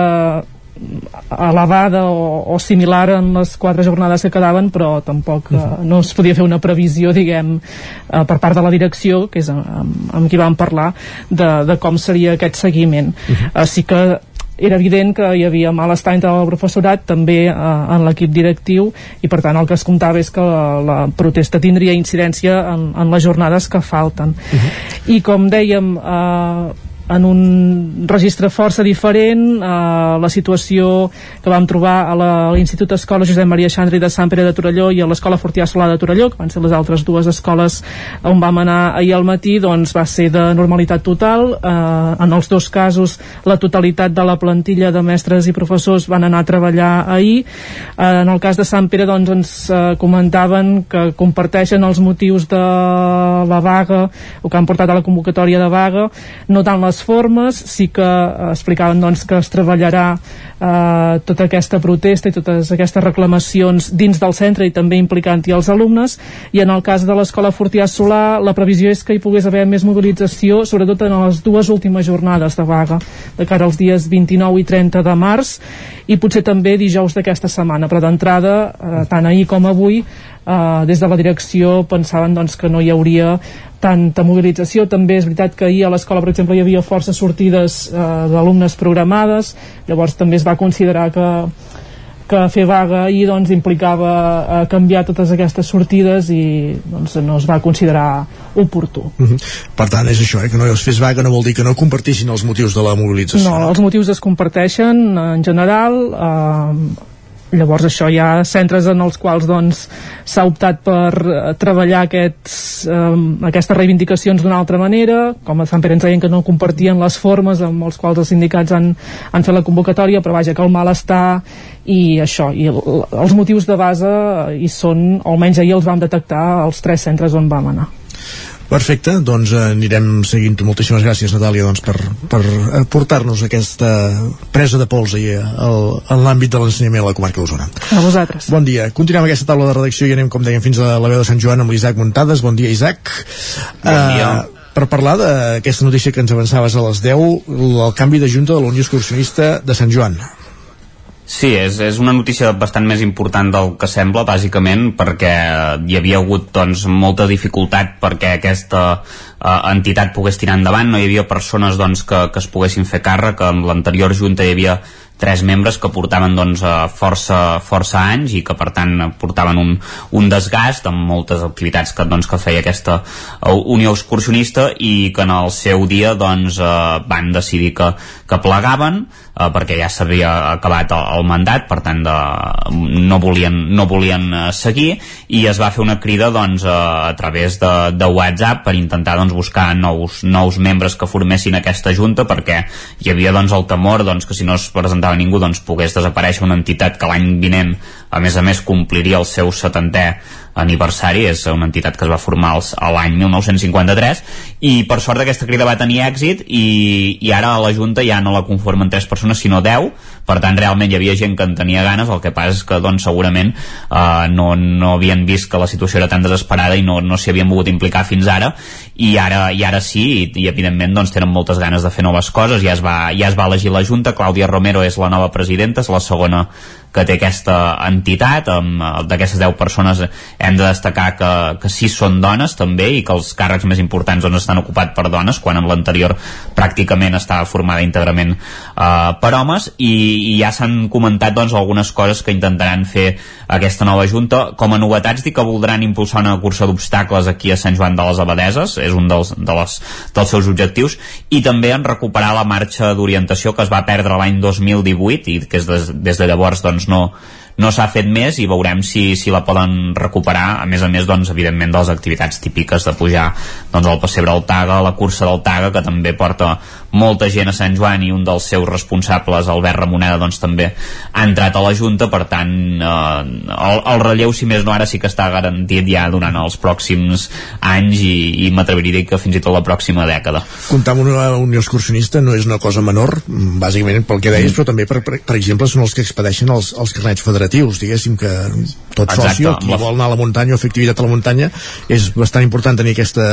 elevada o, o similar en les quatre jornades que quedaven però tampoc uh -huh. no es podia fer una previsió diguem uh, per part de la direcció que és amb, amb qui vam parlar de, de com seria aquest seguiment uh -huh. uh, sí que era evident que hi havia malestar entre el professorat també eh, en l'equip directiu i per tant el que es comptava és que la, la protesta tindria incidència en, en les jornades que falten uh -huh. i com dèiem eh, en un registre força diferent a la situació que vam trobar a l'Institut Escola Josep Maria Xandri de Sant Pere de Torelló i a l'Escola Fortià Solà de Torelló, que van ser les altres dues escoles on vam anar ahir al matí, doncs va ser de normalitat total. Eh, en els dos casos, la totalitat de la plantilla de mestres i professors van anar a treballar ahir. Eh, en el cas de Sant Pere, doncs, ens eh, comentaven que comparteixen els motius de la vaga, o que han portat a la convocatòria de vaga, no tant les les formes, sí que eh, explicaven doncs, que es treballarà eh, tota aquesta protesta i totes aquestes reclamacions dins del centre i també implicant-hi els alumnes. I en el cas de l'escola Fortià Solà la previsió és que hi pogués haver més mobilització sobretot en les dues últimes jornades de vaga de cara als dies 29 i 30 de març i potser també dijous d'aquesta setmana. Però d'entrada, eh, tant ahir com avui eh, des de la direcció pensaven doncs, que no hi hauria tanta mobilització. També és veritat que ahir a l'escola, per exemple, hi havia forces sortides eh, d'alumnes programades, llavors també es va considerar que que fer vaga ahir doncs, implicava eh, canviar totes aquestes sortides i doncs, no es va considerar oportú. Uh -huh. Per tant, és això, eh, que no es fes vaga no vol dir que no compartissin els motius de la mobilització. No, els motius es comparteixen en general, eh, llavors això hi ha centres en els quals doncs s'ha optat per eh, treballar aquests, eh, aquestes reivindicacions d'una altra manera. Com a Sant Pere ens deien que no compartien les formes amb els quals els sindicats han, han fet la convocatòria però vaja que el malestar i això, i el, els motius de base hi són, almenys ahir els vam detectar als tres centres on vam anar Perfecte, doncs eh, anirem seguint moltíssimes gràcies Natàlia doncs, per, per portar-nos aquesta presa de pols ahir al- en l'àmbit de l'ensenyament a la comarca d'Osona. A vosaltres. Bon dia. Continuem aquesta taula de redacció i anem, com dèiem, fins a la veu de Sant Joan amb l'Isaac Muntades. Bon dia, Isaac. Bon dia. Eh, per parlar d'aquesta notícia que ens avançaves a les 10, el canvi de junta de la Unió Excursionista de Sant Joan. Sí, és, és una notícia bastant més important del que sembla, bàsicament, perquè hi havia hagut doncs, molta dificultat perquè aquesta eh, entitat pogués tirar endavant, no hi havia persones doncs, que, que es poguessin fer càrrec, en l'anterior junta hi havia tres membres que portaven doncs, eh, força, força anys i que per tant portaven un, un desgast amb moltes activitats que, doncs, que feia aquesta eh, unió excursionista i que en el seu dia doncs, eh, van decidir que, que plegaven eh, perquè ja s'havia acabat el, el mandat, per tant de, no volien, no volien eh, seguir i es va fer una crida doncs, eh, a través de, de WhatsApp per intentar doncs, buscar nous, nous membres que formessin aquesta junta perquè hi havia doncs, el temor doncs, que si no es presentava ningú doncs, pogués desaparèixer una entitat que l'any vinent a més a més compliria el seu 70è aniversari, és una entitat que es va formar a l'any 1953 i per sort aquesta crida va tenir èxit i, i ara la Junta ja no la conformen tres persones sinó 10 per tant realment hi havia gent que en tenia ganes el que passa és que doncs segurament eh, no, no havien vist que la situació era tan desesperada i no, no s'hi havien volgut implicar fins ara. I ara, i ara sí i, i evidentment doncs tenen moltes ganes de fer noves coses. Ja es va, ja es va elegir la Junta. Clàudia Romero és la nova presidenta, és la segona que té aquesta entitat eh, d'aquestes 10 persones hem de destacar que, que sí són dones també i que els càrrecs més importants doncs, estan ocupats per dones quan en l'anterior pràcticament estava formada íntegrament eh, per homes i, i ja s'han comentat doncs, algunes coses que intentaran fer aquesta nova junta. Com a novetats dir que voldran impulsar una cursa d'obstacles aquí a Sant Joan de les Abadeses és un dels, de les, dels seus objectius i també en recuperar la marxa d'orientació que es va perdre l'any 2018 i que des, des de llavors doncs, no, no s'ha fet més i veurem si, si la poden recuperar. A més a més doncs evidentment de les activitats típiques de pujar doncs al pessebre del Taga la cursa del Taga que també porta molta gent a Sant Joan i un dels seus responsables Albert Ramoneda doncs també ha entrat a la Junta. Per tant eh, el, el relleu si més no ara sí que està garantit ja durant els pròxims anys i, i m'atreviria a dir que fins i tot la pròxima dècada. Comptar amb una unió excursionista no és una cosa menor, bàsicament pel que deies, Mm. però també, per, per, per exemple, són els que expedeixen els, els carnets federatius, diguéssim que tot Exacte, soci, o qui la- vol anar a la muntanya o fer activitat a la muntanya, és bastant important tenir aquesta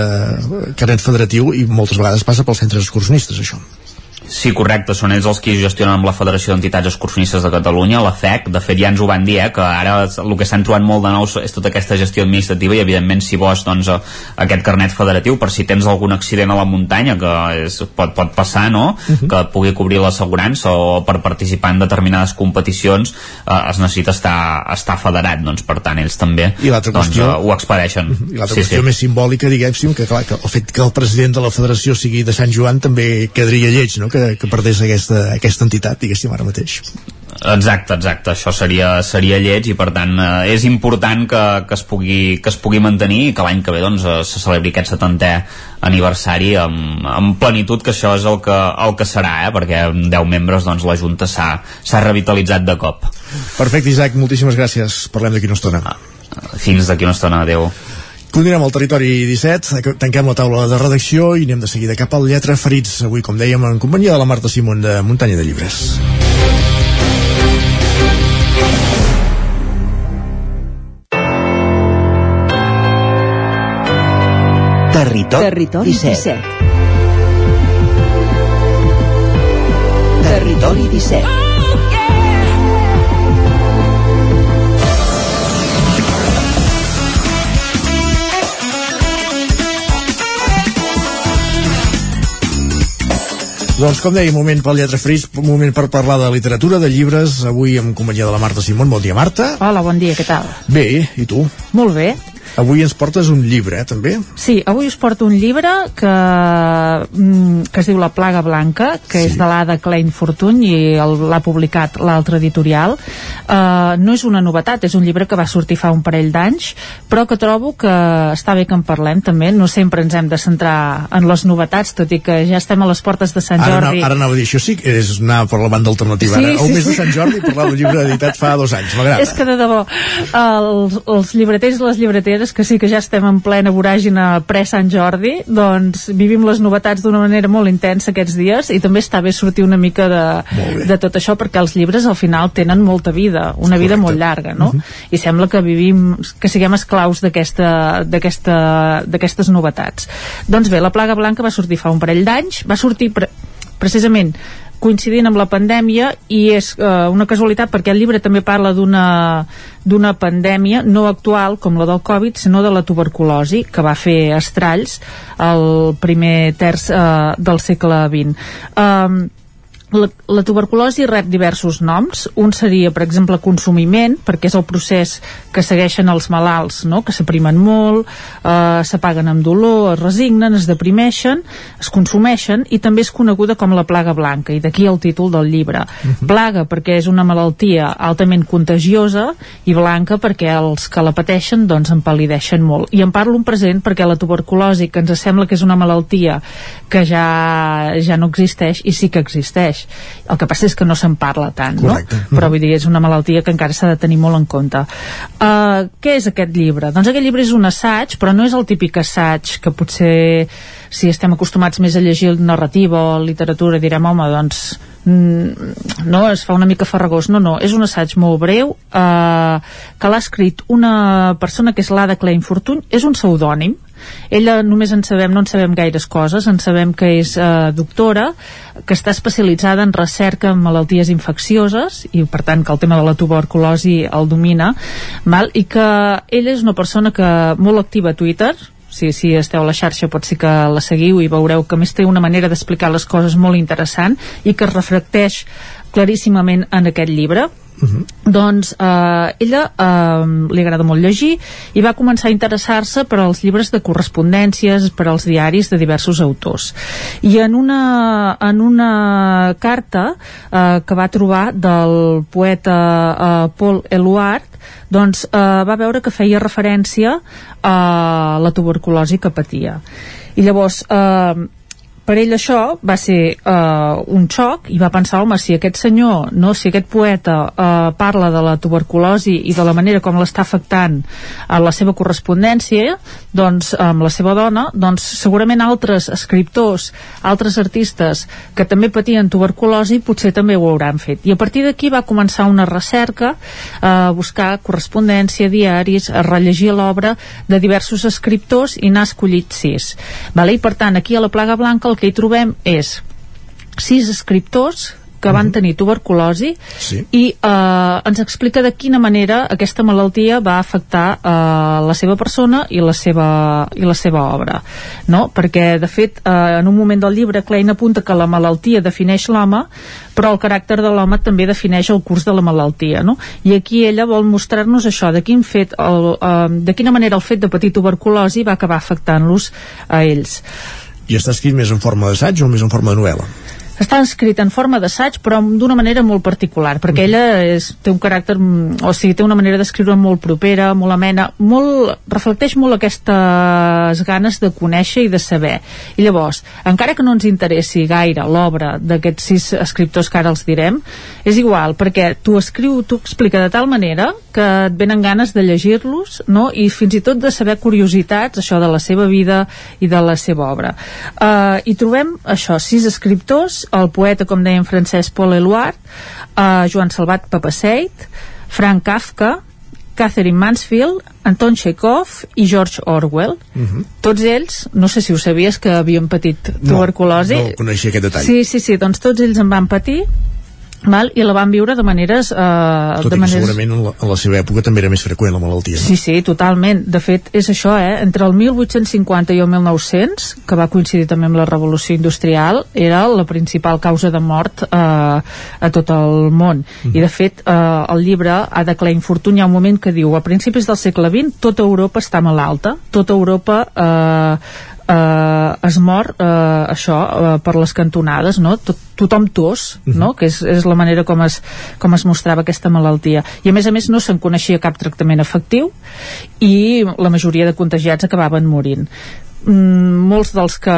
carnet federatiu i moltes vegades passa pels centres excursionistes, això. Sí, correcte, són ells els qui gestionen amb la Federació d'Entitats Excursionistes de Catalunya, la FEC, de fet ja ens ho van dir, eh, que ara el que estan trobant molt de nou és tota aquesta gestió administrativa i evidentment si vols doncs, eh, aquest carnet federatiu per si tens algun accident a la muntanya que és, pot, pot passar, no? que pugui cobrir l'assegurança o per participar en determinades competicions eh, es necessita estar, estar federat, doncs per tant ells també I doncs, qüestió- eh, ho expedeixen. I l'altra sí, qüestió sí. més simbòlica, diguéssim, que clar, que el fet que el president de la federació sigui de Sant Joan també quedaria lleig, no?, que, que perdés aquesta, aquesta entitat, diguéssim, ara mateix. Exacte, exacte, això seria, seria lleig i per tant eh, és important que, que, es pugui, que es pugui mantenir i que l'any que ve doncs, eh, se celebri aquest 70è aniversari amb, amb plenitud, que això és el que, el que serà, eh? perquè amb 10 membres doncs, la Junta s'ha s'ha revitalitzat de cop. Perfecte, Isaac, moltíssimes gràcies. Parlem d'aquí una estona. Fins d'aquí una estona, adeu. Continuem al territori 17, tanquem la taula de redacció i anem de seguida cap al Lletra Ferits, avui, com dèiem, en companyia de la Marta Simon de Muntanya de Llibres. Territori, Territori 17. 17. Territori 17. Doncs com deia, moment pel Lletra Ferits, moment per parlar de literatura, de llibres, avui en companyia de la Marta Simon. Bon dia, Marta. Hola, bon dia, què tal? Bé, i tu? Molt bé. Avui ens portes un llibre, eh, també? Sí, avui us porto un llibre que, mm, que es diu La plaga blanca, que sí. és de l'Ada Klein Fortuny i l'ha publicat l'altre editorial. Uh, no és una novetat, és un llibre que va sortir fa un parell d'anys, però que trobo que està bé que en parlem també. No sempre ens hem de centrar en les novetats, tot i que ja estem a les portes de Sant Ara, Jordi. ara anava a dir, això sí que és anar per la banda alternativa. Sí, ara, sí, mes de sí. Sant Jordi parlar d'un llibre editat fa dos anys, m'agrada. És que de debò, els, els llibreters i les llibreteres maneres que sí que ja estem en plena voràgina pre-Sant Jordi, doncs vivim les novetats d'una manera molt intensa aquests dies i també està bé sortir una mica de, de tot això perquè els llibres al final tenen molta vida, una vida molt llarga, no? Uh -huh. I sembla que vivim, que siguem esclaus d'aquestes novetats. Doncs bé, la plaga blanca va sortir fa un parell d'anys, va sortir pre precisament coincidint amb la pandèmia i és eh, una casualitat perquè el llibre també parla d'una pandèmia no actual com la del Covid sinó de la tuberculosi que va fer estralls el primer terç eh, del segle XX eh, la, la tuberculosi rep diversos noms. Un seria, per exemple, consumiment, perquè és el procés que segueixen els malalts, no? que s'aprimen molt, eh, s'apaguen amb dolor, es resignen, es deprimeixen, es consumeixen, i també és coneguda com la plaga blanca, i d'aquí el títol del llibre. Uh mhm. -huh. Plaga perquè és una malaltia altament contagiosa, i blanca perquè els que la pateixen doncs empal·lideixen molt. I en parlo en present perquè la tuberculosi, que ens sembla que és una malaltia que ja, ja no existeix, i sí que existeix, el que passa és que no se'n parla tant Correcte. no? però vull dir, és una malaltia que encara s'ha de tenir molt en compte uh, què és aquest llibre? doncs aquest llibre és un assaig però no és el típic assaig que potser si estem acostumats més a llegir narrativa o literatura direm home doncs mm, no, es fa una mica farragós no, no, és un assaig molt breu eh, que l'ha escrit una persona que és l'Ada Klein Fortuny és un pseudònim ella només en sabem, no en sabem gaires coses, en sabem que és eh, doctora, que està especialitzada en recerca en malalties infeccioses i per tant que el tema de la tuberculosi el domina, val? i que ella és una persona que molt activa a Twitter, si, si esteu a la xarxa pot ser que la seguiu i veureu que més té una manera d'explicar les coses molt interessant i que es reflecteix claríssimament en aquest llibre Uh -huh. doncs eh, ella eh, li agrada molt llegir i va començar a interessar-se per als llibres de correspondències, per als diaris de diversos autors i en una, en una carta eh, que va trobar del poeta eh, Paul Eluard doncs eh, va veure que feia referència a la tuberculosi que patia i llavors eh, per ell això va ser uh, un xoc i va pensar, home, si aquest senyor no, si aquest poeta uh, parla de la tuberculosi i de la manera com l'està afectant a la seva correspondència doncs amb la seva dona doncs segurament altres escriptors altres artistes que també patien tuberculosi potser també ho hauran fet i a partir d'aquí va començar una recerca a uh, buscar correspondència, diaris a rellegir l'obra de diversos escriptors i n'ha escollit sis vale? i per tant aquí a la Plaga Blanca el que hi trobem és sis escriptors que van mhm. tenir tuberculosi sí. i eh, ens explica de quina manera aquesta malaltia va afectar eh, la seva persona i la seva, i la seva obra no? perquè de fet eh, en un moment del llibre Klein apunta que la malaltia defineix l'home però el caràcter de l'home també defineix el curs de la malaltia no? i aquí ella vol mostrar-nos això de, quin fet el, eh, de quina manera el fet de patir tuberculosi va acabar afectant-los a ells i està escrit més en forma d'assaig o més en forma de novel·la? Està escrit en forma d'assaig però d'una manera molt particular perquè ella és, té un caràcter o sigui, té una manera d'escriure molt propera molt amena, molt, reflecteix molt aquestes ganes de conèixer i de saber. I llavors, encara que no ens interessi gaire l'obra d'aquests sis escriptors que ara els direm, és igual perquè tu escriu, tu explica de tal manera que et venen ganes de llegir-los no? i fins i tot de saber curiositats això de la seva vida i de la seva obra. Uh, i trobem això, sis escriptors el poeta, com deia en Francesc Paul Eluard, eh, Joan Salvat Papaseit, Frank Kafka, Catherine Mansfield, Anton Chekhov i George Orwell. Uh mhm. -huh. Tots ells, no sé si ho sabies que havien patit tuberculosi. No, no coneixia aquest detall. Sí, sí, sí, doncs tots ells en van patir Val? i la van viure de maneres... Eh, Tot de i maneres... segurament en la, en la seva època també era més freqüent la malaltia. No? Sí, sí, totalment. De fet, és això, eh? Entre el 1850 i el 1900, que va coincidir també amb la revolució industrial, era la principal causa de mort eh, a tot el món. Mm. I, de fet, eh, el llibre ha de clar hi ha un moment que diu a principis del segle XX tota Europa està malalta, tota Europa eh, eh, es mor eh, això eh, per les cantonades no? Tot, tothom tos uh -huh. no? que és, és la manera com es, com es mostrava aquesta malaltia i a més a més no se'n coneixia cap tractament efectiu i la majoria de contagiats acabaven morint molts dels, que,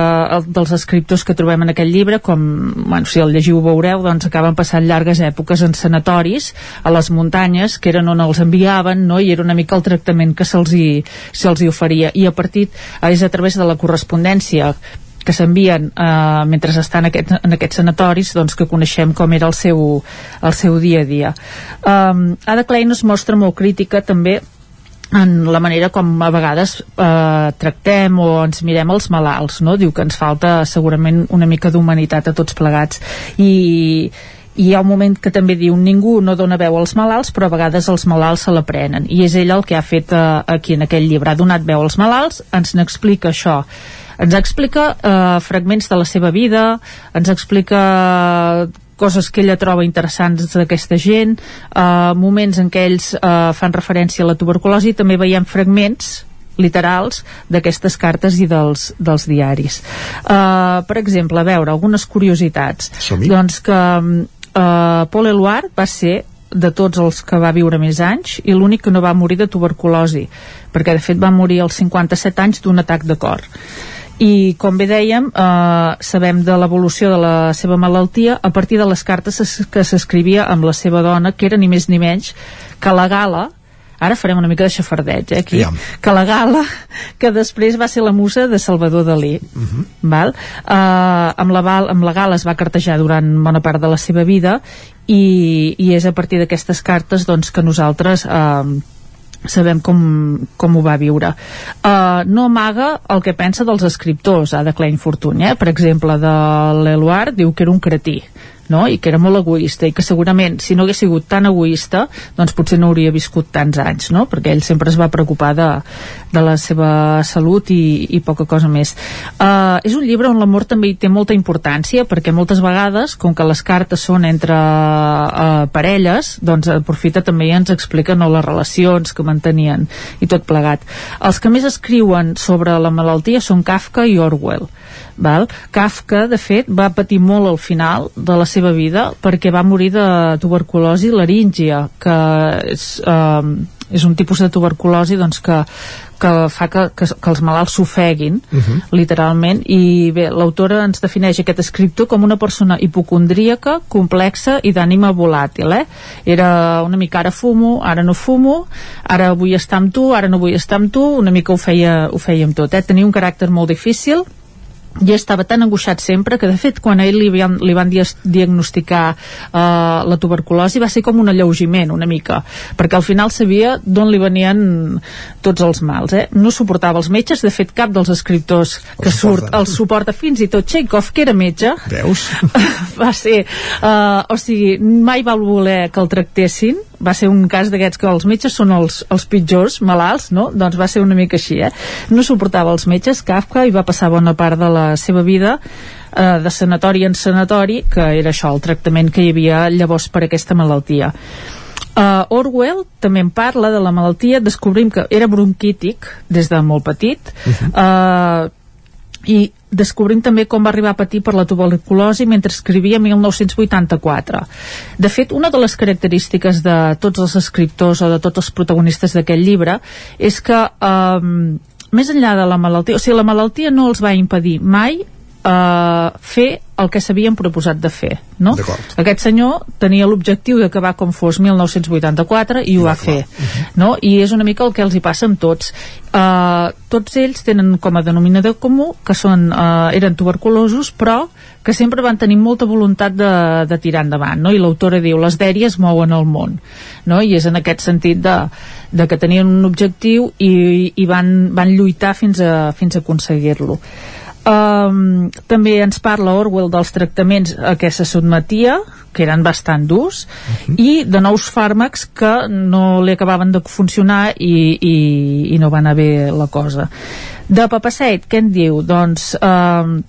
dels escriptors que trobem en aquest llibre, com bueno, si el llegiu ho veureu, doncs acaben passant llargues èpoques en sanatoris a les muntanyes, que eren on els enviaven, no? i era una mica el tractament que se'ls hi, se hi oferia. I a partir, és a través de la correspondència que s'envien eh, mentre estan en, aquest, en aquests sanatoris doncs que coneixem com era el seu, el seu dia a dia. Um, Ada Klein es mostra molt crítica també en la manera com a vegades eh, tractem o ens mirem els malalts, no? Diu que ens falta segurament una mica d'humanitat a tots plegats. I, i hi ha un moment que també diu ningú no dona veu als malalts però a vegades els malalts se l'aprenen. I és ell el que ha fet eh, aquí en aquell llibre. Ha donat veu als malalts, ens n'explica això. Ens explica eh, fragments de la seva vida ens explica coses que ella troba interessants d'aquesta gent, eh, moments en què ells eh, fan referència a la tuberculosi, també veiem fragments literals d'aquestes cartes i dels, dels diaris. Uh, per exemple, a veure, algunes curiositats. Doncs que uh, Paul Eluard va ser de tots els que va viure més anys i l'únic que no va morir de tuberculosi perquè de fet va morir als 57 anys d'un atac de cor i com bé dèiem eh, sabem de l'evolució de la seva malaltia a partir de les cartes que s'escrivia amb la seva dona que era ni més ni menys que la Gala ara farem una mica de xafardeig eh, aquí, yeah. que la Gala que després va ser la musa de Salvador Dalí uh mhm. -huh. val? Uh, amb, la, amb la Gala es va cartejar durant bona part de la seva vida i, i és a partir d'aquestes cartes doncs, que nosaltres uh, sabem com, com ho va viure. Uh, no amaga el que pensa dels escriptors, Ada Klein Fortuny, eh? per exemple, de l'Eluard, diu que era un cretí no? i que era molt egoista i que segurament si no hagués sigut tan egoista doncs potser no hauria viscut tants anys no? perquè ell sempre es va preocupar de, de la seva salut i, i poca cosa més uh, és un llibre on l'amor també hi té molta importància perquè moltes vegades com que les cartes són entre uh, parelles doncs aprofita també i ens explica no, les relacions que mantenien i tot plegat els que més escriuen sobre la malaltia són Kafka i Orwell Val? Kafka, de fet, va patir molt al final de la seva vida perquè va morir de tuberculosi laríngia, que és, eh, és un tipus de tuberculosi doncs, que, que fa que, que, que els malalts s'ofeguin, uh mhm. -huh. literalment, i bé, l'autora ens defineix aquest escriptor com una persona hipocondríaca, complexa i d'ànima volàtil, eh? Era una mica ara fumo, ara no fumo, ara vull estar amb tu, ara no vull estar amb tu, una mica ho feia, ho feia amb tot, eh? Tenia un caràcter molt difícil, i estava tan angoixat sempre que de fet quan a ell li van, li van diagnosticar uh, la tuberculosi va ser com un alleugiment una mica, perquè al final sabia d'on li venien tots els mals eh? no suportava els metges, de fet cap dels escriptors que el surt el suporta fins i tot Chekhov, que era metge veus? va ser uh, o sigui, mai va voler que el tractessin va ser un cas d'aquests que els metges són els, els pitjors malalts, no? Doncs va ser una mica així, eh? No suportava els metges, Kafka, i va passar bona part de la seva vida eh, de sanatori en sanatori, que era això, el tractament que hi havia llavors per aquesta malaltia. Uh, Orwell també en parla de la malaltia, descobrim que era bronquític des de molt petit, uh -huh. uh, i descobrim també com va arribar a patir per la tuberculosi mentre escrivia 1984. De fet, una de les característiques de tots els escriptors o de tots els protagonistes d'aquest llibre és que eh, més enllà de la malaltia, o sigui, la malaltia no els va impedir mai eh, fer el que s'havien proposat de fer no? aquest senyor tenia l'objectiu d'acabar com fos 1984 i ho va fer uh -huh. no? i és una mica el que els hi passa amb tots uh, tots ells tenen com a denominador comú que són, uh, eren tuberculosos però que sempre van tenir molta voluntat de, de tirar endavant no? i l'autora diu les dèries mouen el món no? i és en aquest sentit de, de que tenien un objectiu i, i van, van lluitar fins a, fins a aconseguir-lo Um, també ens parla Orwell dels tractaments a què se sotmetia que eren bastant durs uh mhm. -huh. i de nous fàrmacs que no li acabaven de funcionar i, i, i no va anar bé la cosa de Papaseit, què en diu? doncs um,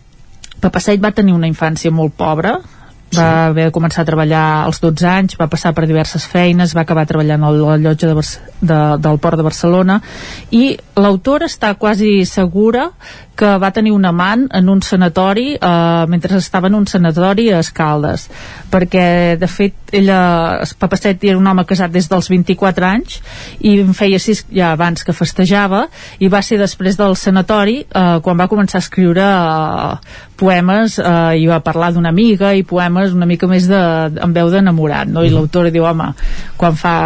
Papaseit va tenir una infància molt pobra va haver de començar a treballar als 12 anys, va passar per diverses feines, va acabar treballant a la llotja de, de, del Port de Barcelona i l'autora està quasi segura que va tenir un amant en un sanatori eh, mentre estava en un sanatori a Escaldes perquè de fet ella, Papasset era un home casat des dels 24 anys i en feia sis ja abans que festejava i va ser després del sanatori eh, quan va començar a escriure eh, poemes eh, i va parlar d'una amiga i poemes una mica més de, amb veu d'enamorat no? i mm. l'autora diu, home, quan fa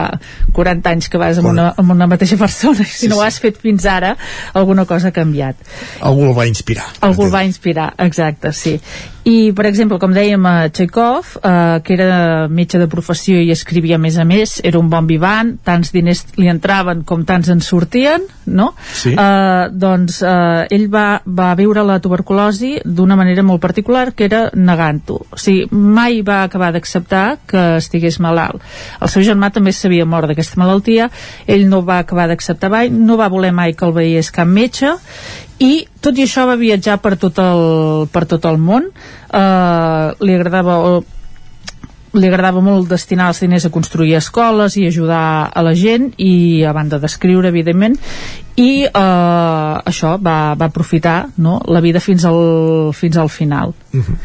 40 anys que vas amb una, amb una mateixa persona si sí, no ho has fet fins ara alguna cosa ha canviat algú el va inspirar algú el va inspirar, exacte, sí i per exemple, com dèiem a Tchekhov eh, que era metge de professió i escrivia a més a més, era un bon vivant tants diners li entraven com tants en sortien no? Sí. Eh, doncs eh, ell va, va viure la tuberculosi d'una manera molt particular que era negant-ho o sigui, mai va acabar d'acceptar que estigués malalt el seu germà també s'havia mort d'aquesta malaltia ell no va acabar d'acceptar mai no va voler mai que el veiés cap metge i tot i això va viatjar per tot el, per tot el món. Eh, li agradava o, li agradava molt destinar els diners a construir escoles i ajudar a la gent i a banda d'escriure evidentment. I eh, això va, va aprofitar no, la vida fins al, fins al final. Uh -huh.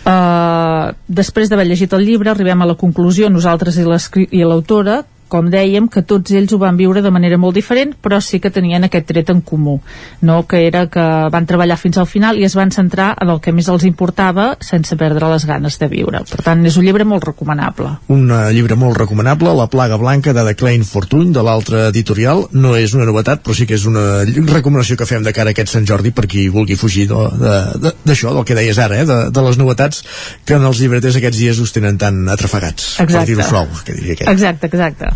Uh, després d'haver llegit el llibre arribem a la conclusió nosaltres i l'autora com dèiem, que tots ells ho van viure de manera molt diferent, però sí que tenien aquest tret en comú, no? que era que van treballar fins al final i es van centrar en el que més els importava sense perdre les ganes de viure. Per tant, és un llibre molt recomanable. Un uh, llibre molt recomanable, La plaga blanca de The Klein Fortune, de l'altre editorial. No és una novetat, però sí que és una recomanació que fem de cara a aquest Sant Jordi per qui vulgui fugir d'això, del que deies ara, eh? de, de les novetats que en els llibreters aquests dies us tenen tan atrafegats. Exacte. Per dir-ho suau, que diria aquest. Exacte, exacte.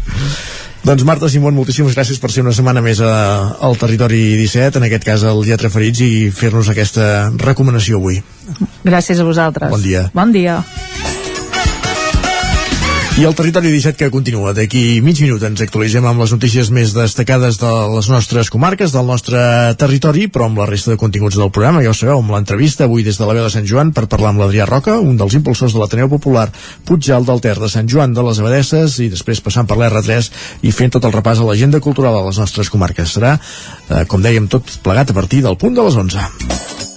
Doncs Marta Simón, moltíssimes gràcies per ser una setmana més a, al Territori 17, en aquest cas al Lletra Ferits, i fer-nos aquesta recomanació avui. Gràcies a vosaltres. Bon dia. Bon dia. I el territori 17 que continua. D'aquí mig minut ens actualitzem amb les notícies més destacades de les nostres comarques, del nostre territori, però amb la resta de continguts del programa, ja ho sabeu, amb l'entrevista avui des de la veu de Sant Joan per parlar amb l'Adrià Roca, un dels impulsors de l'Ateneu Popular Puigjal del Ter de Sant Joan de les Abadesses i després passant per l'R3 i fent tot el repàs a l'agenda cultural de les nostres comarques. Serà, eh, com dèiem, tot plegat a partir del punt de les 11.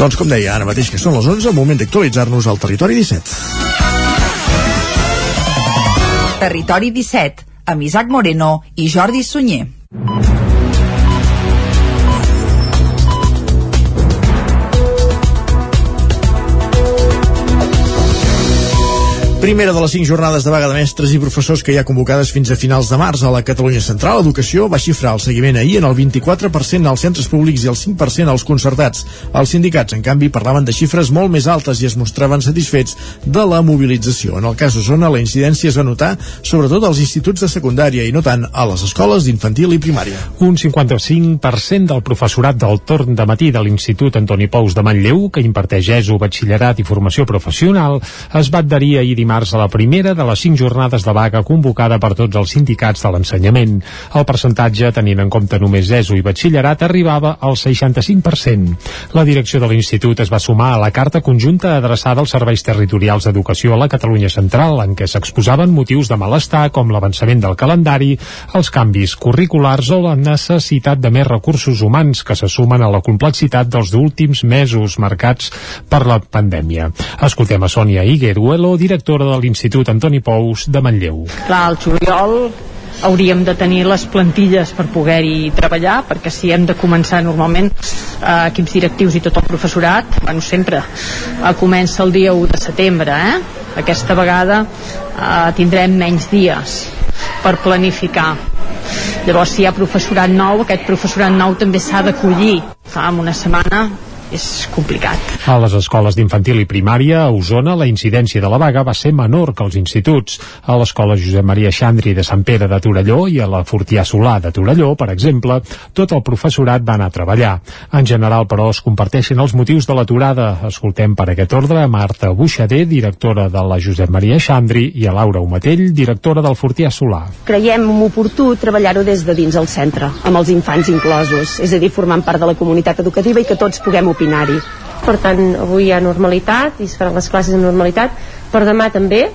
Doncs com deia, ara mateix que són les 11, moment d'actualitzar-nos al Territori 17. Territori 17, amb Isaac Moreno i Jordi Sunyer. Primera de les cinc jornades de vaga de mestres i professors que hi ha convocades fins a finals de març a la Catalunya Central. Educació va xifrar el seguiment ahir en el 24% als centres públics i el 5% als concertats. Els sindicats, en canvi, parlaven de xifres molt més altes i es mostraven satisfets de la mobilització. En el cas d'Osona, la incidència es va notar sobretot als instituts de secundària i no tant a les escoles d'infantil i primària. Un 55% del professorat del torn de matí de l'Institut Antoni Pous de Manlleu, que imparteix ESO, batxillerat i formació professional, es va adherir ahir dimarts a la primera de les cinc jornades de vaga convocada per tots els sindicats de l'ensenyament. El percentatge, tenint en compte només ESO i batxillerat, arribava al 65%. La direcció de l'Institut es va sumar a la carta conjunta adreçada als serveis territorials d'educació a la Catalunya Central, en què s'exposaven motius de malestar com l'avançament del calendari, els canvis curriculars o la necessitat de més recursos humans que se sumen a la complexitat dels últims mesos marcats per la pandèmia. Escoltem a Sònia Igueruelo, directora directora de l'Institut Antoni Pous de Manlleu. Clar, al juliol hauríem de tenir les plantilles per poder-hi treballar, perquè si hem de començar normalment eh, equips directius i tot el professorat, bueno, sempre eh, comença el dia 1 de setembre, eh? Aquesta vegada eh, tindrem menys dies per planificar. Llavors, si hi ha professorat nou, aquest professorat nou també s'ha d'acollir. En una setmana és complicat. A les escoles d'infantil i primària a Osona la incidència de la vaga va ser menor que als instituts. A l'escola Josep Maria Xandri de Sant Pere de Torelló i a la Fortià Solà de Torelló, per exemple, tot el professorat va anar a treballar. En general, però, es comparteixen els motius de l'aturada. Escoltem per aquest ordre a Marta Buixader, directora de la Josep Maria Xandri, i a Laura Umatell, directora del Fortià Solà. Creiem oportú treballar-ho des de dins el centre, amb els infants inclosos, és a dir, formant part de la comunitat educativa i que tots puguem opinar opinar-hi. Per tant, avui hi ha normalitat i es faran les classes amb normalitat. Per demà també,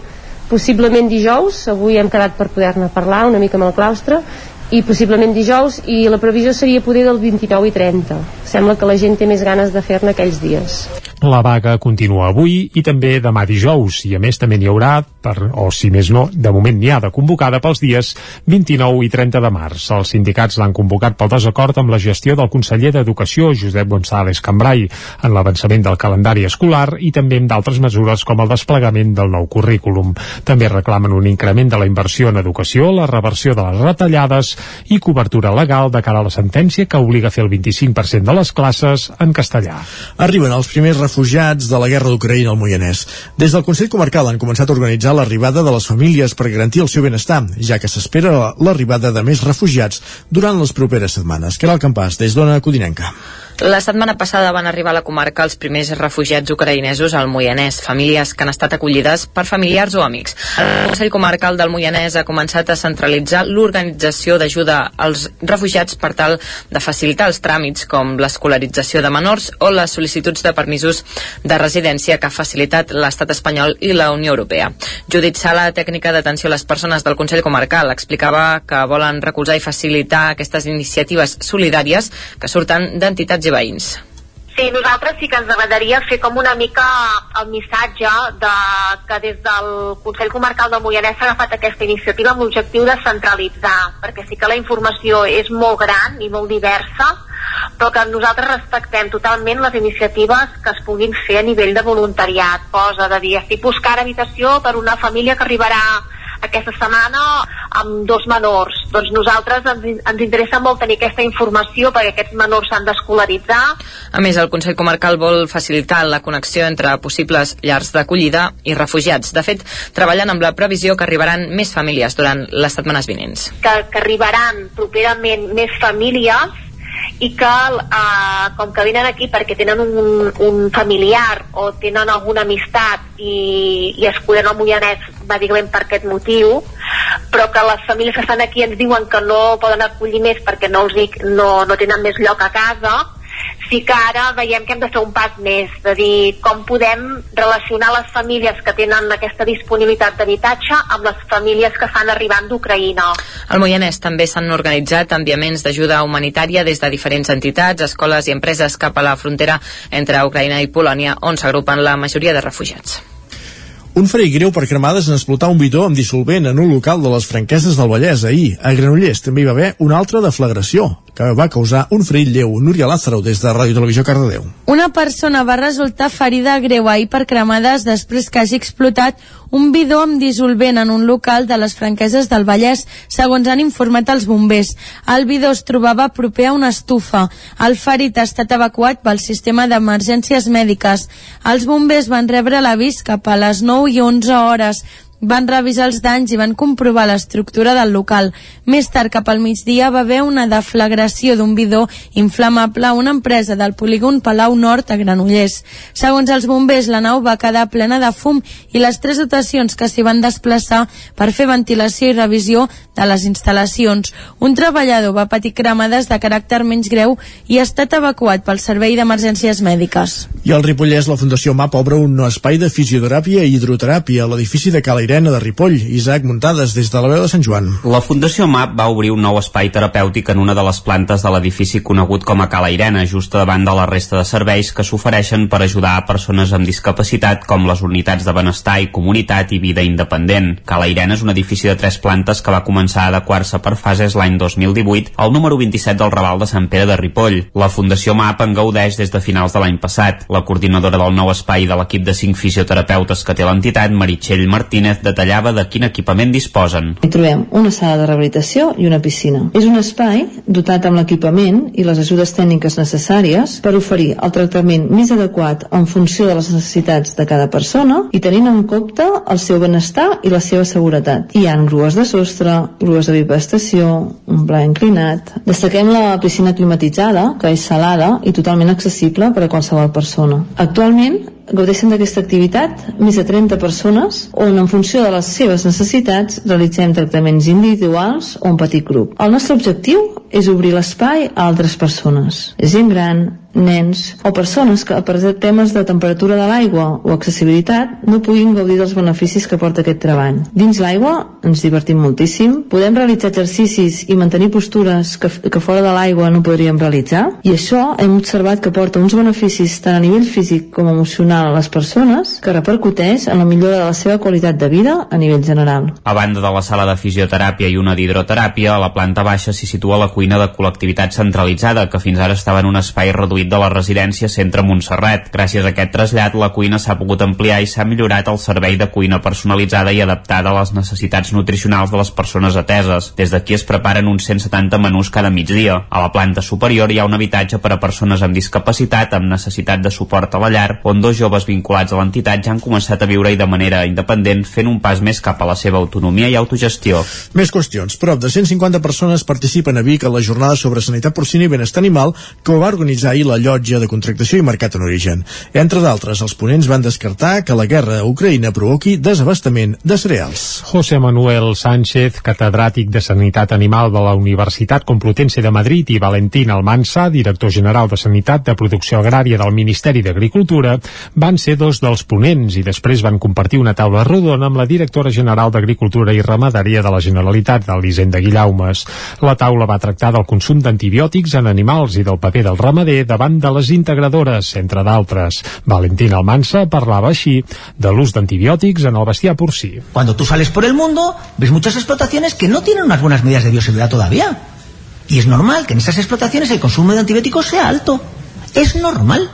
possiblement dijous, avui hem quedat per poder-ne parlar una mica amb el claustre, i possiblement dijous i la previsió seria poder del 29 i 30 sembla que la gent té més ganes de fer-ne aquells dies la vaga continua avui i també demà dijous i a més també n'hi haurà, per, o si més no, de moment n'hi ha de convocada pels dies 29 i 30 de març. Els sindicats l'han convocat pel desacord amb la gestió del conseller d'Educació, Josep González Cambrai, en l'avançament del calendari escolar i també amb d'altres mesures com el desplegament del nou currículum. També reclamen un increment de la inversió en educació, la reversió de les retallades i cobertura legal de cara a la sentència que obliga a fer el 25% de les classes en castellà. Arriben els primers refugiats de la guerra d'Ucraïna al Moianès. Des del Consell Comarcal han començat a organitzar l'arribada de les famílies per garantir el seu benestar, ja que s'espera l'arribada de més refugiats durant les properes setmanes. Caral Campàs, des d'Ona Codinenca. La setmana passada van arribar a la comarca els primers refugiats ucraïnesos al Moianès, famílies que han estat acollides per familiars o amics. El Consell Comarcal del Moianès ha començat a centralitzar l'organització d'ajuda als refugiats per tal de facilitar els tràmits com l'escolarització de menors o les sol·licituds de permisos de residència que ha facilitat l'estat espanyol i la Unió Europea. Judit Sala, tècnica d'atenció a les persones del Consell Comarcal, explicava que volen recolzar i facilitar aquestes iniciatives solidàries que surten d'entitats i veïns. Sí, nosaltres sí que ens agradaria fer com una mica el missatge de que des del Consell Comarcal del Moianès s'ha agafat aquesta iniciativa amb l'objectiu de centralitzar, perquè sí que la informació és molt gran i molt diversa, però que nosaltres respectem totalment les iniciatives que es puguin fer a nivell de voluntariat. Posa de dir, estic buscant habitació per una família que arribarà aquesta setmana amb dos menors. Doncs nosaltres ens, ens interessa molt tenir aquesta informació perquè aquests menors s'han d'escolaritzar. A més, el Consell Comarcal vol facilitar la connexió entre possibles llars d'acollida i refugiats. De fet, treballen amb la previsió que arribaran més famílies durant les setmanes vinents. Que, que arribaran properament més famílies i que eh, com que venen aquí perquè tenen un, un familiar o tenen alguna amistat i, i escullen el Moianès bàsicament per aquest motiu però que les famílies que estan aquí ens diuen que no poden acollir més perquè no, els dic, no, no tenen més lloc a casa sí que ara veiem que hem de fer un pas més, de dir com podem relacionar les famílies que tenen aquesta disponibilitat d'habitatge amb les famílies que estan arribant d'Ucraïna. Al Moianès també s'han organitzat enviaments d'ajuda humanitària des de diferents entitats, escoles i empreses cap a la frontera entre Ucraïna i Polònia, on s'agrupen la majoria de refugiats. Un ferit greu per cremades en explotar un bidó amb dissolvent en un local de les franqueses del Vallès ahir. A Granollers també hi va haver una altra deflagració que va causar un ferit lleu. Núria Lázaro, des de Ràdio Televisió Cardedeu. Una persona va resultar ferida greu ahir per cremades després que hagi explotat un bidó amb dissolvent en un local de les franqueses del Vallès, segons han informat els bombers. El bidó es trobava proper a una estufa. El ferit ha estat evacuat pel sistema d'emergències mèdiques. Els bombers van rebre l'avís cap a les 9 i 11 hores van revisar els danys i van comprovar l'estructura del local. Més tard, cap al migdia, va haver una deflagració d'un bidó inflamable a una empresa del polígon Palau Nord a Granollers. Segons els bombers, la nau va quedar plena de fum i les tres dotacions que s'hi van desplaçar per fer ventilació i revisió de les instal·lacions. Un treballador va patir cremades de caràcter menys greu i ha estat evacuat pel Servei d'Emergències Mèdiques. I al Ripollès, la Fundació MAP obre un espai de fisioteràpia i hidroteràpia a l'edifici de Cala Irene de Ripoll. Isaac Muntades, des de la veu de Sant Joan. La Fundació MAP va obrir un nou espai terapèutic en una de les plantes de l'edifici conegut com a Cala Irene, just davant de la resta de serveis que s'ofereixen per ajudar a persones amb discapacitat com les unitats de benestar i comunitat i vida independent. Cala Irene és un edifici de tres plantes que va començar a adequar-se per fases l'any 2018 al número 27 del Raval de Sant Pere de Ripoll. La Fundació MAP en gaudeix des de finals de l'any passat. La coordinadora del nou espai de l'equip de cinc fisioterapeutes que té l'entitat, Meritxell Martínez, detallava de quin equipament disposen. Hi trobem una sala de rehabilitació i una piscina. És un espai dotat amb l'equipament i les ajudes tècniques necessàries per oferir el tractament més adequat en funció de les necessitats de cada persona i tenint en compte el seu benestar i la seva seguretat. Hi han grues de sostre, grues de bipestació, un pla inclinat. Destaquem la piscina climatitzada, que és salada i totalment accessible per a qualsevol persona. Actualment gaudeixen d'aquesta activitat més de 30 persones on en funció de les seves necessitats realitzem tractaments individuals o un petit grup. El nostre objectiu és obrir l'espai a altres persones, gent gran, nens o persones que per temes de temperatura de l'aigua o accessibilitat no puguin gaudir dels beneficis que porta aquest treball. Dins l'aigua ens divertim moltíssim, podem realitzar exercicis i mantenir postures que, que fora de l'aigua no podríem realitzar i això hem observat que porta uns beneficis tant a nivell físic com emocional a les persones que repercuteix en la millora de la seva qualitat de vida a nivell general. A banda de la sala de fisioteràpia i una d'hidroteràpia, a la planta baixa s'hi situa la cuina de col·lectivitat centralitzada, que fins ara estava en un espai reduït de la residència Centre Montserrat. Gràcies a aquest trasllat, la cuina s'ha pogut ampliar i s'ha millorat el servei de cuina personalitzada i adaptada a les necessitats nutricionals de les persones ateses. Des d'aquí es preparen uns 170 menús cada migdia. A la planta superior hi ha un habitatge per a persones amb discapacitat amb necessitat de suport a la llar, on dos joves vinculats a l'entitat ja han començat a viure-hi de manera independent, fent un pas més cap a la seva autonomia i autogestió. Més qüestions. Prop de 150 persones participen a Vic a la jornada sobre sanitat porcina i benestar animal que va organitzar ahir la llotja de contractació i mercat en origen. Entre d'altres, els ponents van descartar que la guerra a Ucraïna provoqui desabastament de cereals. José Manuel Sánchez, catedràtic de Sanitat Animal de la Universitat Complutense de Madrid i Valentín Almansa, director general de Sanitat de Producció Agrària del Ministeri d'Agricultura, van ser dos dels ponents i després van compartir una taula rodona amb la directora general d'Agricultura i Ramaderia de la Generalitat, d'Elisenda Guillaumes. La taula va tractar del consum d'antibiòtics en animals i del paper del ramader davant de les integradores, entre d'altres. Valentín Almansa parlava així de l'ús d'antibiòtics en el bestiar porcí. Cuando tú sales por el mundo, ves muchas explotaciones que no tienen unas buenas medidas de bioseguridad todavía. Y es normal que en esas explotaciones el consumo de antibióticos sea alto. Es normal.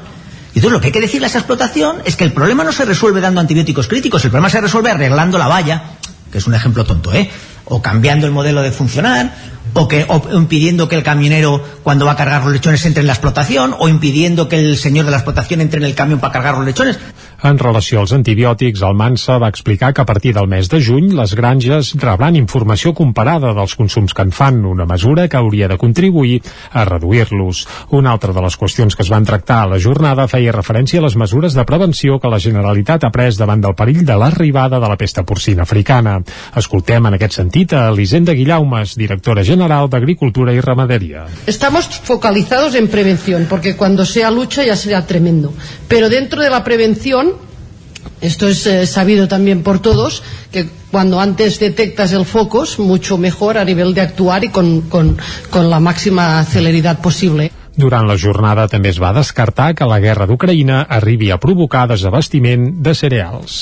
Y entonces lo que hay que decirle a esa explotación es que el problema no se resuelve dando antibióticos críticos, el problema se resuelve arreglando la valla, que es un ejemplo tonto, ¿eh? O cambiando el modelo de funcionar, o, que, o impidiendo que el camionero cuando va a cargar los lechones entre en la explotación o impidiendo que el señor de la explotación entre en el camión para cargar los lechones. En relació als antibiòtics, el Mansa va explicar que a partir del mes de juny les granges rebran informació comparada dels consums que en fan, una mesura que hauria de contribuir a reduir-los. Una altra de les qüestions que es van tractar a la jornada feia referència a les mesures de prevenció que la Generalitat ha pres davant del perill de l'arribada de la pesta porcina africana. Escoltem en aquest sentit a Elisenda Guillaumes, directora general d'Agricultura i Ramaderia. Estamos focalizados en prevención, porque cuando sea lucha ya será tremendo. Pero dentro de la prevención Esto es eh, sabido también por todos, que cuando antes detectas el foco es mucho mejor a nivel de actuar y con, con, con la máxima celeridad posible. Durant la jornada també es va descartar que la guerra d'Ucraïna arribi a provocar desabastiment de cereals.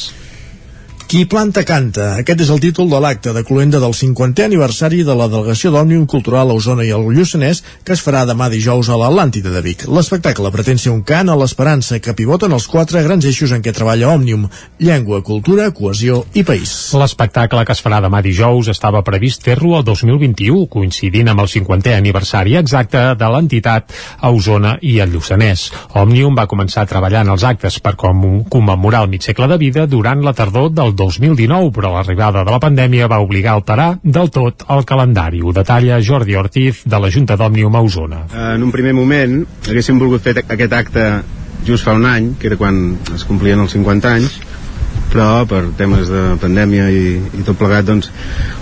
Qui planta canta. Aquest és el títol de l'acte de cloenda del 50è aniversari de la delegació d'Òmnium Cultural a Osona i al Lluçanès que es farà demà dijous a l'Atlàntida de Vic. L'espectacle pretén ser un cant a l'esperança que pivoten els quatre grans eixos en què treballa Òmnium. Llengua, cultura, cohesió i país. L'espectacle que es farà demà dijous estava previst fer-lo el 2021, coincidint amb el 50è aniversari exacte de l'entitat a Osona i al Lluçanès. Òmnium va començar treballant els actes per com commemorar el mig segle de vida durant la tardor del 2019, però l'arribada de la pandèmia va obligar a alterar del tot el calendari. Ho detalla Jordi Ortiz, de la Junta d'Òmnium a Osona. En un primer moment haguéssim volgut fer aquest acte just fa un any, que era quan es complien els 50 anys, però per temes de pandèmia i, i tot plegat doncs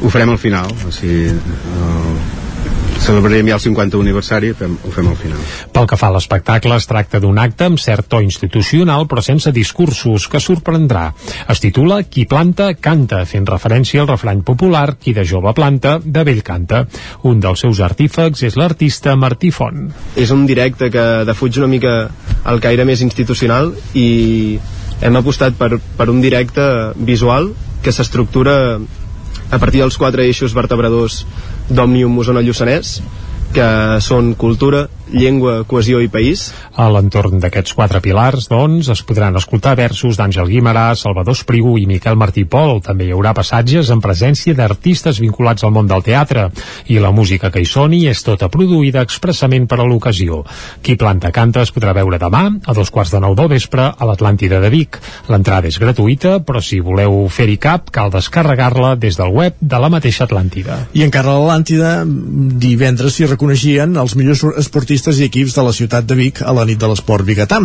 ho farem al final o sigui, el, celebrarem ja el 50 aniversari fem, ho fem al final. Pel que fa a l'espectacle, es tracta d'un acte amb cert to institucional però sense discursos que sorprendrà. Es titula Qui planta, canta, fent referència al refrany popular Qui de jove planta, de vell canta. Un dels seus artífecs és l'artista Martí Font. És un directe que defuig una mica el caire més institucional i hem apostat per, per un directe visual que s'estructura a partir dels quatre eixos vertebradors d'Òmnium Osona Lluçanès que són cultura, llengua, cohesió i país. A l'entorn d'aquests quatre pilars, doncs, es podran escoltar versos d'Àngel Guimarà, Salvador Espriu i Miquel Martí Pol. També hi haurà passatges en presència d'artistes vinculats al món del teatre. I la música que hi soni és tota produïda expressament per a l'ocasió. Qui planta canta es podrà veure demà, a dos quarts de nou del vespre, a l'Atlàntida de Vic. L'entrada és gratuïta, però si voleu fer-hi cap, cal descarregar-la des del web de la mateixa Atlàntida. I encara a l'Atlàntida, divendres s'hi reconeixien els millors esportistes i equips de la ciutat de Vic a la nit de l'esport biguetà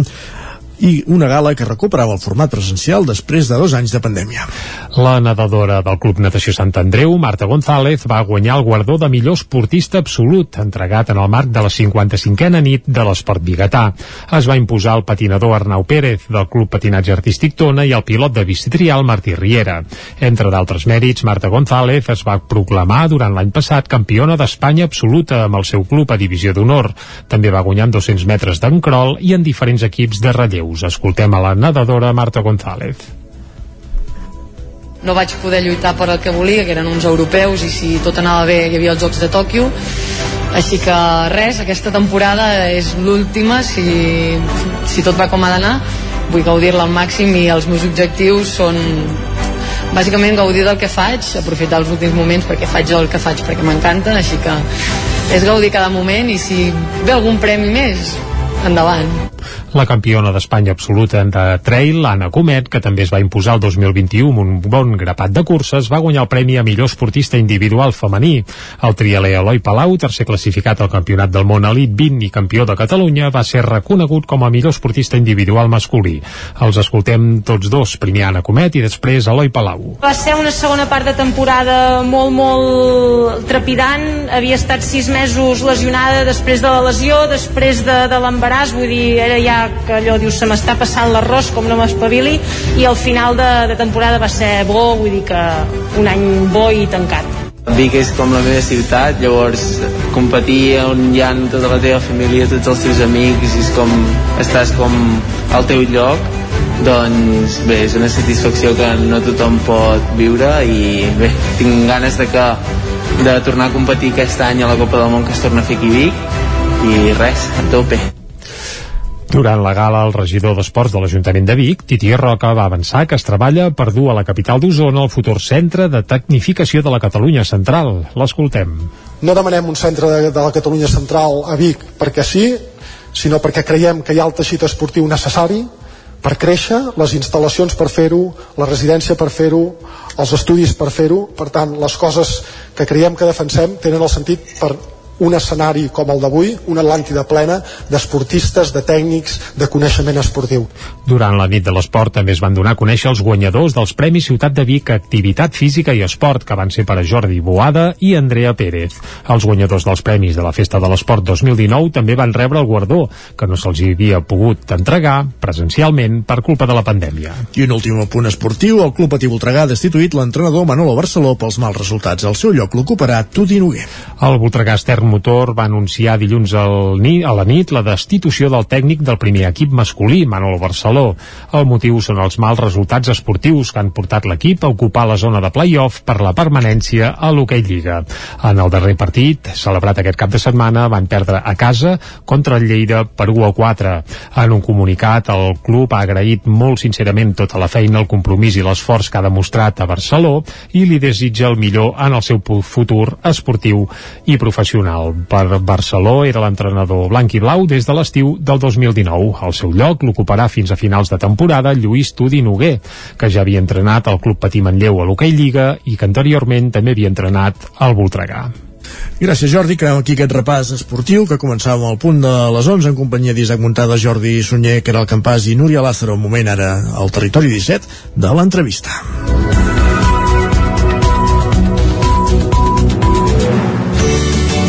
i una gala que recuperava el format presencial després de dos anys de pandèmia. La nedadora del Club Natació Sant Andreu, Marta González, va guanyar el guardó de millor esportista absolut, entregat en el marc de la 55a nit de l'esport biguetà. Es va imposar el patinador Arnau Pérez, del Club Patinatge Artístic Tona, i el pilot de bicitrial Martí Riera. Entre d'altres mèrits, Marta González es va proclamar durant l'any passat campiona d'Espanya absoluta amb el seu club a divisió d'honor. També va guanyar en 200 metres d'encrol i en diferents equips de relleus. Escoltem a la nedadora Marta González no vaig poder lluitar per el que volia, que eren uns europeus i si tot anava bé hi havia els Jocs de Tòquio així que res, aquesta temporada és l'última si, si tot va com ha d'anar vull gaudir-la al màxim i els meus objectius són bàsicament gaudir del que faig, aprofitar els últims moments perquè faig el que faig perquè m'encanta, així que és gaudir cada moment i si ve algun premi més, endavant. La campiona d'Espanya absoluta de trail, Anna Comet, que també es va imposar el 2021 amb un bon grapat de curses, va guanyar el premi a millor esportista individual femení. El trialer Eloi Palau, tercer classificat al Campionat del Món Elit 20 i campió de Catalunya, va ser reconegut com a millor esportista individual masculí. Els escoltem tots dos, primer Anna Comet i després Eloi Palau. Va ser una segona part de temporada molt, molt trepidant. Havia estat sis mesos lesionada després de la lesió, després de, de l'embaràs, vull dir, era ja que allò dius se m'està passant l'arròs com no m'espavili i el final de, de temporada va ser bo, vull dir que un any bo i tancat. Vic és com la meva ciutat, llavors competir on hi ha tota la teva família, tots els teus amics, és com, estàs com al teu lloc, doncs bé, és una satisfacció que no tothom pot viure i bé, tinc ganes de que de tornar a competir aquest any a la Copa del Món que es torna a fer aquí Vic i res, a tope. Durant la gala, el regidor d'Esports de l'Ajuntament de Vic, Titi Roca, va avançar que es treballa per dur a la capital d'Osona el futur centre de tecnificació de la Catalunya Central. L'escoltem. No demanem un centre de, de la Catalunya Central a Vic perquè sí, sinó perquè creiem que hi ha el teixit esportiu necessari per créixer, les instal·lacions per fer-ho, la residència per fer-ho, els estudis per fer-ho. Per tant, les coses que creiem que defensem tenen el sentit per un escenari com el d'avui, una Atlàntida plena d'esportistes, de tècnics, de coneixement esportiu. Durant la nit de l'esport també es van donar a conèixer els guanyadors dels Premis Ciutat de Vic Activitat Física i Esport, que van ser per a Jordi Boada i Andrea Pérez. Els guanyadors dels Premis de la Festa de l'Esport 2019 també van rebre el guardó, que no se'ls havia pogut entregar presencialment per culpa de la pandèmia. I un últim punt esportiu, el Club Patí Voltregà ha destituït l'entrenador Manolo Barceló pels mals resultats. Al seu lloc l'ocuparà Tudi Noguer. El Voltregà Estern Motor va anunciar dilluns al ni, a la nit la destitució del tècnic del primer equip masculí, Manolo Barceló. El motiu són els mals resultats esportius que han portat l'equip a ocupar la zona de play-off per la permanència a l'Hockey Lliga. En el darrer partit, celebrat aquest cap de setmana, van perdre a casa contra el Lleida per 1 a 4. En un comunicat, el club ha agraït molt sincerament tota la feina, el compromís i l'esforç que ha demostrat a Barceló i li desitja el millor en el seu futur esportiu i professional. Per Barceló era l'entrenador blanc i blau des de l'estiu del 2019. Al seu lloc l'ocuparà fins a finals de temporada Lluís Tudi Noguer, que ja havia entrenat al Club Patí Manlleu a l'Hockey Lliga i que anteriorment també havia entrenat al Voltregà. Gràcies, Jordi. Acabem aquí aquest repàs esportiu que començàvem al punt de les 11 en companyia d'Isaac Muntada, Jordi Sunyer, Caral Campàs i Núria Lázaro. Un moment ara al territori 17 de l'entrevista.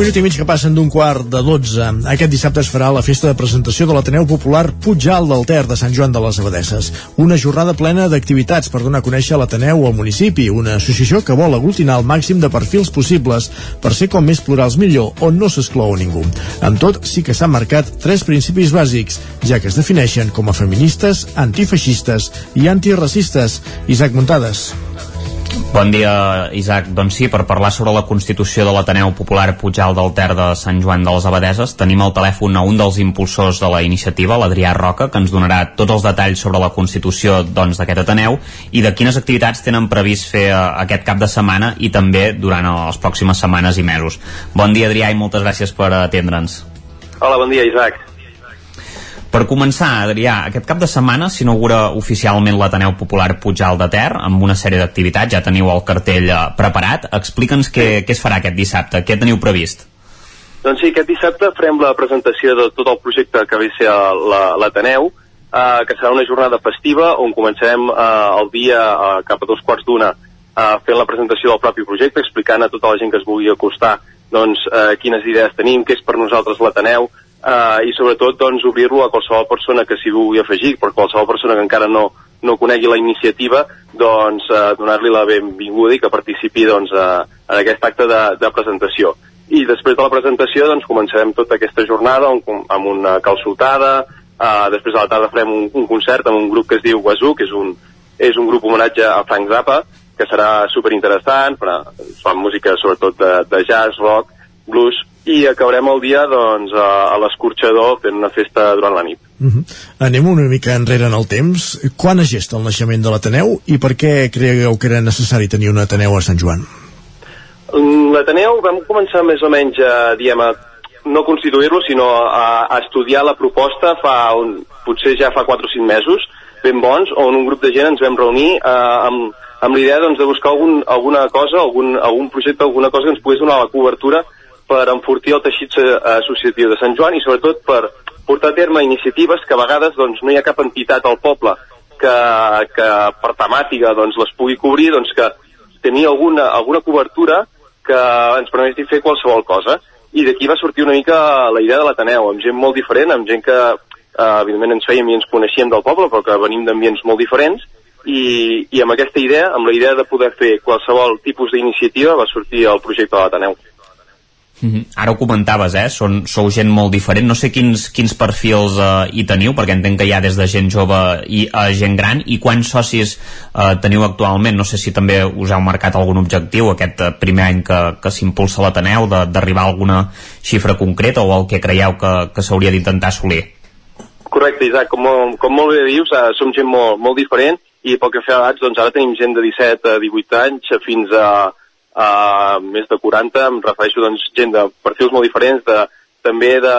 Minut i mig que passen d'un quart de 12. Aquest dissabte es farà la festa de presentació de l'Ateneu Popular Puigal del Ter de Sant Joan de les Abadesses. Una jornada plena d'activitats per donar a conèixer l'Ateneu al municipi, una associació que vol aglutinar el màxim de perfils possibles per ser com més plurals millor, on no s'exclou ningú. Amb tot, sí que s'han marcat tres principis bàsics, ja que es defineixen com a feministes, antifeixistes i antiracistes. Isaac Muntades. Bon dia, Isaac. Doncs sí, per parlar sobre la constitució de l'Ateneu Popular Pujal del Ter de Sant Joan de les Abadeses, tenim al telèfon a un dels impulsors de la iniciativa, l'Adrià Roca, que ens donarà tots els detalls sobre la constitució doncs, d'aquest Ateneu i de quines activitats tenen previst fer eh, aquest cap de setmana i també durant les pròximes setmanes i mesos. Bon dia, Adrià, i moltes gràcies per atendre'ns. Hola, bon dia, Isaac. Per començar, Adrià, aquest cap de setmana s'inaugura oficialment l'Ateneu Popular Pujal de Ter amb una sèrie d'activitats, ja teniu el cartell eh, preparat. Explica'ns què, què es farà aquest dissabte, què teniu previst? Doncs sí, aquest dissabte farem la presentació de tot el projecte que ve ser l'Ateneu, eh, que serà una jornada festiva on començarem eh, el dia eh, cap a dos quarts d'una eh, fent la presentació del propi projecte, explicant a tota la gent que es vulgui acostar doncs, eh, quines idees tenim, què és per nosaltres l'Ateneu, eh, i sobretot doncs, obrir-lo a qualsevol persona que s'hi vulgui afegir, per qualsevol persona que encara no, no conegui la iniciativa, doncs eh, donar-li la benvinguda i que participi doncs, eh, en aquest acte de, de presentació. I després de la presentació doncs, començarem tota aquesta jornada amb, amb una calçotada, eh, després a la tarda farem un, un concert amb un grup que es diu Guazú, que és un, és un grup homenatge a Frank Zappa, que serà superinteressant, fan música sobretot de, de jazz, rock, blues, i acabarem el dia doncs, a, a l'escorxador fent una festa durant la nit. Uh -huh. Anem una mica enrere en el temps. Quan es gesta el naixement de l'Ateneu i per què creieu que era necessari tenir un Ateneu a Sant Joan? L'Ateneu vam començar més o menys a, diem, a no constituir-lo, sinó a, a estudiar la proposta fa un, potser ja fa 4 o 5 mesos, ben bons, on un grup de gent ens vam reunir eh, amb, amb l'idea doncs, de buscar algun, alguna cosa, algun, algun projecte, alguna cosa que ens pogués donar la cobertura per enfortir el teixit eh, associatiu de Sant Joan i sobretot per portar a terme iniciatives que a vegades doncs, no hi ha cap entitat al poble que, que per temàtica doncs, les pugui cobrir, doncs que tenir alguna, alguna cobertura que ens permeti fer qualsevol cosa. I d'aquí va sortir una mica la idea de l'Ateneu, amb gent molt diferent, amb gent que eh, evidentment ens fèiem i ens coneixíem del poble, però que venim d'ambients molt diferents, i, i amb aquesta idea, amb la idea de poder fer qualsevol tipus d'iniciativa, va sortir el projecte de l'Ateneu. Mm -hmm. Ara ho comentaves, eh? Són, sou gent molt diferent. No sé quins, quins perfils eh, hi teniu, perquè entenc que hi ha des de gent jove i a eh, gent gran. I quants socis eh, teniu actualment? No sé si també us heu marcat algun objectiu aquest eh, primer any que, que s'impulsa l'Ateneu, d'arribar a alguna xifra concreta o el que creieu que, que s'hauria d'intentar assolir? Correcte, Isaac. Com, com molt bé dius, eh, som gent molt, molt diferent i pel que fa a edats, doncs ara tenim gent de 17 a 18 anys fins a uh, més de 40, em refereixo doncs gent de perfils molt diferents, de, també de,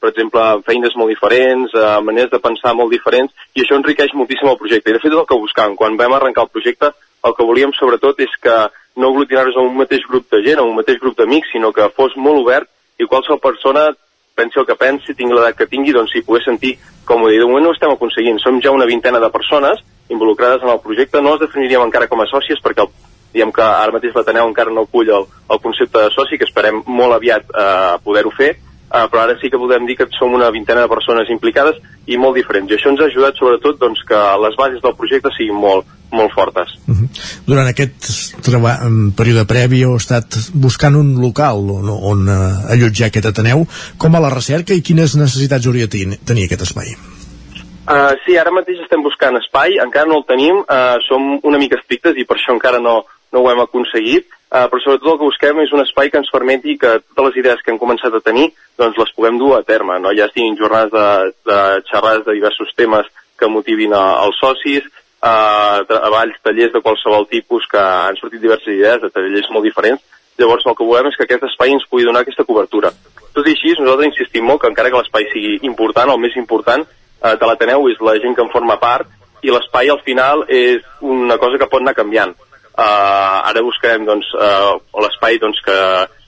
per exemple, feines molt diferents, uh, maneres de pensar molt diferents, i això enriqueix moltíssim el projecte. I de fet és el que buscàvem. Quan vam arrencar el projecte, el que volíem sobretot és que no aglutinar-nos a un mateix grup de gent, a un mateix grup d'amics, sinó que fos molt obert i qualsevol persona pensi el que pensi, tingui l'edat que tingui, doncs s'hi pogués sentir com dir. De moment no ho estem aconseguint. Som ja una vintena de persones involucrades en el projecte. No els definiríem encara com a sòcies perquè el diem que ara mateix l'Ateneu encara no acull el, el concepte de soci, que esperem molt aviat eh, poder-ho fer, eh, però ara sí que podem dir que som una vintena de persones implicades i molt diferents. I això ens ha ajudat sobretot doncs, que les bases del projecte siguin molt, molt fortes. Uh -huh. Durant aquest període previ heu estat buscant un local on, on uh, allotjar aquest Ateneu. Com a la recerca i quines necessitats hauria de tenir aquest espai? Uh, sí, ara mateix estem buscant espai, encara no el tenim, uh, som una mica estrictes i per això encara no, no ho hem aconseguit, eh, però sobretot el que busquem és un espai que ens permeti que totes les idees que hem començat a tenir doncs les puguem dur a terme, no? ja estiguin jornades de, de xerrades de diversos temes que motivin a, els socis, eh, treballs, tallers de qualsevol tipus que han sortit diverses idees, de tallers molt diferents, llavors el que volem és que aquest espai ens pugui donar aquesta cobertura. Tot i així, nosaltres insistim molt que encara que l'espai sigui important, el més important eh, de l'Ateneu és la gent que en forma part i l'espai al final és una cosa que pot anar canviant Uh, ara buscarem doncs, uh, l'espai doncs, que,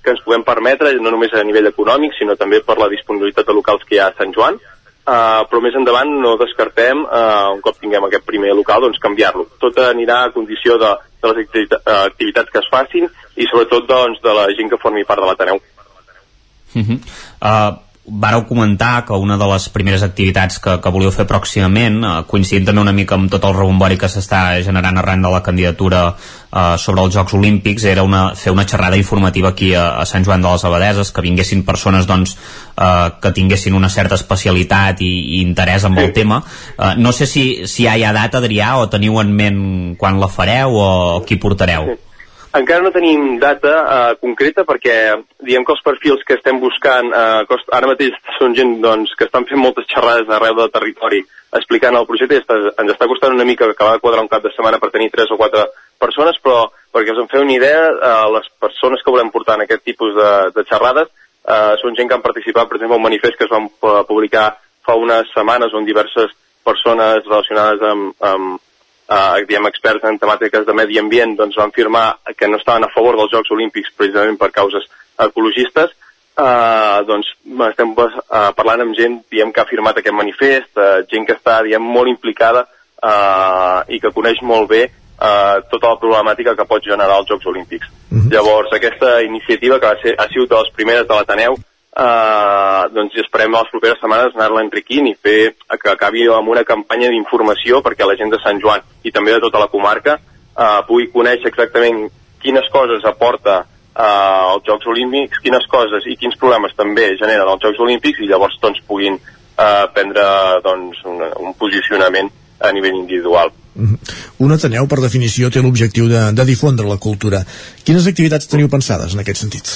que ens puguem permetre, no només a nivell econòmic, sinó també per la disponibilitat de locals que hi ha a Sant Joan, uh, però més endavant no descartem, uh, un cop tinguem aquest primer local, doncs canviar-lo. Tot anirà a condició de, de les activitats que es facin i sobretot doncs, de la gent que formi part de l'Ateneu. Uh -huh. uh, vareu comentar que una de les primeres activitats que, que volíeu fer pròximament, eh, coincidint també una mica amb tot el rebombori que s'està generant arran de la candidatura eh, sobre els Jocs Olímpics, era una, fer una xerrada informativa aquí a, a Sant Joan de les Abadeses, que vinguessin persones doncs, eh, que tinguessin una certa especialitat i, i interès en el tema. Eh, no sé si, si hi ha data, Adrià, o teniu en ment quan la fareu o, o qui portareu. Sí. Encara no tenim data uh, concreta perquè diem que els perfils que estem buscant uh, ara mateix són gent doncs, que estan fent moltes xerrades arreu del territori explicant el projecte i està, ens està costant una mica acabar de quadrar un cap de setmana per tenir tres o quatre persones, però perquè us en feu una idea, uh, les persones que volem portar en aquest tipus de, de xerrades uh, són gent que han participat, per exemple, un manifest que es van publicar fa unes setmanes on diverses persones relacionades amb, amb eh, diem, experts en temàtiques de medi ambient doncs van firmar que no estaven a favor dels Jocs Olímpics precisament per causes ecologistes, eh, doncs estem eh, parlant amb gent diem, que ha firmat aquest manifest, eh, gent que està diem, molt implicada eh, i que coneix molt bé eh, tota la problemàtica que pot generar els Jocs Olímpics. Uh mhm. -huh. Llavors, aquesta iniciativa, que va ser, ha sigut de les primeres de l'Ateneu, eh, doncs esperem les properes setmanes anar-la enriquint i fer que acabi amb una campanya d'informació perquè la gent de Sant Joan i també de tota la comarca eh, pugui conèixer exactament quines coses aporta eh, els Jocs Olímpics, quines coses i quins problemes també generen els Jocs Olímpics i llavors doncs puguin eh, prendre doncs, un, un posicionament a nivell individual. Mhm. Un Ateneu, per definició, té l'objectiu de, de difondre la cultura. Quines activitats teniu pensades en aquest sentit?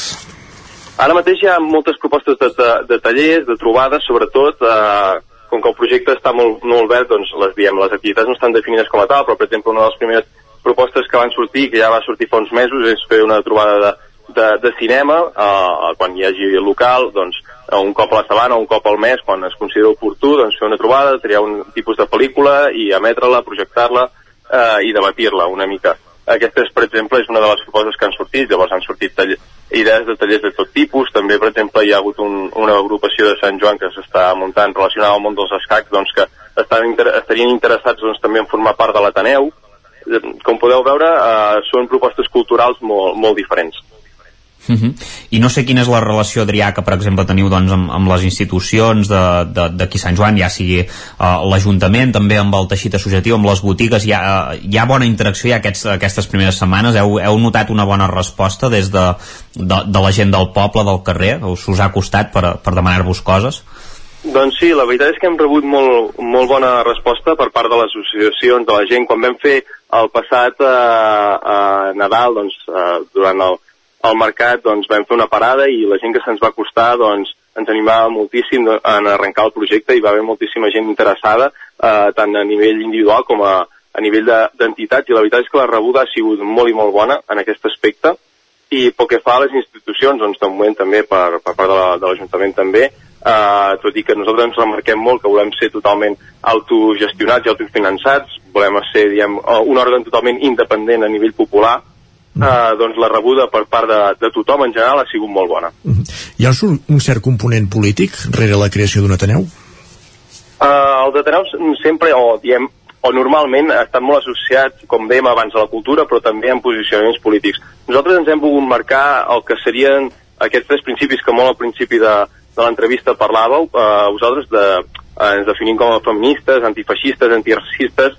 Ara mateix hi ha moltes propostes de, de, de tallers, de trobades, sobretot, eh, com que el projecte està molt, molt obert, doncs les, diem, les activitats no estan definides com a tal, però per exemple una de les primeres propostes que van sortir, que ja va sortir fa uns mesos, és fer una trobada de, de, de cinema, eh, quan hi hagi local, doncs un cop a la setmana, un cop al mes, quan es considera oportú, doncs fer una trobada, triar un tipus de pel·lícula i emetre-la, projectar-la eh, i debatir-la una mica. Aquesta, és, per exemple, és una de les propostes que han sortit, llavors han sortit tall idees de tallers de tot tipus, també, per exemple, hi ha hagut un, una agrupació de Sant Joan que s'està muntant relacionada al món dels escacs, doncs que estan, inter estarien interessats doncs, també en formar part de l'Ateneu. Com podeu veure, eh, són propostes culturals molt, molt diferents. Uh mhm. -huh. I no sé quina és la relació, Adrià, que per exemple teniu doncs, amb, amb les institucions d'aquí Sant Joan, ja sigui uh, l'Ajuntament, també amb el teixit associatiu, amb les botigues, hi ha, uh, hi ha bona interacció ja aquests, aquestes primeres setmanes? Heu, heu notat una bona resposta des de, de, de la gent del poble, del carrer? Us, us ha costat per, per demanar-vos coses? Doncs sí, la veritat és que hem rebut molt, molt bona resposta per part de les associacions, de la gent. Quan vam fer el passat eh, uh, Nadal, doncs, eh, durant el, al mercat doncs, vam fer una parada i la gent que se'ns va costar doncs, ens animava moltíssim en arrencar el projecte i va haver moltíssima gent interessada eh, tant a nivell individual com a, a nivell d'entitats. De, i la veritat és que la rebuda ha sigut molt i molt bona en aquest aspecte. I pel que fa a les institucions, doncs de moment també per, per part de l'Ajuntament la, també, eh, tot i que nosaltres ens remarquem molt que volem ser totalment autogestionats i autofinançats, volem ser diem, un òrgan totalment independent a nivell popular, eh, doncs la rebuda per part de, de tothom en general ha sigut molt bona. -huh. Hi ha un cert component polític rere la creació d'un Ateneu? Uh, els Ateneus sempre, o diem, o normalment estan molt associats, com dèiem abans, a la cultura, però també en posicionaments polítics. Nosaltres ens hem volgut marcar el que serien aquests tres principis que molt al principi de, de l'entrevista parlàveu, eh, vosaltres de, eh, ens definim com a feministes, antifeixistes, antiracistes,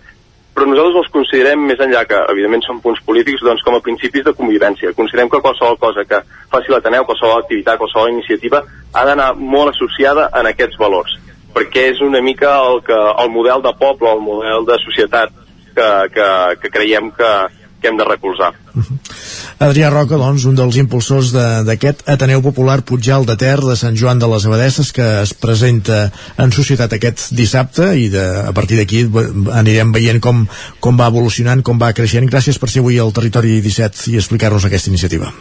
però nosaltres els considerem, més enllà que evidentment són punts polítics, doncs com a principis de convivència. Considerem que qualsevol cosa que faci l'Ateneu, qualsevol activitat, qualsevol iniciativa, ha d'anar molt associada en aquests valors, perquè és una mica el, que, el model de poble, el model de societat que, que, que creiem que, que hem de recolzar. Uh -huh. Adrià Roca, doncs, un dels impulsors d'aquest de, Ateneu Popular Puigjal de Ter de Sant Joan de les Abadesses que es presenta en societat aquest dissabte i de, a partir d'aquí anirem veient com, com va evolucionant, com va creixent. Gràcies per ser avui al Territori 17 i explicar-nos aquesta iniciativa.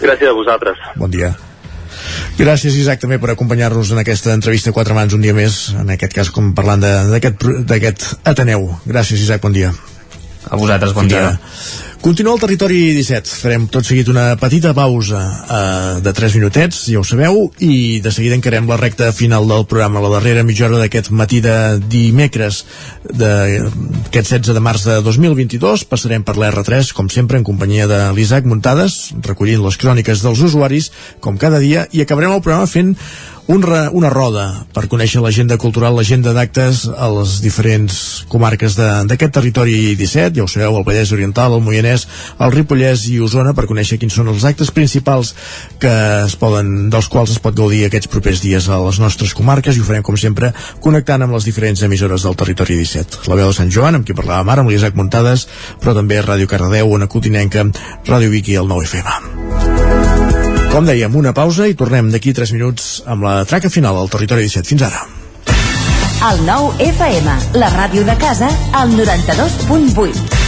Gràcies a vosaltres. Bon dia. Gràcies, Isaac, també per acompanyar-nos en aquesta entrevista a quatre mans un dia més, en aquest cas com parlant d'aquest Ateneu. Gràcies, Isaac, bon dia. A vosaltres, bon Fins dia. Ara. Continua el territori 17. Farem tot seguit una petita pausa eh, de 3 minutets, ja ho sabeu, i de seguida encarem la recta final del programa, la darrera mitja hora d'aquest matí de dimecres d'aquest 16 de març de 2022. Passarem per l'R3, com sempre, en companyia de l'Isaac Muntades, recollint les cròniques dels usuaris, com cada dia, i acabarem el programa fent un re, una roda per conèixer l'agenda cultural, l'agenda d'actes a les diferents comarques d'aquest territori 17, ja ho sabeu, el Vallès Oriental, el Moianès, el Ripollès i Osona, per conèixer quins són els actes principals que es poden, dels quals es pot gaudir aquests propers dies a les nostres comarques i ho farem, com sempre, connectant amb les diferents emissores del territori 17. La veu de Sant Joan, amb qui parlàvem ara, amb l'Isaac Muntades, però també Ràdio Cardedeu, Ona Cotinenca, Ràdio Vicky i el 9FM. Com dèiem, una pausa i tornem d'aquí 3 minuts amb la traca final al Territori 17. Fins ara. El nou FM, la ràdio de casa, al 92.8.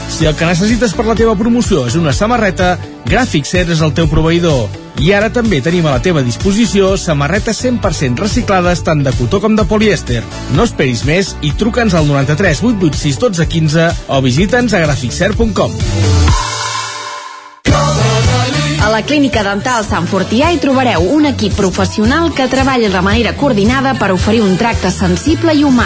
si el que necessites per la teva promoció és una samarreta, Gràfic Cert és el teu proveïdor. I ara també tenim a la teva disposició samarretes 100% reciclades tant de cotó com de polièster. No esperis més i truca'ns al 93 886 12 15 o visita'ns a graficcert.com. A la Clínica Dental Sant Fortià hi trobareu un equip professional que treballa de manera coordinada per oferir un tracte sensible i humà.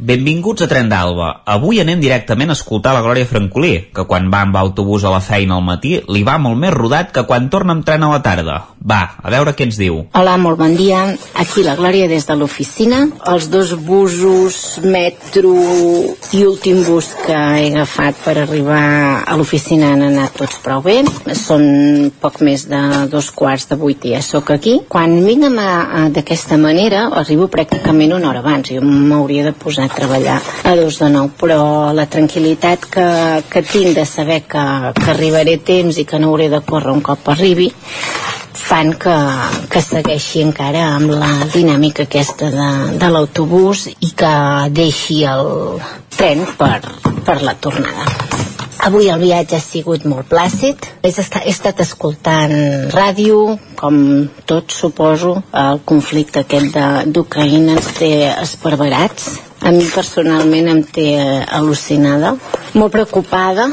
Benvinguts a Tren d'Alba. Avui anem directament a escoltar la Glòria Francolí, que quan va amb autobús a la feina al matí li va molt més rodat que quan torna amb tren a la tarda. Va, a veure què ens diu. Hola, molt bon dia. Aquí la Glòria des de l'oficina. Els dos busos, metro i últim bus que he agafat per arribar a l'oficina han anat tots prou bé. Són poc més de dos quarts de vuit i ja sóc aquí. Quan vinc d'aquesta manera, arribo pràcticament una hora abans. Jo m'hauria de posar a treballar a dos de nou, però la tranquil·litat que, que tinc de saber que, que arribaré temps i que no hauré de córrer un cop arribi fan que, que segueixi encara amb la dinàmica aquesta de, de l'autobús i que deixi el tren per, per la tornada. Avui el viatge ha sigut molt plàcid. He estat, he estat escoltant ràdio, com tots suposo. El conflicte aquest d'Ucraïna ens té esparverats. A mi personalment em té eh, al·lucinada, molt preocupada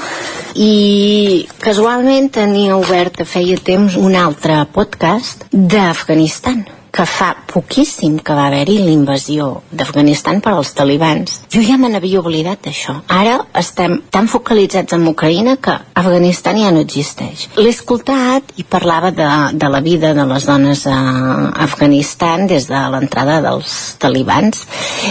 i casualment tenia obert feia temps un altre podcast d'Afganistan que fa poquíssim que va haver-hi l'invasió d'Afganistan per als talibans. Jo ja me n'havia oblidat d'això. Ara estem tan focalitzats en Ucraïna que Afganistan ja no existeix. L'he escoltat i parlava de, de la vida de les dones a Afganistan des de l'entrada dels talibans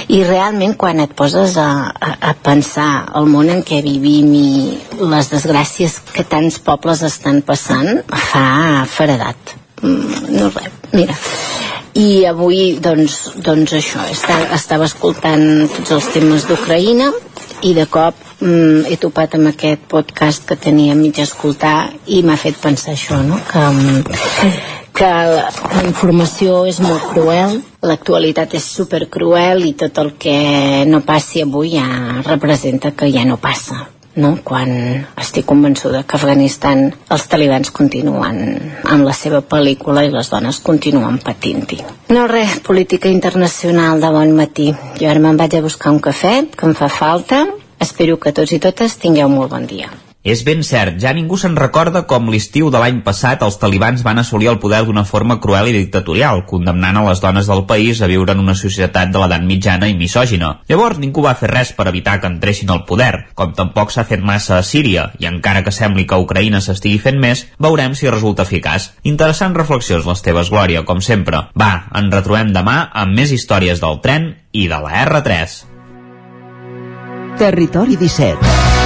i realment quan et poses a, a, a pensar el món en què vivim i les desgràcies que tants pobles estan passant fa feredat mm, no res, mira i avui doncs, doncs això estava, estava escoltant tots els temes d'Ucraïna i de cop mm, he topat amb aquest podcast que tenia a mig escoltar i m'ha fet pensar això no? que, que la, la informació és molt cruel l'actualitat és super cruel i tot el que no passi avui ja representa que ja no passa no? quan estic convençuda que Afganistan els talibans continuen amb la seva pel·lícula i les dones continuen patint-hi. No res, política internacional de bon matí. Jo ara me'n vaig a buscar un cafè, que em fa falta. Espero que tots i totes tingueu molt bon dia. És ben cert, ja ningú se'n recorda com l'estiu de l'any passat els talibans van assolir el poder d'una forma cruel i dictatorial, condemnant a les dones del país a viure en una societat de l'edat mitjana i misògina. Llavors ningú va fer res per evitar que entressin al poder, com tampoc s'ha fet massa a Síria, i encara que sembli que Ucraïna s'estigui fent més, veurem si resulta eficaç. Interessants reflexions les teves, Glòria, com sempre. Va, ens retrobem demà amb més històries del tren i de la R3. Territori 17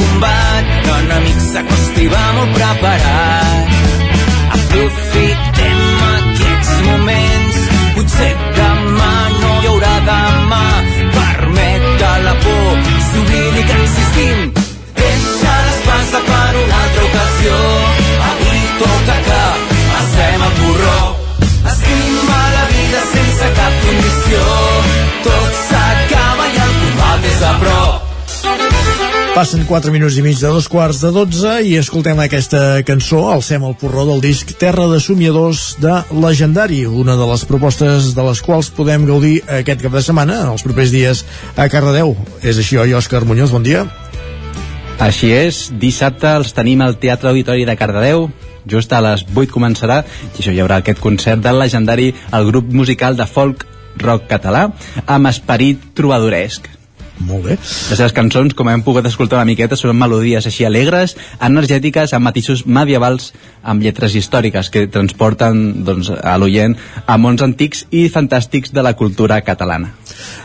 Combat, l'enemic s'acosta i va molt preparat. Aprofitem aquests moments, potser demà no hi haurà demà. Permet que la por s'oblidi que existim. Deixa l'espasa per una altra ocasió. Avui toca que passem el porró. Passen 4 minuts i mig de dos quarts de 12 i escoltem aquesta cançó, Alcem el porró del disc Terra de Somiadors de Legendari, una de les propostes de les quals podem gaudir aquest cap de setmana, els propers dies a Cardedeu. És així, oi, Òscar Muñoz, bon dia. Així és, dissabte els tenim al Teatre Auditori de Cardedeu, just a les 8 començarà, i això hi haurà aquest concert del legendari el grup musical de folk rock català amb esperit trobadoresc. Molt bé. Les seves cançons, com hem pogut escoltar una miqueta, són melodies així alegres, energètiques, amb matisos medievals, amb lletres històriques que transporten doncs, a l'oient a mons antics i fantàstics de la cultura catalana.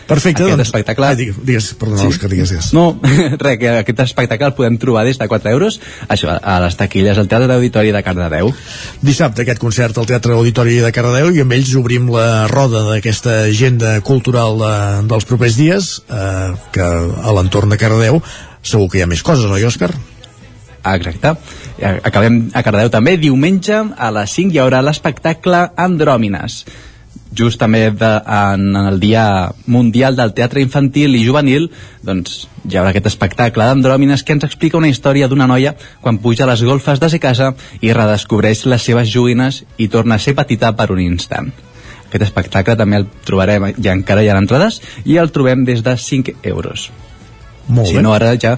Perfecte, aquest doncs- espectacle... Ah, digues, digues, perdona, Òscar, digues, digues. No, res, que aquest espectacle el podem trobar des de 4 euros això, a les taquilles al Teatre d'Auditori de Cardedeu. Dissabte aquest concert al Teatre Auditori de Cardedeu i amb ells obrim la roda d'aquesta agenda cultural de, dels propers dies eh, que a l'entorn de Cardedeu segur que hi ha més coses, oi, Òscar? Exacte. Eh, Acabem a Cardedeu també. Diumenge a les 5 hi haurà l'espectacle Andròmines. Just també de, en, en el Dia Mundial del Teatre Infantil i Juvenil, doncs hi haurà aquest espectacle d'Andròmines que ens explica una història d'una noia quan puja a les golfes de ser casa i redescobreix les seves joguines i torna a ser petita per un instant. Aquest espectacle també el trobarem, ja encara hi ha entrades, i el trobem des de 5 euros. Molt si bé. no, ara ja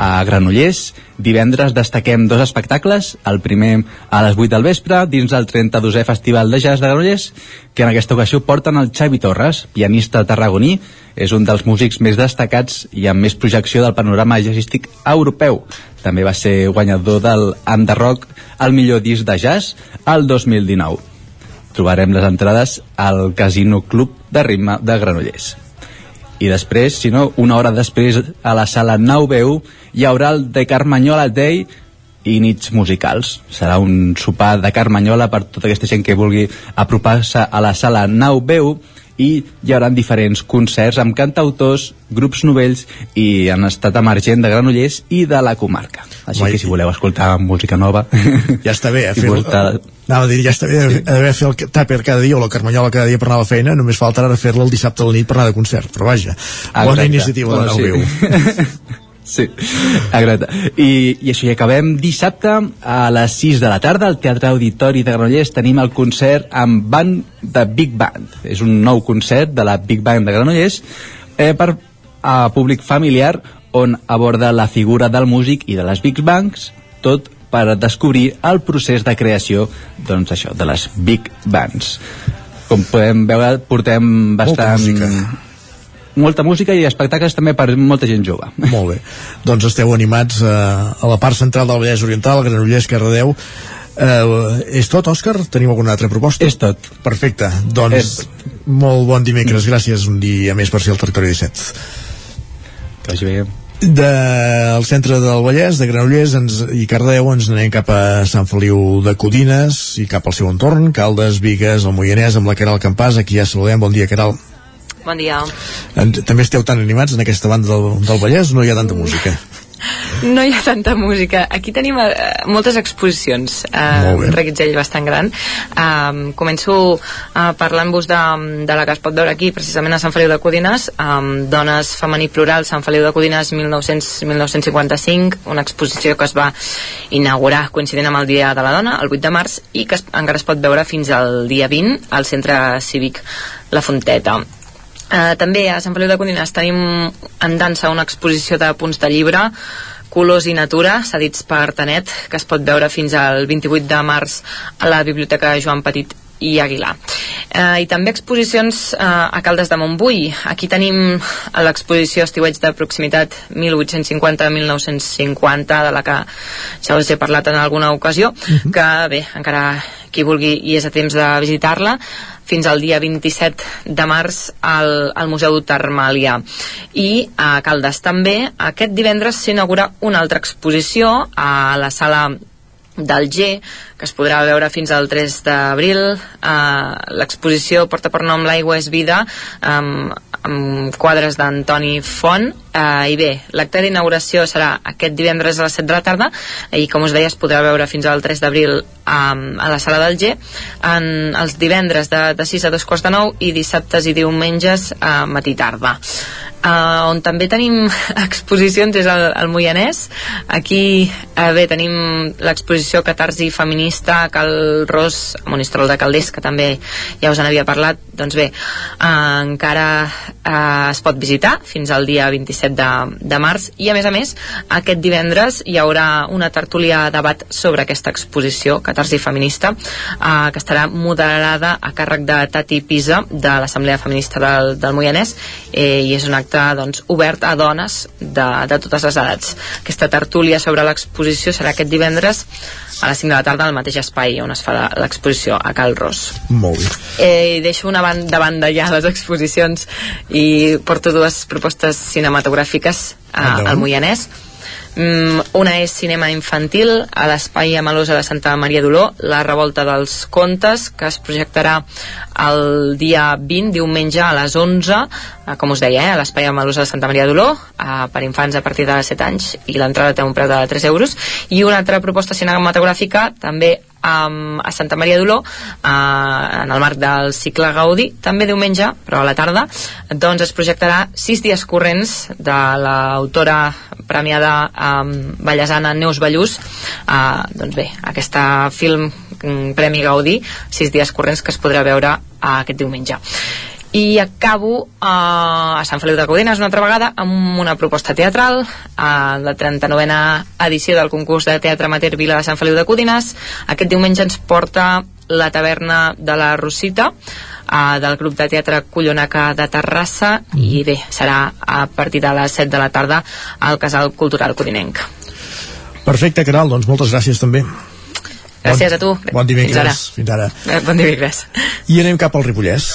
a Granollers. Divendres destaquem dos espectacles, el primer a les 8 del vespre, dins del 32è Festival de Jazz de Granollers, que en aquesta ocasió porten el Xavi Torres, pianista tarragoní, és un dels músics més destacats i amb més projecció del panorama jazzístic europeu. També va ser guanyador del Am de Rock, el millor disc de jazz, el 2019. Trobarem les entrades al Casino Club de Ritme de Granollers i després, si no, una hora després a la sala 9 hi haurà el de Carmanyola Day i nits musicals. Serà un sopar de Carmanyola per tota aquesta gent que vulgui apropar-se a la sala 9 i hi haurà diferents concerts amb cantautors, grups novells i en estat emergent de Granollers i de la comarca. Així Guai. que si voleu escoltar música nova... Ja està bé, eh? Fer, voltar- anava a dir, ja està bé d'haver fet el tàper cada dia o la carmanyola cada dia per anar a la feina, només falta ara fer-la el dissabte a la nit per anar de concert, però vaja, bona Exacte. iniciativa de Bueno, nou sí. Sí, exacte. I, I això, i acabem dissabte a les 6 de la tarda al Teatre Auditori de Granollers tenim el concert amb band de Big Band. És un nou concert de la Big Band de Granollers eh, per a públic familiar on aborda la figura del músic i de les Big Bands, tot per descobrir el procés de creació doncs això, de les Big Bands. Com podem veure, portem bastant... música. Molta música i espectacles també per molta gent jove. Molt bé. Doncs esteu animats eh, a la part central del Vallès Oriental, Granollers, Cardedeu. Eh, és tot, Òscar? Tenim alguna altra proposta? És tot. Perfecte. Doncs molt bon dimecres. Gràcies un dia més per ser al Territori 17. Que vagi bé. del centre del Vallès, de Granollers ens, i Cardeu ens anem cap a Sant Feliu de Codines i cap al seu entorn, Caldes, Vigues, el Moianès, amb la Caral Campàs, aquí ja saludem, bon dia Caral. Bon dia. També esteu tan animats en aquesta banda del, del Vallès, no hi ha tanta música? No hi ha tanta música. Aquí tenim uh, moltes exposicions. Uh, un reguitzell bastant gran. Um, començo uh, parlant-vos de, de la que es pot veure aquí, precisament a Sant Feliu de Codines, um, Dones Femení Plural, Sant Feliu de Codines 1900-1955, una exposició que es va inaugurar coincidint amb el Dia de la Dona, el 8 de març, i que es, encara es pot veure fins al dia 20 al Centre Cívic La Fonteta. Uh, també a Sant Feliu de Codines tenim en dansa una exposició de punts de llibre Colors i Natura, cedits per Tanet, que es pot veure fins al 28 de març a la Biblioteca Joan Petit i Aguilar. Eh, I també exposicions eh, a Caldes de Montbui. Aquí tenim l'exposició Estiueig de proximitat 1850-1950, de la que ja us he parlat en alguna ocasió, que bé, encara qui vulgui i és a temps de visitar-la, fins al dia 27 de març al, al Museu Termàlia. I a Caldes també, aquest divendres s'inaugura una altra exposició a la sala del G, que es podrà veure fins al 3 d'abril. Uh, L'exposició porta per nom L'aigua és vida, um, amb quadres d'Antoni Font. Uh, I bé, l'acte d'inauguració serà aquest divendres a les 7 de la tarda i, com us deia, es podrà veure fins al 3 d'abril um, a la sala del G en els divendres de, de 6 a 2 quarts de 9 i dissabtes i diumenges a matí tarda. Uh, on també tenim exposicions és el, el Moianès aquí uh, bé tenim l'exposició Catarsi Feminista a Cal Ros, a Monistrol de Calders que també ja us en havia parlat doncs bé, uh, encara uh, es pot visitar fins al dia 27 de, de març i a més a més aquest divendres hi haurà una tertúlia debat sobre aquesta exposició Catarsi Feminista uh, que estarà moderada a càrrec de Tati Pisa de l'Assemblea Feminista del, del Moianès eh, i és un acte doncs, obert a dones de, de totes les edats. Aquesta tertúlia sobre l'exposició serà aquest divendres a les 5 de la tarda al mateix espai on es farà l'exposició a Cal Ros. Molt bé. Eh, deixo una banda, de banda ja les exposicions i porto dues propostes cinematogràfiques a, Endavant. al Moianès. Mm, una és cinema infantil a l'espai Amalosa de Santa Maria d'Oló, La revolta dels contes, que es projectarà el dia 20, diumenge a les 11, eh, com us deia, eh, a l'espai Amalosa de Santa Maria d'Oló, eh, per infants a partir de 7 anys, i l'entrada té un preu de 3 euros. I una altra proposta cinematogràfica, també a Santa Maria d'Oló uh, en el marc del cicle Gaudí també diumenge, però a la tarda doncs es projectarà sis dies corrents de l'autora premiada um, ballesana Neus Ballús uh, doncs bé, aquesta film mm, Premi Gaudí, sis dies corrents que es podrà veure uh, aquest diumenge. I acabo uh, a Sant Feliu de Codines una altra vegada amb una proposta teatral a la 39a edició del concurs de teatre amateur Vila de Sant Feliu de Codines. Aquest diumenge ens porta la taverna de la Rosita uh, del grup de teatre Collonaca de Terrassa i bé, serà a partir de les 7 de la tarda al Casal Cultural Codinenc Perfecte, Caral, doncs moltes gràcies també. Gràcies bon, a tu. Bon dimecres. Fins ara. Fins ara. Eh, Bon dimecres. I anem cap al Ripollès.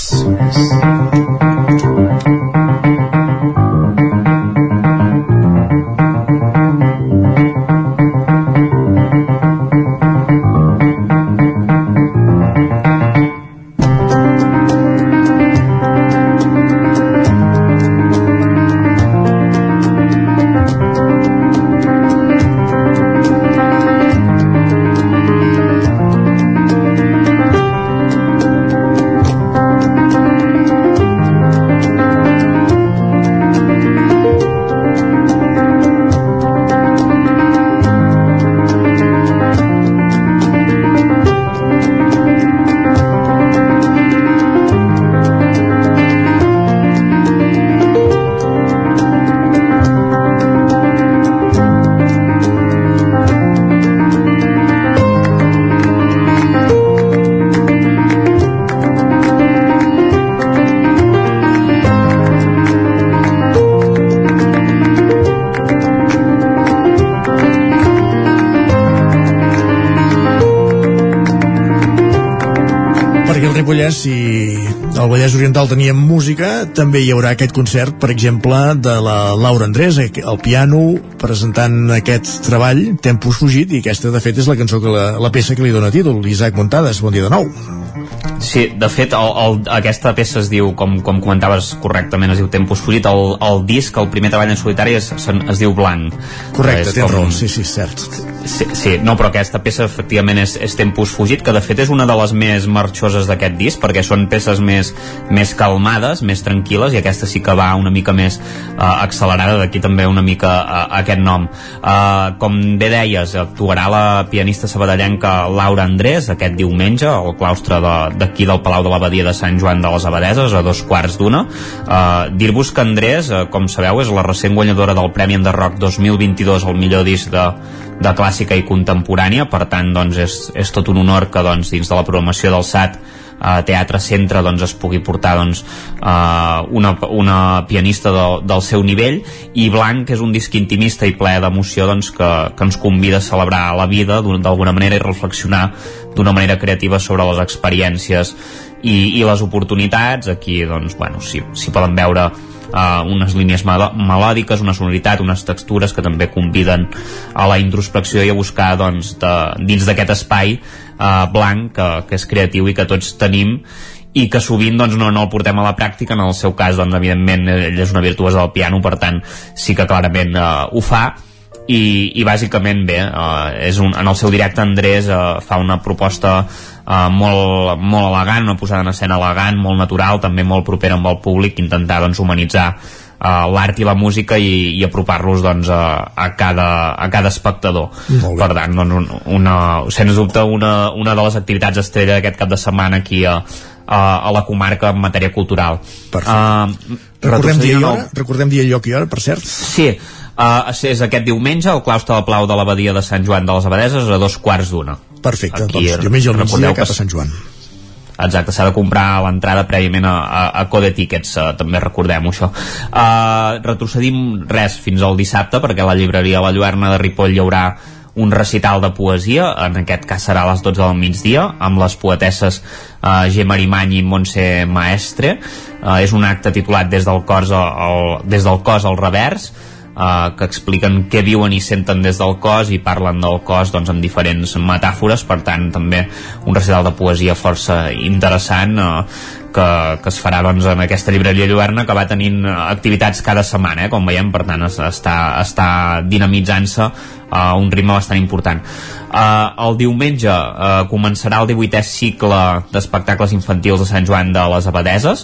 Ripollès i el Vallès Oriental tenien música, també hi haurà aquest concert, per exemple, de la Laura Andrés, al piano, presentant aquest treball, Tempus Fugit, i aquesta, de fet, és la cançó que la, la peça que li dona títol, Isaac Montades. Bon dia de nou. Sí, de fet, el, el, aquesta peça es diu, com, com comentaves correctament, es diu Tempus Fugit. El, el disc, el primer treball en solitari, es, es, es diu Blanc. Correcte, tens com- raó, sí, sí, cert. Sí, sí, no, però aquesta peça efectivament és, és Tempus Fugit, que de fet és una de les més marxoses d'aquest disc, perquè són peces més, més calmades, més tranquil·les, i aquesta sí que va una mica més uh, accelerada, d'aquí també una mica uh, aquest nom. Uh, com bé deies, actuarà la pianista sabadellenca Laura Andrés aquest diumenge al claustre de- d'aquí del Palau de l'Abadia de Sant Joan de les Abadeses a dos quarts d'una. Uh, Dir-vos que Andrés, uh, com sabeu, és la recent guanyadora del Premi Enderroc 2022 al millor disc de, de clàssica i contemporània, per tant doncs, és, és tot un honor que doncs, dins de la programació del SAT a Teatre Centre doncs, es pugui portar doncs, uh, una, una pianista del, del seu nivell. I Blanc és un disc intimista i ple d'emoció doncs, que, que ens convida a celebrar la vida d'alguna manera i reflexionar d'una manera creativa sobre les experiències i, i les oportunitats. Aquí doncs, bueno, si, si poden veure uh, unes línies melòdiques, una sonoritat, unes textures que també conviden a la introspecció i a buscar doncs, de, dins d'aquest espai uh, blanc que, que és creatiu i que tots tenim i que sovint doncs, no, no el portem a la pràctica. En el seu cas, doncs, evidentment ell és una virtuosa del piano, per tant sí que clarament uh, ho fa i, i bàsicament bé, uh, és un, en el seu directe Andrés uh, fa una proposta uh, molt, molt elegant, una posada en escena elegant, molt natural, també molt propera amb el públic, intentar doncs, humanitzar uh, l'art i la música i, i apropar-los doncs, a, a, cada, a cada espectador. Bé. Per tant, doncs, un, una, sens dubte, una, una de les activitats estrella d'aquest cap de setmana aquí a, a, a la comarca en matèria cultural. Perfecte. Uh, Recordem dia i hora? Recordem dia, lloc i hora, per cert? Sí, uh, és aquest diumenge al claustre del Plau de l'Abadia de Sant Joan de les Abadeses a dos quarts d'una. Perfecte, doncs diumenge al migdia cap a Sant Joan. Exacte, s'ha de comprar l'entrada prèviament a, a, a Code Tickets, uh, també recordem això. Uh, retrocedim res fins al dissabte, perquè a la llibreria La Lluerna de Ripoll hi haurà un recital de poesia, en aquest cas serà a les 12 del migdia, amb les poetesses uh, Gemma Arimany i Montse Maestre. Uh, és un acte titulat Des del cos al, des del cos al revers, uh, que expliquen què viuen i senten des del cos i parlen del cos doncs, amb diferents metàfores, per tant també un recital de poesia força interessant uh, que, que es farà doncs, en aquesta llibreria Lluerna que va tenint eh, activitats cada setmana, eh, com veiem, per tant es, està, està dinamitzant-se a un ritme bastant important. Uh, el diumenge uh, començarà el 18è cicle d'espectacles infantils de Sant Joan de les Abadeses,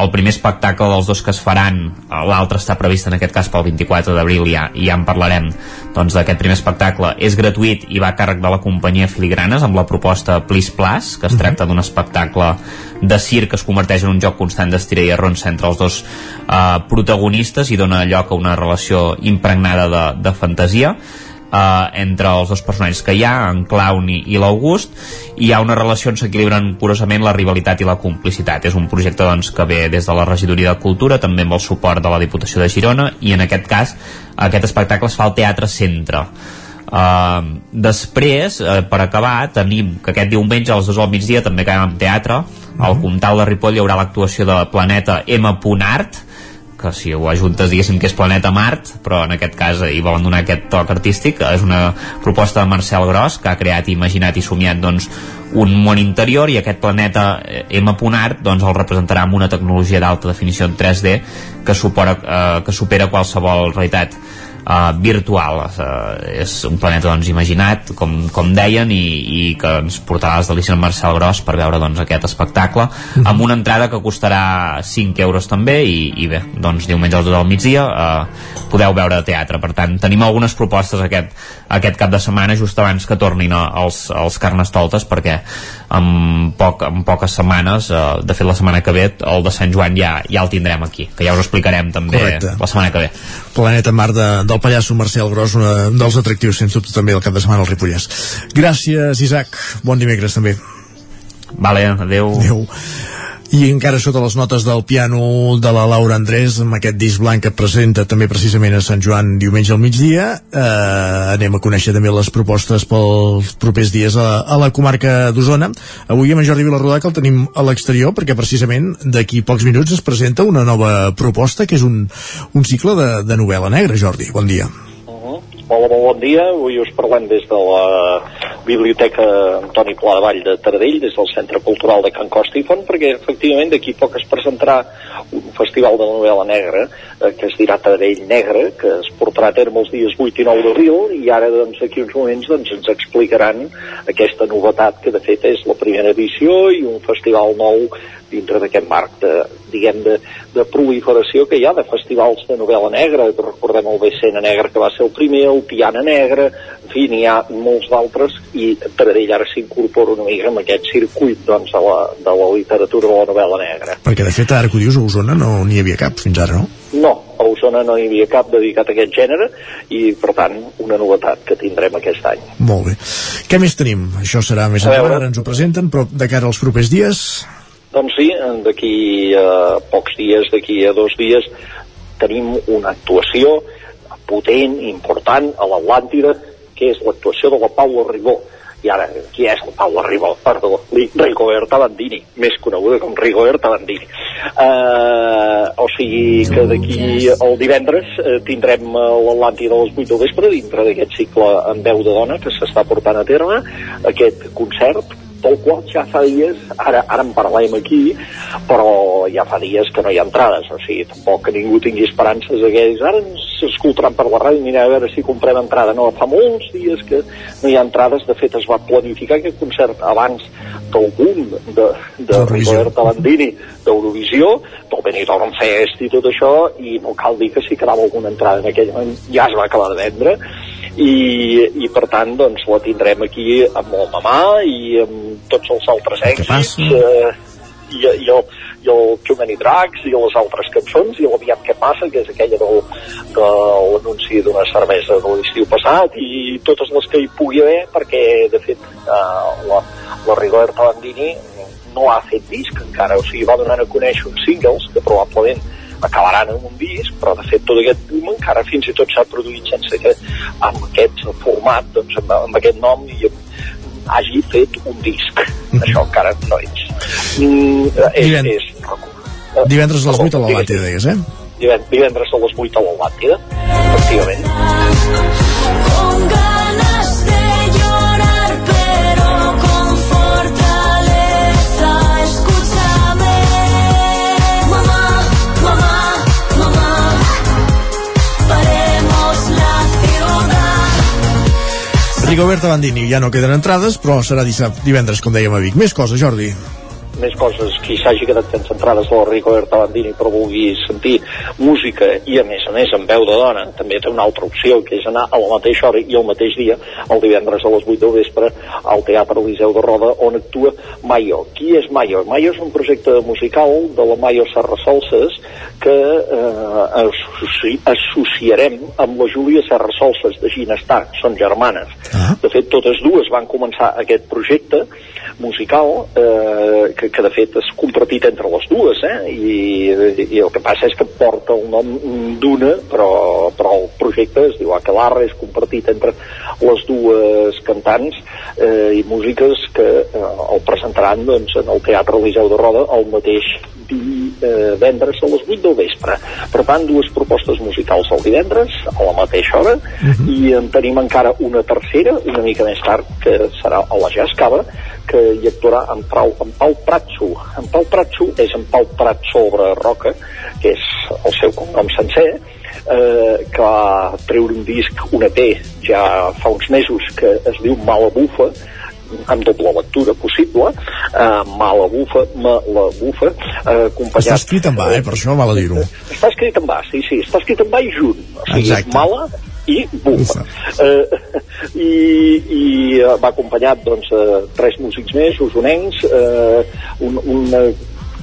el primer espectacle dels dos que es faran l'altre està previst en aquest cas pel 24 d'abril ja, i ja en parlarem. Doncs d'aquest primer espectacle és gratuït i va a càrrec de la companyia Filigranes amb la proposta Please Plus que es tracta d'un espectacle de circ que es converteix en un joc constant d'estira i arronsa entre els dos eh, protagonistes i dona lloc a una relació impregnada de, de fantasia eh, entre els dos personatges que hi ha, en Clown i, i l'August, i hi ha una relació on s'equilibren curosament la rivalitat i la complicitat. És un projecte doncs, que ve des de la Regidoria de Cultura, també amb el suport de la Diputació de Girona, i en aquest cas aquest espectacle es fa al Teatre Centre. Uh, després, uh, per acabar, tenim que aquest diumenge a les 2 del migdia també acabem amb teatre, al Comtal de Ripoll hi haurà l'actuació de Planeta M. Art, que si ho ajuntes diguéssim que és Planeta Mart però en aquest cas hi volen donar aquest toc artístic és una proposta de Marcel Gros que ha creat, imaginat i somiat doncs, un món interior i aquest planeta eh, M. Art doncs, el representarà amb una tecnologia d'alta definició en 3D que supera, eh, que supera qualsevol realitat uh, virtual uh, és un planeta doncs, imaginat com, com deien i, i que ens portarà les delícies en Marcel Gros per veure doncs, aquest espectacle mm -hmm. amb una entrada que costarà 5 euros també i, i bé, doncs diumenge al del migdia uh, podeu veure teatre per tant tenim algunes propostes aquest, aquest cap de setmana just abans que tornin els, els carnestoltes perquè en, poc, en poques setmanes uh, de fet la setmana que ve el de Sant Joan ja, ja el tindrem aquí que ja us explicarem també Correcte. la setmana que ve Planeta Mar de, del pallasso Marcel Gros, un dels atractius, sens dubte, també del cap de setmana al Ripollès. Gràcies, Isaac. Bon dimecres, també. Vale, adeu. Adeu. I encara sota les notes del piano de la Laura Andrés, amb aquest disc blanc que presenta també precisament a Sant Joan diumenge al migdia, eh, anem a conèixer també les propostes pels propers dies a, a la comarca d'Osona. Avui amb en Jordi Vilarrodà, que el tenim a l'exterior, perquè precisament d'aquí pocs minuts es presenta una nova proposta, que és un, un cicle de, de novel·la negra. Jordi, bon dia. Hola, molt bon dia. Avui us parlem des de la Biblioteca Antoni Pla de Vall de Taradell, des del Centre Cultural de Can Costifon, perquè efectivament d'aquí poc es presentarà un festival de novel·la negra eh, que es dirà Taradell Negre, que es portarà a terme els dies 8 i 9 d'abril i ara doncs aquí uns moments doncs, ens explicaran aquesta novetat que de fet és la primera edició i un festival nou dintre d'aquest marc de, diguem, de, de proliferació que hi ha de festivals de novel·la negra, recordem el Becena Negra que va ser el primer, el Piana Negra, en fi, n'hi ha molts d'altres i Taradell ara s'incorpora una mica en aquest circuit doncs, de, la, de la literatura de la novel·la negra. Perquè de fet ara que ho dius a Osona no n'hi havia cap fins ara, no? No, a Osona no hi havia cap dedicat a aquest gènere i per tant una novetat que tindrem aquest any. Molt bé. Què més tenim? Això serà més endavant, ara ens ho presenten, però de cara als propers dies... Doncs sí, d'aquí a pocs dies, d'aquí a dos dies, tenim una actuació potent, important, a l'Atlàntida, que és l'actuació de la Paula Ribó. I ara, qui és la Paula Ribó? Perdó, Rigoberta Bandini, més coneguda com Rigoberta Bandini. Uh, o sigui que d'aquí el divendres uh, tindrem l'Atlàntida a les 8 del vespre dintre d'aquest cicle en veu de dona que s'està portant a terme, aquest concert del qual ja fa dies, ara, ara en parlem aquí, però ja fa dies que no hi ha entrades, o sigui, tampoc que ningú tingui esperances que ara ens escoltaran per la ràdio, mira a veure si comprem entrada. No, fa molts dies que no hi ha entrades, de fet es va planificar aquest concert abans del boom de, de Rigoberta Bandini d'Eurovisió, del Benidorm Fest i tot això, i no cal dir que si quedava alguna entrada en aquell moment ja es va acabar de vendre, i, i per tant doncs la tindrem aquí amb el Mamà i amb tots els altres èxits eh, i, i, el, i el Too Many Drugs i les altres cançons i l'Aviam què passa, que és aquella del, de l'anunci d'una cervesa de l'estiu passat i totes les que hi pugui haver perquè de fet eh, la, la Rigoberta Bandini no ha fet disc encara, o sigui, va donant a conèixer uns singles que probablement acabaran en un disc, però de fet tot aquest boom encara fins i tot s'ha produït sense que amb aquest format, doncs amb, amb aquest nom i hagi fet un disc. Mm -hmm. Això encara no és. Mm, és, Divend... és Divendres a les 8 a l'Atlàntida, digues, eh? Divendres a les 8 a l'Atlàntida, efectivament. Con ganas de llorar, pero Rigoberta Bandini, ja no queden entrades, però serà divendres, com dèiem a Vic. Més coses, Jordi. Més coses, qui s'hagi quedat sense entrades de la Rico Bandini però vulgui sentir música i a més a més amb veu de dona, també té una altra opció que és anar a la mateixa hora i al mateix dia el divendres a les 8 del vespre al Teatre Eliseu de Roda on actua Mayo. Qui és Mayo? Mayo és un projecte musical de la Mayo Serra Solses que eh, associ associarem amb la Júlia Serra Solses de Ginestar, són germanes. Ah. De fet, totes dues van començar aquest projecte musical eh, que, que de fet és compartit entre les dues eh? I, i el que passa és que porta el nom d'una però, però el projecte es diu Aquelarre és compartit entre les dues cantants eh, i músiques que eh, el presentaran doncs, en el Teatre Eliseu de Roda el mateix divendres a les 8 del vespre. Per tant, dues propostes musicals el divendres, a la mateixa hora, uh -huh. i en tenim encara una tercera, una mica més tard, que serà a la Jazz Cava, que hi actuarà en Pau, en Pau Pratso. En Pau Pratso és en Pau Prat sobre Roca, que és el seu cognom sencer, eh, que va treure un disc, un EP, ja fa uns mesos, que es diu Mala Bufa, amb doble lectura possible, eh, mala bufa, mala bufa, eh, acompanyat... Està escrit en va, eh, per això val a dir-ho. Està escrit en va, sí, sí, està escrit en va i junt. O sigui, Exacte. mala i bufa. Eh, i, I eh, va acompanyat doncs, eh, tres músics més, usonencs, eh, un, una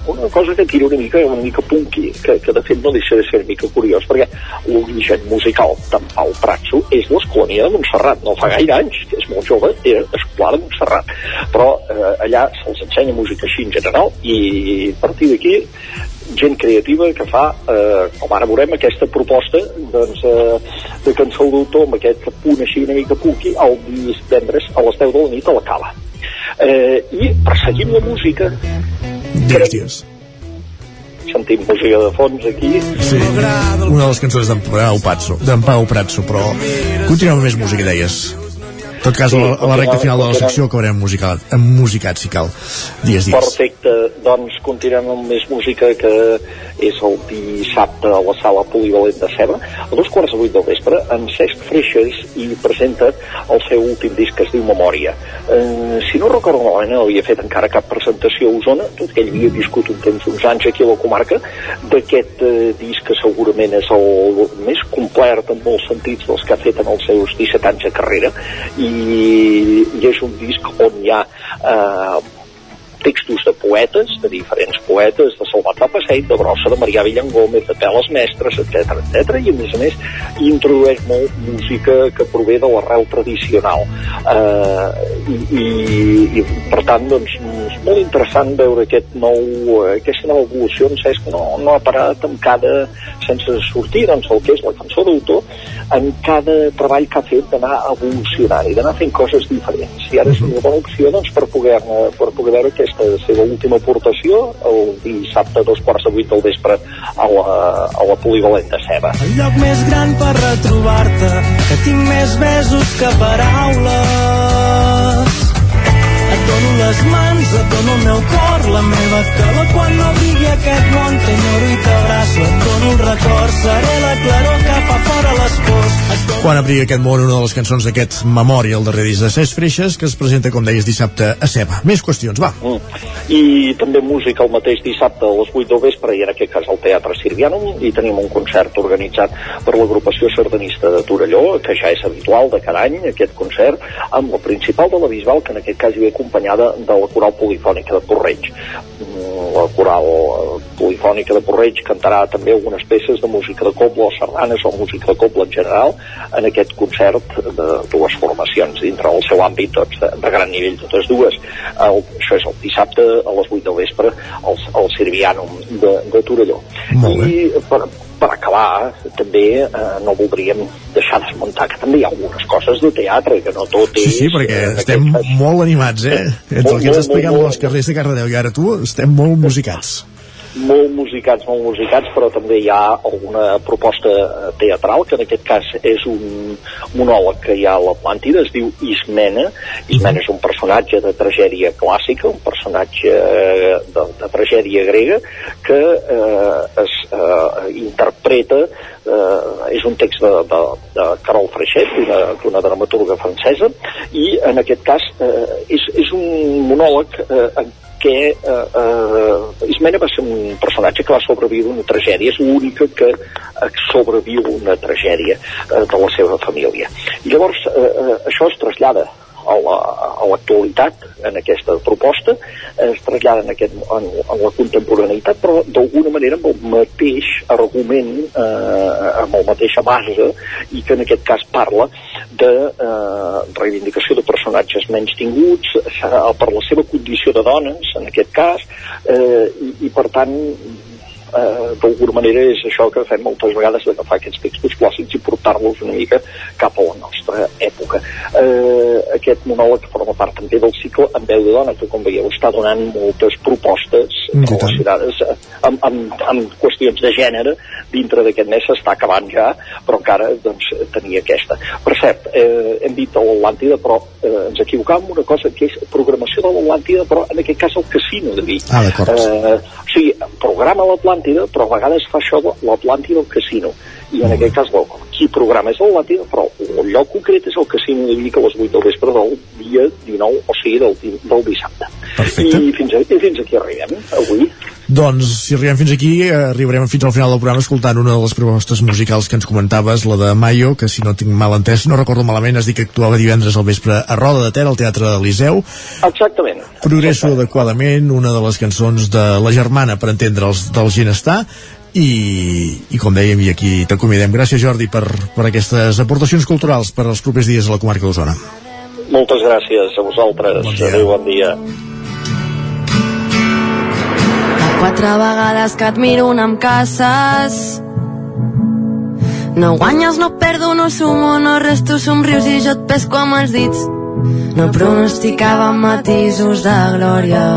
una cosa que tira una mica, una mica punky, que, que de fet no deixa de ser una mica curiós, perquè l'origen musical d'en Pau Pratso és l'escolania de Montserrat, no fa gaire anys, que és molt jove, era escolar de Montserrat, però eh, allà se'ls ensenya música així en general, i a partir d'aquí gent creativa que fa, eh, com ara veurem, aquesta proposta doncs, eh, de cançó d'autor amb aquest punt així una mica punky el divendres a les 10 de la nit a la cala. Eh, I perseguim la música digues. sentim música de fons aquí Sí, una de les cançons d'en Pau Pratso, d'en Pau Pratso, però continuem amb més música, deies. Tot cas, a la, a la recta final de la secció acabarem musicat, amb musicat, si cal. Dies, dies. Perfecte, doncs continuem amb més música que és el dissabte a la sala polivalent de Ceba a dos quarts de vuit del vespre en Cesc Freixes i presenta el seu últim disc que es diu Memòria eh, si no recordo malament no havia fet encara cap presentació a Osona tot que ell havia viscut un temps uns anys aquí a la comarca d'aquest eh, disc que segurament és el més complet en molts sentits dels que ha fet en els seus 17 anys de carrera i, i és un disc on hi ha eh, textos de poetes, de diferents poetes, de Salvat Passeig, de Brossa, de Marià Villan Gómez, de Teles Mestres, etc etc i a més a més introdueix molt música que prové de l'arrel tradicional. Eh, i, i, i per tant doncs és molt interessant veure aquest nou, aquesta nova evolució en Cesc no, no ha parat amb cada sense sortir doncs el que és la cançó d'autor en cada treball que ha fet d'anar evolucionant i d'anar fent coses diferents. I ara és una bona opció doncs, per poder, per poder veure aquesta seva última aportació el dissabte dos quarts de vuit del vespre a la, a la polivalent de Ceba El lloc més gran per retrobar-te, que tinc més besos que paraules. Et dono les mans, et dono el meu cor, la meva calor quan no brigui aquest món, t'enyoro i t'abraço, et dono un record, seré la claror que fa fora les pors. Dono Quan abriga aquest món, una de les cançons d'aquest Memòria, el darrer disc de Cesc Freixes, que es presenta, com deies, dissabte a Ceba. Més qüestions, va. Mm. I també música el mateix dissabte a les 8 del vespre, i en aquest cas al Teatre Sirvianum, i tenim un concert organitzat per l'agrupació sardanista de Torelló, que ja és habitual de cada any, aquest concert, amb la principal de la Bisbal, que en aquest cas hi ve acompanyada de la coral polifònica de Porreig. Mm, La coral polifònica de Porreig cantarà també algunes peces de música de coble o sardanes o música de coble en general en aquest concert de dues formacions dintre del seu àmbit doncs, de, de gran nivell totes dues el, això és el dissabte a les 8 del vespre al, al Sirvianum de, de Torelló i per, per acabar també eh, no voldríem deixar d'esmuntar que també hi ha algunes coses de teatre que no tot Sí, és sí, perquè eh, estem molt animats, eh? Entre el que ens molt, molt, als carrers de Cardedeu i ara tu, estem molt musicats. Molt musicats, molt musicats, però també hi ha alguna proposta eh, teatral, que en aquest cas és un monòleg que hi ha a l'Atlàntida, es diu Ismena. Ismena és un personatge de tragèdia clàssica, un personatge eh, de, de tragèdia grega, que eh, es eh, interpreta eh, és un text de, de, de Carol Freixet, d'una dramaturga francesa, i en aquest cas eh, és, és un monòleg eh, perquè eh, eh, Ismena va ser un personatge que va sobreviure una tragèdia, és l'única que eh, sobreviu una tragèdia eh, de la seva família. Llavors eh, eh, això es trasllada a la- l'actualitat en aquesta proposta, es trasllada en, aquest, en, en la contemporaneïtat, però d'alguna manera amb el mateix argument, eh, amb la mateixa base, i que en aquest cas parla de eh, reivindicació de personatges menys tinguts, per la seva condició de dones, en aquest cas, eh, i, i per tant eh, d'alguna manera és això que fem moltes vegades d'agafar aquests textos clàssics i portar-los una mica cap a la nostra època. Eh, aquest monòleg forma part també del cicle en veu de dona, que com veieu està donant moltes propostes Mm, relacionades amb, amb, amb qüestions de gènere dintre d'aquest mes s'està acabant ja, però encara doncs, tenia aquesta. Per cert, eh, hem dit a l'Atlàntida, però eh, ens equivocàvem una cosa que és programació de l'Atlàntida, però en aquest cas el casino de Vic. Ah, d'acord. Eh, o sigui, programa l'Atlàntida, però a vegades fa això de l'Atlàntida al casino. I en aquest cas, bueno, qui programa és l'Atlàntida, però el lloc concret és el casino de Vic a les 8 del vespre del dia 19, o sigui, del, del dissabte. Perfecte. I fins, a, i fins aquí arribem, avui. Doncs, si arribem fins aquí, eh, arribarem fins al final del programa escoltant una de les propostes musicals que ens comentaves, la de Mayo, que si no tinc mal entès, no recordo malament, has dit que actuava divendres al vespre a Roda de Ter, al Teatre de Liceu. Exactament. Progresso adequadament, una de les cançons de la germana, per entendre'ls, del Ginestar, i, i com dèiem, i aquí t'acomiadem. Gràcies, Jordi, per, per aquestes aportacions culturals per als propers dies a la comarca d'Osona. Moltes gràcies a vosaltres. Bon dia. Adéu, bon dia. Quatre vegades que et miro un amb caces. No guanyes, no perdo, no sumo, no res, tu somrius i jo et pesco amb els dits. No pronosticava matisos de glòria.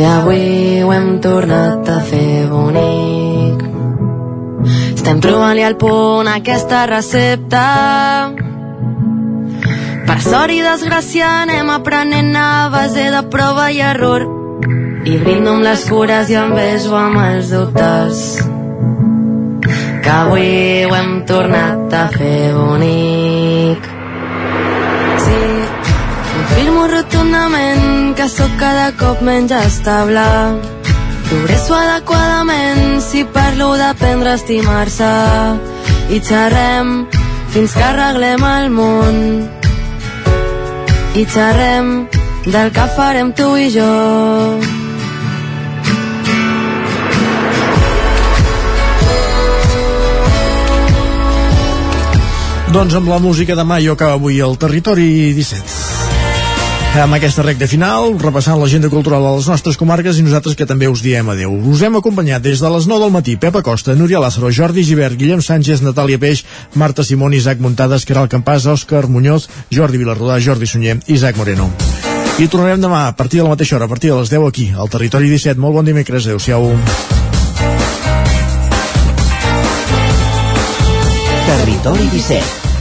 I avui ho hem tornat a fer bonic. Estem trobant-li al punt aquesta recepta. Per sort i desgràcia anem aprenent a base de prova i error i brindo amb les cures i em beso amb els dubtes que avui ho hem tornat a fer bonic. Sí, confirmo rotundament que sóc cada cop menys estable. Progresso adequadament si parlo d'aprendre a estimar-se. I xerrem fins que arreglem el món. I xerrem del que farem tu i jo Doncs amb la música de Mayo acaba avui el Territori 17. Amb aquesta recta final, repassant l'agenda cultural de les nostres comarques i nosaltres que també us diem adeu. Us hem acompanyat des de les 9 del matí Pepa Costa, Núria Lázaro, Jordi Givert, Guillem Sánchez, Natàlia Peix, Marta Simón, Isaac Muntades, Caral Campàs, Òscar Muñoz, Jordi Vilarrodà, Jordi Sunyer, Isaac Moreno. I tornarem demà a partir de la mateixa hora, a partir de les 10 aquí, al Territori 17. Molt bon dimecres, adeu-siau. Territori 17,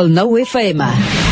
El nou FM.